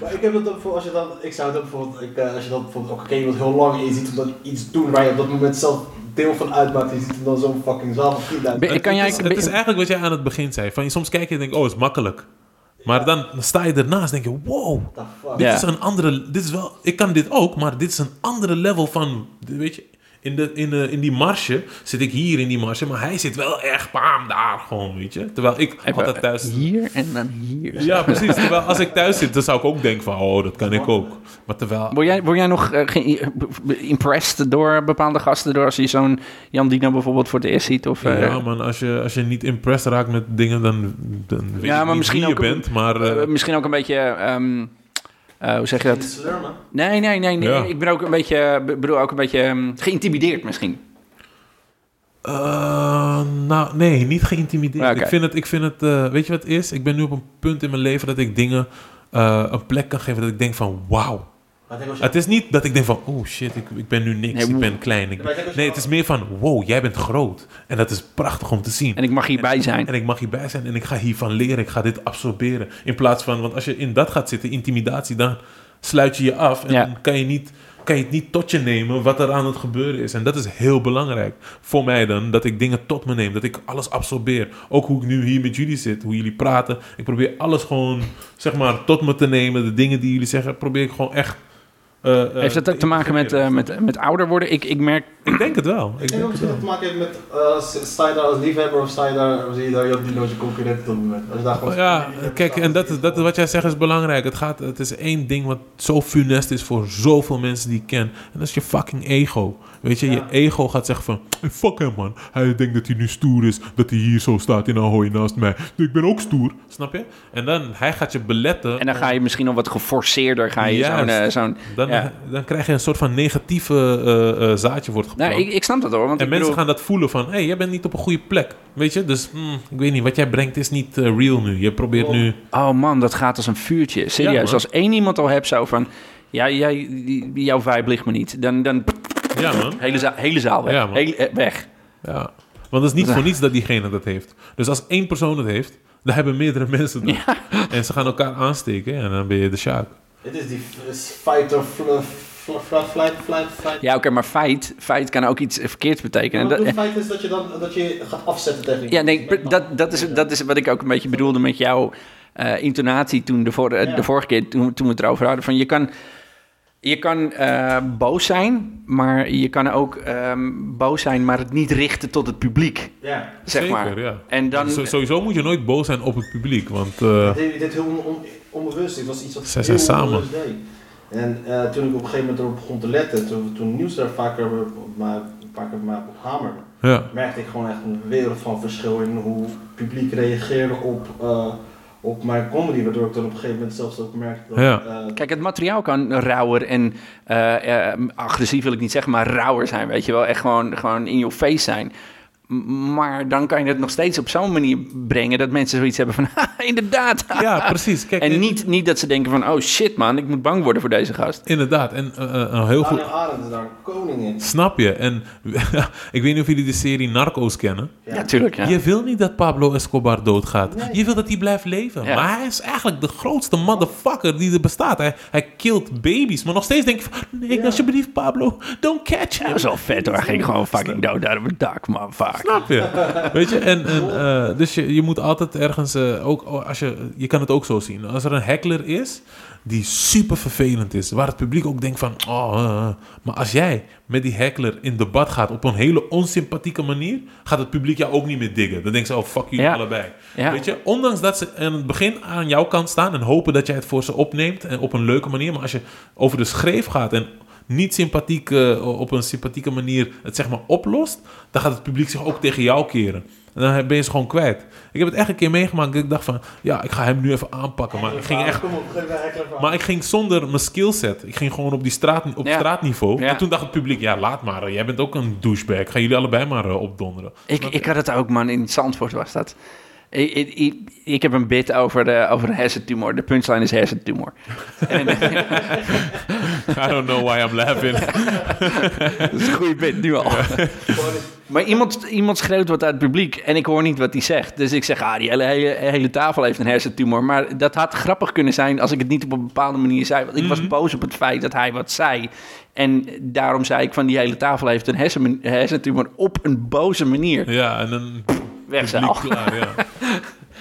Maar ik heb het ook voor als je dan, ik zou het ook bijvoorbeeld, ik, eh, als je dan bijvoorbeeld ook je iemand heel lang en je ziet hem dan iets doen waar je op dat moment zelf deel van uitmaakt, en je ziet hem dan zo'n fucking zaal van 10.000. Ben- het, kan jij- het, is, het is eigenlijk wat jij aan het begin zei. Van, soms kijk je en denk oh, het is makkelijk. Maar dan sta je ernaast en denk je, wow, dit is een andere, dit is wel, ik kan dit ook, maar dit is een andere level van, weet je, in, de, in, de, in die marge zit ik hier in die marge, maar hij zit wel echt bam daar gewoon, weet je. Terwijl ik altijd thuis... Hier en dan hier. Ja, precies. Terwijl als ik thuis zit, dan zou ik ook denken van, oh, dat kan ik ook. Maar terwijl... Word jij, word jij nog impressed door bepaalde gasten? Door als je zo'n Jan Dino bijvoorbeeld voor het eerst ziet? Of, eh, Ja, man, als je, als je niet impressed raakt met dingen, dan, dan weet Ja, je maar niet misschien wie je ook- bent. Maar misschien ook een beetje... ehm, eh, hoe zeg je dat? Nee, nee, nee. nee. Ja. Ik ben ook een beetje, be- bedoel ook een beetje ehm, geïntimideerd misschien. Eh, nou, nee, niet geïntimideerd. Oké. Ik vind het, ik vind het eh, weet je wat het is? Ik ben nu op een punt in mijn leven dat ik dingen eh, een plek kan geven dat ik denk van, wauw. Het is niet dat ik denk van, oh shit, ik, ik ben nu niks, Nee, ik ben klein. Ik nee, het is meer van, wow, jij bent groot. En dat is prachtig om te zien. En ik mag hierbij zijn. En ik mag hierbij zijn en ik ga hiervan leren. Ik ga dit absorberen. In plaats van, want als je in dat gaat zitten, intimidatie, dan sluit je je af. En Ja. dan kan je, niet, kan je het niet tot je nemen wat er aan het gebeuren is. En dat is heel belangrijk voor mij dan, dat ik dingen tot me neem. Dat ik alles absorbeer. Ook hoe ik nu hier met jullie zit, hoe jullie praten. Ik probeer alles gewoon, zeg maar, tot me te nemen. De dingen die jullie zeggen, probeer ik gewoon echt... eh, eh, Heeft dat ook te maken met, eh, met, met ouder worden? Ik, ik merk... Ik denk het wel. Ik Ik denk denk ook het dat wel. te maken heeft met, eh, s- sta je daar als liefhebber of sta je daar, zie je daar je concurrent op het moment. Als je daar gewoon Ja, kijk, en dat is, dat is wat jij zegt is belangrijk. Het, gaat, het is één ding wat zo funest is voor zoveel mensen die ik ken. En dat is je fucking ego. Weet je, je ego gaat zeggen van... "Hey, fuck hem, man. Hij denkt dat hij nu stoer is. Dat hij hier zo staat in Ahoy naast mij. Ik ben ook stoer. Snap je? En dan, hij gaat je beletten. En dan ga je misschien nog wat geforceerder, ga je zo'n... zo'n Dan, ja. dan krijg je een soort van negatieve eh, eh, zaadje wordt geplant. Nou, ik, ik snap dat hoor. Want en mensen bedoel, gaan dat voelen van... Hé, hey, jij bent niet op een goede plek. Weet je? Dus, hmm, ik weet niet. Wat jij brengt is niet real nu. Je probeert nu... Oh man, dat gaat als een vuurtje. Serieus, als één iemand al hebt zo van... Ja, jij, jouw vibe ligt me niet. Dan, dan Ja, man. hele, zaal, hele zaal weg. Ja, man. Hele- eh, weg. Ja, want het is niet voor niets dat diegene dat heeft. Dus als één persoon het heeft, dan hebben meerdere [LAUGHS] mensen dat. En ze gaan elkaar aansteken en dan ben je de sjaak. Het is die fight or fl- fl- fl- flight, flight, flight. Ja, oké, maar feit, feit kan ook iets verkeerds betekenen. Maar het feit is dat je dan dat je gaat afzetten tegen Ja, nee, dat, dat, is, dat is wat ik ook een beetje bedoelde met jouw eh, intonatie toen de, vor, Ja. de vorige keer, toen, toen we het erover hadden. Van je kan, je kan eh, boos zijn, maar je kan ook ehm, boos zijn, maar het niet richten tot het publiek, Ja. zeg Zeker, maar. ja. En dan, Zo- sowieso moet je nooit boos zijn op het publiek, want eh, Dit, dit heel on, on- onbewust. Dit was iets wat Zij zijn samen. deed. En eh, toen ik op een gegeven moment erop begon te letten, toen, toen nieuws daar vaker op mij, een paar keer op hamerde, ja. merkte ik gewoon echt een wereld van verschil in hoe het publiek reageerde op, eh, op mijn comedy. Waardoor ik dan op een gegeven moment zelfs ook merkte dat... Ja. eh, Kijk, het materiaal kan rauwer en eh, eh, agressief wil ik niet zeggen, maar rauwer zijn, weet je wel. Echt gewoon, gewoon in your face zijn. Maar dan kan je het nog steeds op zo'n manier brengen dat mensen zoiets hebben van, [LAUGHS] "Ha, inderdaad. ja, precies. Kijk, En niet, niet dat ze denken van, oh shit man, ik moet bang worden voor deze gast. Inderdaad, en een heel goed... Daniel Arendt is daar koning in. Snap je? En [LAUGHS] ik weet niet of jullie de serie Narcos kennen. Ja, tuurlijk. Ja. Je wil niet dat Pablo Escobar doodgaat. Nee. Je wil dat hij blijft leven. Ja. Maar hij is eigenlijk de grootste motherfucker die er bestaat. Hij, hij killt baby's. Maar nog steeds denk je van... Nee, Ja. alsjeblieft Pablo. Don't catch him. Dat is wel vet hoor. Hij ging gewoon fucking dood uit op het dak, man. Fuck. Snap je? Weet je? En, en, eh, dus je, je moet altijd ergens... eh, ook als je, je kan het ook zo zien. Als er een heckler is die super vervelend is. Waar het publiek ook denkt van... Oh, eh. Maar als jij met die heckler in debat gaat op een hele onsympathieke manier... gaat het publiek jou ook niet meer diggen. Dan denken ze, oh fuck jullie Ja. allebei. Ja. Weet je? Ondanks dat ze aan het begin aan jouw kant staan... en hopen dat jij het voor ze opneemt en op een leuke manier. Maar als je over de schreef gaat en niet sympathiek, eh, op een sympathieke manier het zeg maar oplost... dan gaat het publiek zich ook tegen jou keren. En dan ben je ze gewoon kwijt. Ik heb het echt een keer meegemaakt dat ik dacht van... ja, ik ga hem nu even aanpakken. Maar ik ging echt... Maar ik ging zonder mijn skillset. Ik ging gewoon op, die straat, op Ja. straatniveau. Ja. En toen dacht het publiek, ja, laat maar. eh, Jij bent ook een douchebag. Gaan jullie allebei maar eh, opdonderen. Ik, ik had het ook, man. In Zandvoort was dat. Ik, ik, ik, ik heb een bit over, de, over een hersentumor. De punchline is hersentumor. En, [LAUGHS] I don't know why I'm laughing. [LAUGHS] dat is een goede bit, nu al. [LAUGHS] Maar iemand, iemand schreeuwt wat uit het publiek en ik hoor niet wat hij zegt. Dus ik zeg, ah, die hele, hele, hele tafel heeft een hersentumor. Maar dat had grappig kunnen zijn als ik het niet op een bepaalde manier zei. Want ik was boos op het feit dat hij wat zei. En daarom zei ik van die hele tafel heeft een hersen, hersentumor op een boze manier. ja, en dan Wegzaal. publiek klaar, [LAUGHS] ja.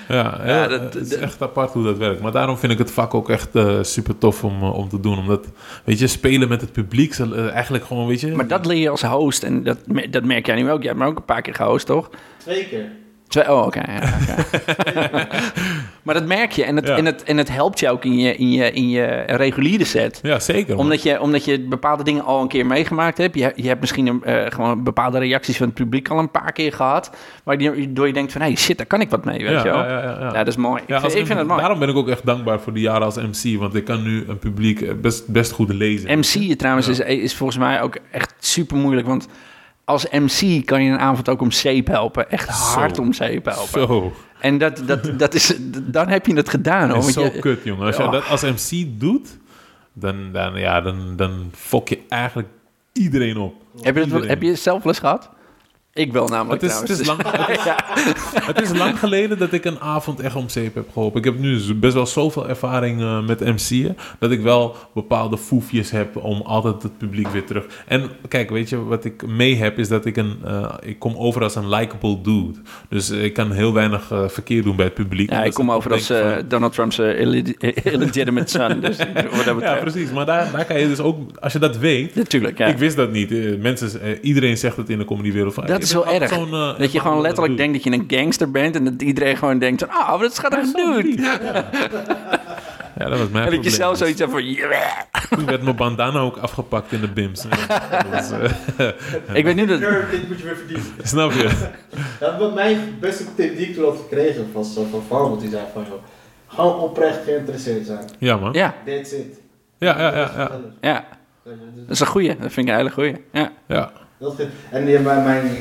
Ja, Ja, dat- het is dat- echt apart hoe dat werkt. Maar daarom vind ik het vak ook echt eh, super tof om, eh, om te doen. Omdat, weet je, spelen met het publiek, ze- eh, eigenlijk gewoon, weet je... Maar dat leer je als host en dat, dat merk jij nu ook. Jij hebt me ook een paar keer gehost, toch? Twee keer. Twee, oh, oké. [LAUGHS] maar dat merk je en het, Ja. en het, en het helpt je ook in je, in je, in je reguliere set. Ja, zeker. Omdat je, omdat je bepaalde dingen al een keer meegemaakt hebt. Je, je hebt misschien een, eh, gewoon bepaalde reacties van het publiek al een paar keer gehad. Waardoor je denkt van, hey, shit, daar kan ik wat mee, weet ja, je wel. ja, ja, ja. Ja, dat is mooi. Vind, ik vind het mooi. Daarom ben ik ook echt dankbaar voor die jaren als MC. Want ik kan nu een publiek eh, best, best goed lezen. MC trouwens is, is volgens mij ook echt super moeilijk. Want als MC kan je een avond ook om zeep helpen. Echt Zo. hard om zeep helpen. Zo. En dat, dat, dat is, dan heb je het gedaan. Hoor. Dat is zo je- kut, jongen. Als je dat als MC doet, dan, dan, ja, dan, dan fok je eigenlijk iedereen op. heb, je dat, Iedereen. heb je zelf eens gehad? Ik wel namelijk Het is, het, is lang, het, is, [LAUGHS] het is lang geleden dat ik een avond echt om zeep heb geholpen. Ik heb nu best wel zoveel ervaring eh, met MC'en... dat ik wel bepaalde foefjes heb om altijd het publiek weer terug... En kijk, weet je, wat ik mee heb is dat ik een... eh, ik kom over als een likable dude. Dus ik kan heel weinig eh, verkeer doen bij het publiek. Ja, ik kom ze over als van- Donald Trump's illeg- [LAUGHS] illegitimate son. Dus ja, precies. Maar daar, daar kan je dus ook... Als je dat weet... Natuurlijk, ja. Ik wist dat niet. Mensen, iedereen zegt het in de comedywereld. van, Dat "Hey, is altijd erg. zo'n, eh, dat je gewoon letterlijk dude." denkt dat je een gangster bent... en dat iedereen gewoon denkt van... ah, wat schattig dude. [LAUGHS] Ja, dat was mijn En dat je zelf zoiets hebt van... yeah. Toen werd mijn bandana ook afgepakt in de bims. Dus, eh, [LAUGHS] Ik weet nu dat... Dit moet je weer verdienen. [LAUGHS] snap je? Ja, wat mijn beste tip die ik toen had gekregen was van Farmel. Die zei van, gewoon oprecht geïnteresseerd zijn. Ja, man. Ja, That's it. Ja, ja, ja. ja, ja. Dat is een goeie. Dat vind ik een hele goeie. Ja. ja. Dat vind- en die, mijn, mijn,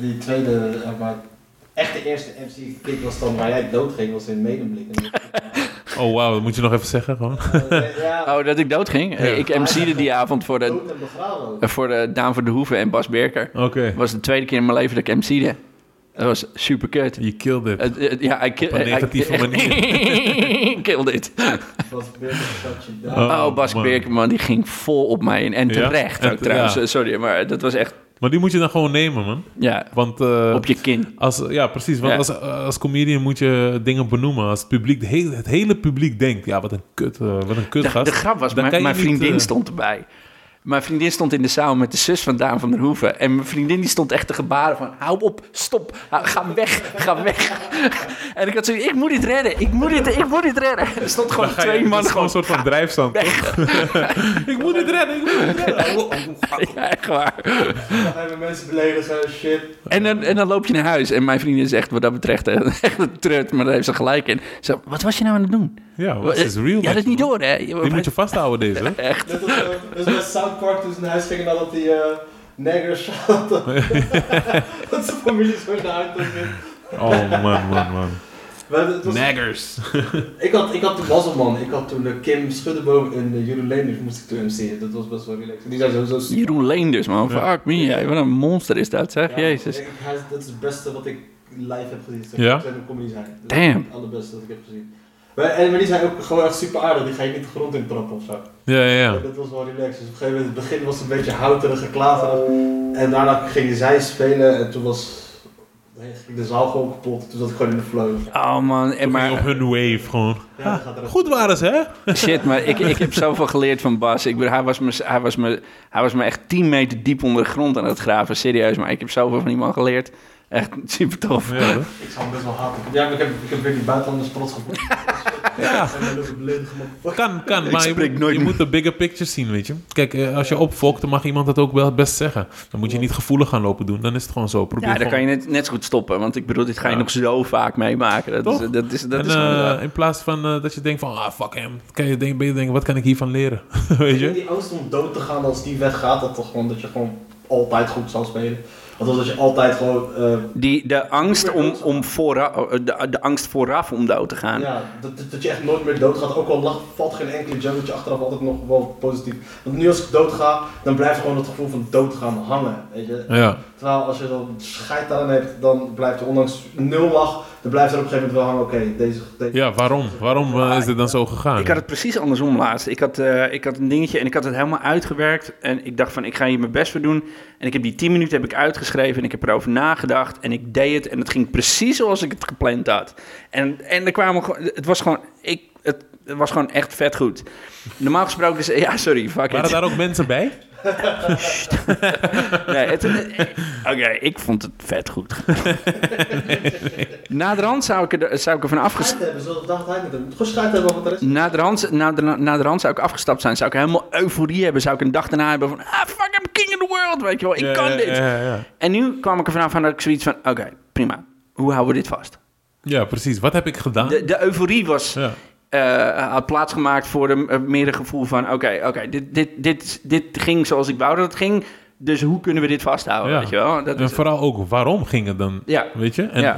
die tweede, eh, maar echt de eerste MC-kick was dan waar jij dood ging, was in Medemblik. Oh, wauw. Dat moet je nog even zeggen, gewoon. Oh, dat ik dood ging? Ja. Ik MC'de die avond voor de, voor de Daan van de Hoeven en Bas Berker. Oké. Dat was de tweede keer in mijn leven dat ik MC'de. Dat was super kut. Je killed it. Ja, ik Op een negatieve manier. [LAUGHS] Kill dit. down. Oh, Oh, Bas man. Die ging vol op mij in. En terecht ook te- trouwens. ja. Sorry, maar dat was echt, Maar die moet je dan gewoon nemen, man. ja, Want eh, op je kin. als, ja, precies. Want Ja. Als, als comedian moet je dingen benoemen. Als het publiek, de hele, het hele publiek denkt, ja, wat een kut, eh, wat een De, kutgast. de grap was, mijn, mijn niet, vriendin eh, stond erbij. Mijn vriendin stond in de zaal met de zus van Daan van der Hoeven. En mijn vriendin die stond echt te gebaren van... Hou op, stop, ga weg, ga weg. [LAUGHS] En ik had zoiets, ik moet dit redden, ik moet dit, ik moet dit redden. Er stond gewoon je- twee dat man is gewoon gewoon... een soort van drijfstand, toch? [LAUGHS] ik moet het redden, ik moet het redden. [LAUGHS] Ja, echt waar. Dan hebben mensen beledigen, shit. En dan, en dan loop je naar huis. En mijn vriendin zegt wat dat betreft eh, echt een trut, maar daar heeft ze gelijk in. Zo, wat was je nou aan het doen? Ja, wat is real? Ja, dat is niet door, hè? Die moet je vasthouden, deze. hè? [LAUGHS] Echt. Uh, dus bij South Park toen ze naar huis gingen nadat die uh, neggers hadden. dat zijn familie zo naar huis. Oh, man, man, man. Maar het was- Naggers. [LAUGHS] Ik had, ik had toen Wasselman, ik had toen uh, Kim Schuddeboom en uh, Jeroen Leenders moest ik toen MC'en. Dat was best wel relaxed. Die zijn sowieso super. Jeroen Leenders, man. Ja. Fuck me, ja. Wat een monster is dat, zeg. Ja, Jezus. ik- hij is- dat is het beste wat ik live heb gezien. Zeg. Ja? Zijn een comedy zijn. Dat Damn. is Het allerbeste dat ik heb gezien. Maar, en, maar die zijn ook gewoon echt super aardig. Die ga je niet de grond in trappen of zo. Ja, ja, ja. Dat was wel relaxed. Dus op een gegeven moment, het begin was het een beetje houterig, geklaverig. En daarna gingen zij spelen en toen was ging de zaal gewoon kapot. Toen zat ik gewoon in de flow. Oh man, en je op maar hun wave gewoon. Ja, dat gaat er Goed waren ze, hè? shit, maar ik, ik heb zoveel geleerd van Bas. Ik bedoel, hij was, me, hij, was me, hij was me echt 10 meter diep onder de grond aan het graven, serieus. Maar ik heb zoveel van die man geleerd. Echt super tof. Ja? Ik zou hem best wel haten. Ja, maar ik heb, ik heb weer die buitenlanders trots gevonden. Ja. Kan, kan, maar je, moet, nooit je meer. moet de bigger picture zien, weet je. Kijk, eh, als je opfokt, dan mag iemand dat ook wel best zeggen. Dan moet je niet gevoelig gaan lopen doen. Dan is het gewoon zo. Probeer Ja, dan kan je net, net zo goed stoppen. Want ik bedoel, dit ga je Ja. nog zo vaak meemaken. Dat Toch? is, dat is, dat en, is gewoon eh, in plaats van eh, dat je denkt van, ah, fuck hem. Kan je denken, ben je denken, wat kan ik hiervan leren? [LAUGHS] weet je? Die angst om dood te gaan als die weggaat, dat toch gewoon dat je gewoon altijd goed zal spelen. Want als je altijd gewoon... eh, Die, de, angst om, om vooraf, de, de angst vooraf om dood te gaan. Ja, dat, dat- dat je echt nooit meer doodgaat. Ook al lag, valt geen enkele joke, dat je achteraf altijd nog wel positief. Want nu als ik doodga, dan blijft gewoon het gevoel van doodgaan hangen. Weet je? Ja, Terwijl als je dan scheid aan hebt, dan blijft er ondanks nul lach, dan blijft er op een gegeven moment wel hangen. Oké, deze, deze. ja waarom? Waarom eh, is dit dan zo gegaan? Ik had het precies andersom laatst. Ik had, eh, ik had een dingetje en ik had het helemaal uitgewerkt. En ik dacht van, ik ga hier mijn best voor doen. En ik heb die 10 minuten heb ik uitgeschreven en ik heb erover nagedacht. En ik deed het en het ging precies zoals ik het gepland had. En, en er kwamen gewoon, het was gewoon, ik, het, het was gewoon echt vet goed. Normaal gesproken is... Ja, sorry, fuck Waren it. daar ook mensen bij? [LAUGHS] Nee, het- eh, Oké, ik vond het vet goed. [LAUGHS] Naderhand zou ik er, zou ik er van afgestapt... Er is. Naderhand, nader, naderhand zou ik afgestapt zijn. Zou ik helemaal euforie hebben. Zou ik een dag daarna hebben van... Ah, fuck, I'm king of the world. Weet je wel, ik Ja, kan ja, dit. Ja, ja. En nu kwam ik er vanaf van dat ik zoiets van... Oké, prima. Hoe houden we dit vast? Ja, precies. Wat heb ik gedaan? De, de euforie was... Eh, had plaatsgemaakt voor een uh, meer een gevoel van... Oké, oké, dit, dit, dit, dit ging zoals ik wou dat het ging. Dus hoe kunnen we dit vasthouden, Ja. weet je wel? Dat En is, vooral ook waarom ging het dan? Ja. Weet je? En, Ja.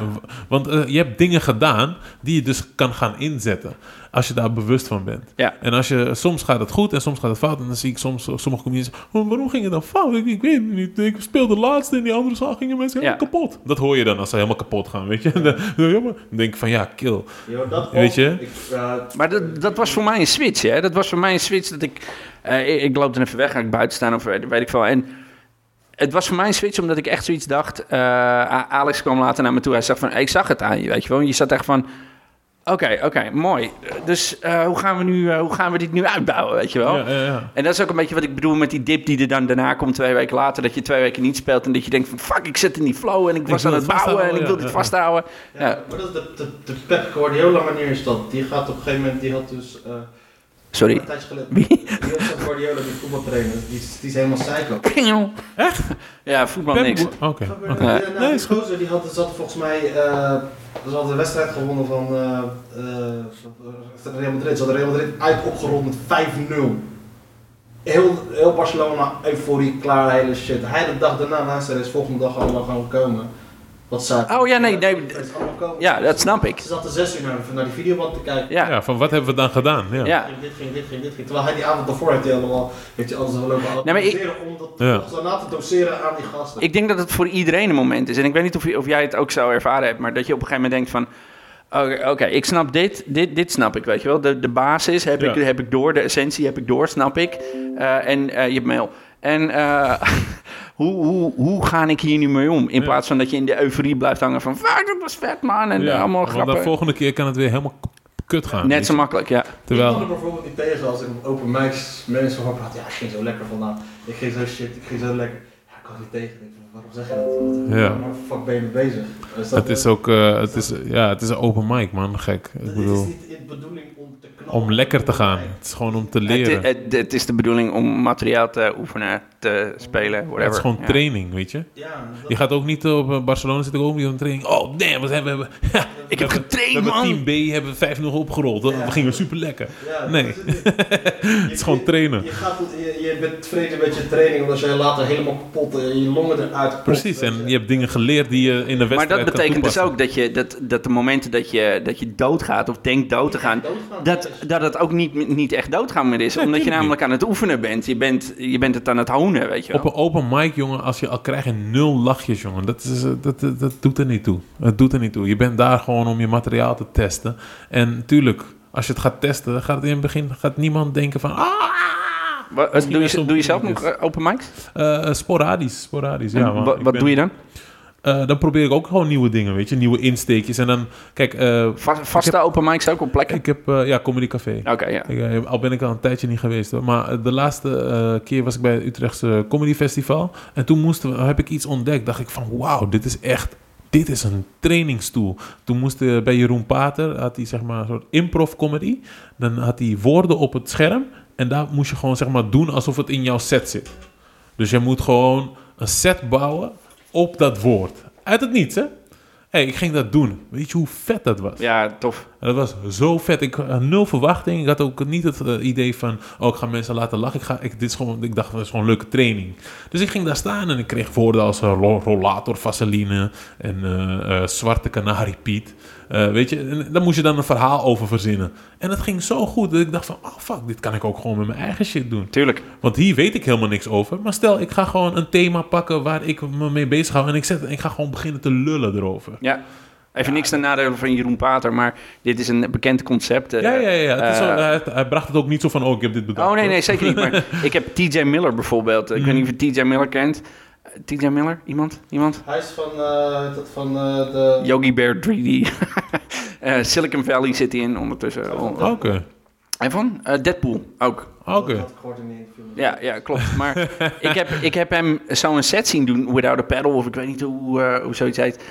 Want eh, je hebt dingen gedaan die je dus kan gaan inzetten. Als je daar bewust van bent. Ja. En als je, soms gaat het goed en soms gaat het fout. En dan zie ik soms eh, sommige comedians. Oh, waarom ging het dan fout? Ik, ik weet het niet. Ik speelde laatste en die andere zaal gingen mensen Ja. helemaal kapot. Dat hoor je dan als ze helemaal kapot gaan. Weet je? [LAUGHS] Dan, ja, dan denk ik van ja, kill. Yo, dat Weet je? Ik, eh, Maar dat, dat was voor mij een switch, hè? Dat was voor mij een switch dat ik... eh, ik, ik loop dan even weg, ga ik buiten staan of weet, weet ik veel. En het was voor mij een switch omdat ik echt zoiets dacht... eh, Alex kwam later naar me toe. Hij zegt van, ik zag het aan je, weet je wel. Je zat echt van... Oké, oké, mooi. Dus eh, hoe, gaan we nu, eh, hoe gaan we dit nu uitbouwen, weet je wel? Ja, ja, ja. En dat is ook een beetje wat ik bedoel met die dip die er dan daarna komt twee weken later. Dat je twee weken niet speelt en dat je denkt van fuck, ik zit in die flow en ik was aan het het bouwen en ik wil ja, dit ja. vasthouden. Ja, Ja. maar dat is de, de, de Pep Guardiola manier is dat. Die gaat op een gegeven moment, die had dus... eh, Sorry. Wie? Die Guardiola, die voetbaltrainer. Die, is- die is helemaal psycho. [LAUGHS] Echt? Ja, voetbal Pep- niks. Oké. Nee. nou, Nee, die is goed. gozer die had, zat volgens mij... eh ze hadden de wedstrijd gewonnen van eh eh, Real Madrid. Ze hadden Real Madrid uit opgerold met 5-0. Heel, heel Barcelona, euforie, klaar, hele shit. Hij de dag daarna, naast de volgende dag allemaal gaan komen. Wat zou Oh ja, nee, nee. Ja, dat snap ik. Ze zaten zes uur naar, naar die videoband te kijken. Ja, Ja, van wat hebben we dan gedaan? Ja. ja. Ging Dit ging, dit ging, dit ging. Terwijl hij die avond daarvoor heeft hij allemaal, heeft hij alles lopen Nee, maar ik- om dat Ja. zo na te doseren aan die gasten. Ik denk dat het voor iedereen een moment is. En ik weet niet of, of jij het ook zo ervaren hebt, maar dat je op een gegeven moment denkt van... Oké, oké, ik snap dit, dit, dit snap ik, weet je wel. De, de basis heb, ik, heb ik door, de essentie heb ik door, snap ik. Eh, en eh, je hebt mail. En eh, [LAUGHS] hoe, hoe, hoe ga ik hier nu mee om? In Ja. plaats van dat je in de euforie blijft hangen van... Fuck, dat was vet, man. En Ja, allemaal want grappen. de volgende keer kan het weer helemaal kut gaan. Net zo makkelijk, ja. Ik kan Terwijl, er bijvoorbeeld niet tegen als ik op open mics mensen van praat. Ja, ik ging zo lekker vandaan. Ik ging zo shit, ik ging zo lekker. Ja, ik kan niet tegen. Ik Waarom zeg je dat? Ja. Waar fuck ben je mee bezig? Is dat- het is ook, eh, het is, ja, het is een open mic, man. Gek. Ik Het is bedoel, niet de bedoeling om om lekker te gaan. Nee. Het is gewoon om te leren. het, het is de bedoeling om materiaal te oefenen, te spelen, whatever. Het is gewoon Ja. training, weet je. Ja, Je gaat ook niet op eh, Barcelona zitten ook niet op een training. Oh, damn, we [LAUGHS] hebben, we hebben, Ik heb we getraind, hebben man. team B hebben 5-0 opgerold. Ja. We gingen super lekker. ja, Nee. [LAUGHS] het is gewoon trainen. Je, gaat, je, je bent tevreden met je training, omdat je later helemaal kapot en je longen eruit popt, Precies, en je. je hebt dingen geleerd die je in de wedstrijd Maar dat betekent dus ook dat, je, dat, dat de momenten dat je, dat je doodgaat of denkt dood te gaan, dat, dat het ook niet, niet echt doodgaan meer is. Nee, omdat je namelijk aan het oefenen bent. Je bent, je bent het aan het honen, weet je wel. Op een open mic, jongen, als je al krijgt een nul lachjes, jongen, dat, is, dat, dat, dat doet er niet toe. Het doet er niet toe. Je bent daar gewoon om je materiaal te testen. En tuurlijk, als je het gaat testen, dan gaat het in het begin gaat niemand denken van... Ah! Wat, doe, je, doe je zelf nog eh, open mics? Eh, sporadisch, sporadisch, ja. Man. wat ben- doe je dan? Eh, dan probeer ik ook gewoon nieuwe dingen, weet je. Nieuwe insteekjes. En dan, kijk, eh, Va- vaste open mics ook op plekken? ik heb, eh, ja, Comedy Café. Oké, ja. Ik, al ben ik al een tijdje niet geweest hoor. Maar de laatste keer was ik bij het Utrechtse Comedy Festival. En toen moesten we, heb ik iets ontdekt. Dacht ik van wauw, dit is echt... Dit is een trainingstoel. Toen moest bij Jeroen Pater, had hij zeg maar een soort improv comedy. Dan had hij woorden op het scherm. En daar moest je gewoon zeg maar doen alsof het in jouw set zit. Dus je moet gewoon een set bouwen op dat woord. Uit het niets hè. hey, ik ging dat doen. Weet je hoe vet dat was? Ja, tof. En dat was zo vet. Ik had nul verwachting. Ik had ook niet het eh, idee van... Oh, ik ga mensen laten lachen. Ik, ga, ik, dit is gewoon, ik dacht, dat is gewoon een leuke training. Dus ik ging daar staan en ik kreeg woorden als ro- rollator, vaseline... en eh, zwarte kanarie Eh, weet je, en daar moest je dan een verhaal over verzinnen. En dat ging zo goed dat ik dacht van... Oh, fuck, dit kan ik ook gewoon met mijn eigen shit doen. Tuurlijk. Want hier weet ik helemaal niks over. Maar stel, ik ga gewoon een thema pakken waar ik me mee bezig hou... en ik, zet, ik ga gewoon beginnen te lullen erover. Ja. Even niks ten nadele van Jeroen Pater, maar dit is een bekend concept. eh, Ja, ja, ja. Het is zo, eh, hij, hij bracht het ook niet zo van... Oh, ik heb dit bedacht. Oh nee, nee, zeker niet. Maar [LAUGHS] ik heb TJ Miller bijvoorbeeld. Ik weet niet of je TJ Miller kent. Eh, TJ Miller? Iemand? Iemand? Hij is van, eh, dat van eh, de... Yogi Bear 3D. [LAUGHS] Eh, Silicon Valley zit hij in ondertussen. Oké. En van? Eh, Deadpool ook. Oké. Ja, ja, klopt. Maar [LAUGHS] ik, heb, ik heb hem zo'n set zien doen, Without a Paddle, of ik weet niet hoe, eh, hoe zoiets heet.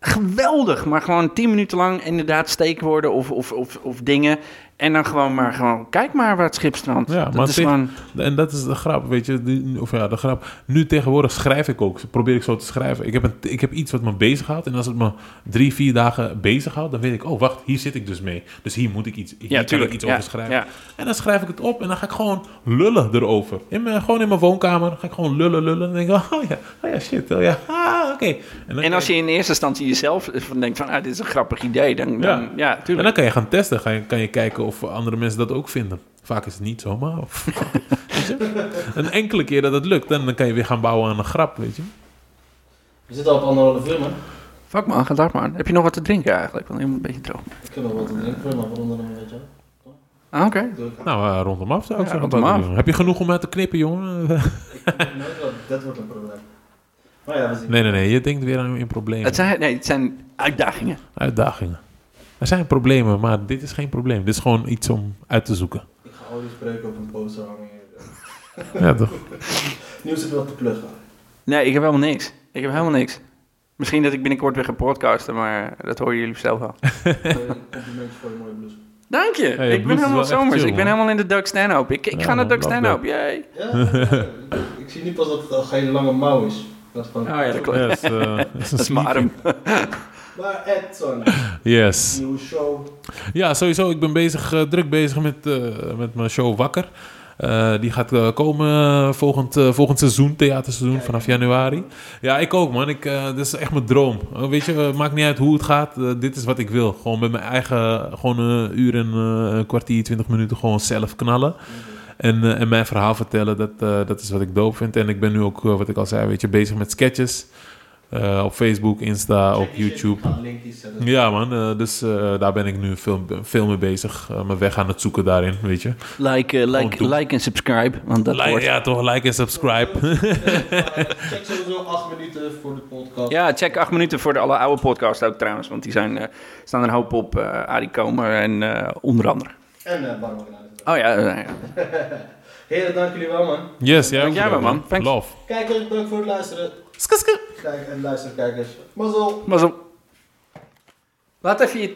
Geweldig, maar gewoon tien minuten lang inderdaad steekwoorden of, of, of, of dingen. En dan gewoon maar gewoon, kijk maar waar het schip strandt. Ja, dat maar is tegen- gewoon... En dat is de grap, weet je. die- of ja, de grap. Nu tegenwoordig schrijf ik ook. Probeer ik zo te schrijven. Ik heb, een, ik heb iets wat me bezighoudt. En als het me drie, vier dagen bezighoudt, dan weet ik... Oh, wacht, hier zit ik dus mee. Dus hier moet ik iets, hier Ja, tuurlijk. ik iets ja, over schrijven. ja. En dan schrijf ik het op en dan ga ik gewoon lullen erover. In mijn, gewoon in mijn woonkamer ga ik gewoon lullen, lullen. En dan denk ik, oh ja, oh ja, shit, oh ja, ah, oké. En als je in eerste instantie jezelf van denkt van, ah, dit is een grappig idee, dan, dan Ja. ja, En tuurlijk. dan kan je gaan testen. Ga je, kan je kijken of andere mensen dat ook vinden. Vaak is het niet zo, maar... weet je? Een enkele keer dat het lukt, dan, dan kan je weer gaan bouwen aan een grap, weet je. We zitten al op anderhalf uur, man. Fuck man, gedag man. Heb je nog wat te drinken eigenlijk? Want je moet een beetje droog. Ik heb nog wat te drinken, maar waaronder dan, weet je wel. Ah, oké. Nou, eh, rondom af zou ik Ja, zeggen. rondom. Heb je genoeg om uit te knippen, jongen? Ik dat dat wordt een probleem. Maar ja, we zien. nee, nee, nee. Je denkt weer aan in problemen. Het zijn, nee, het zijn uitdagingen. Uitdagingen. Er zijn problemen, maar dit is geen probleem. Dit is gewoon iets om uit te zoeken. Ik ga al die spreuken op een poster hangen. Ja, toch? Nieuws zit wel te pluggen. Nee, ik heb helemaal niks. Ik heb helemaal niks. Misschien dat ik binnenkort weer ga podcasten, maar dat horen jullie zelf wel. [LAUGHS] Complimentjes voor je mooie blouse. Dank je. ik ben helemaal zomers. chill, ik ben helemaal in de Doug Stanhope. Ik, ik Ja, ga naar Doug Stanhope. Yay. Ja, ik zie nu pas dat het al geen lange mouw is. Dat is gewoon... Oh ja, dat klopt. Ja, dat is, eh, [LAUGHS] dat is een Dat is mijn sleeping. arm. [LAUGHS] Maar Edson, Yes. nieuwe show. Ja, sowieso. Ik ben bezig, eh, druk bezig met, eh, met mijn show Wakker. Eh, die gaat komen volgend, volgend seizoen, theaterseizoen, vanaf januari. Ja, ik ook, man. Ik, dit is echt mijn droom. Weet je, maakt niet uit hoe het gaat. Dit is wat ik wil. Gewoon met mijn eigen, gewoon een uur en een kwartier, twintig minuten gewoon zelf knallen. En, eh, en mijn verhaal vertellen, dat, dat is wat ik dope vind. En ik ben nu ook, wat ik al zei, weet je, bezig met sketches. Eh, op Facebook, Insta, op YouTube. Ja, man. eh, dus eh, daar ben ik nu veel, veel mee bezig. Eh, mijn weg aan het zoeken daarin, weet je. Like, like, like en subscribe, want dat Like, wordt... ja, toch. Like en subscribe. [LAUGHS] Check sowieso 8 minuten voor de podcast. Ja, check acht minuten voor de alle oude podcasts ook trouwens, want die zijn, eh, staan er een hoop op. eh Arie Komer en eh, onder andere. En uh, Barbara. Oh ja, ja. [LAUGHS] Heren, dank jullie wel, man. yes, ja. Dank jij wel, man. Thanks. Love. Kijkers, bedankt voor het luisteren. Kijk en luisteren, kijkers. Mazzel. maar zo. Laat even je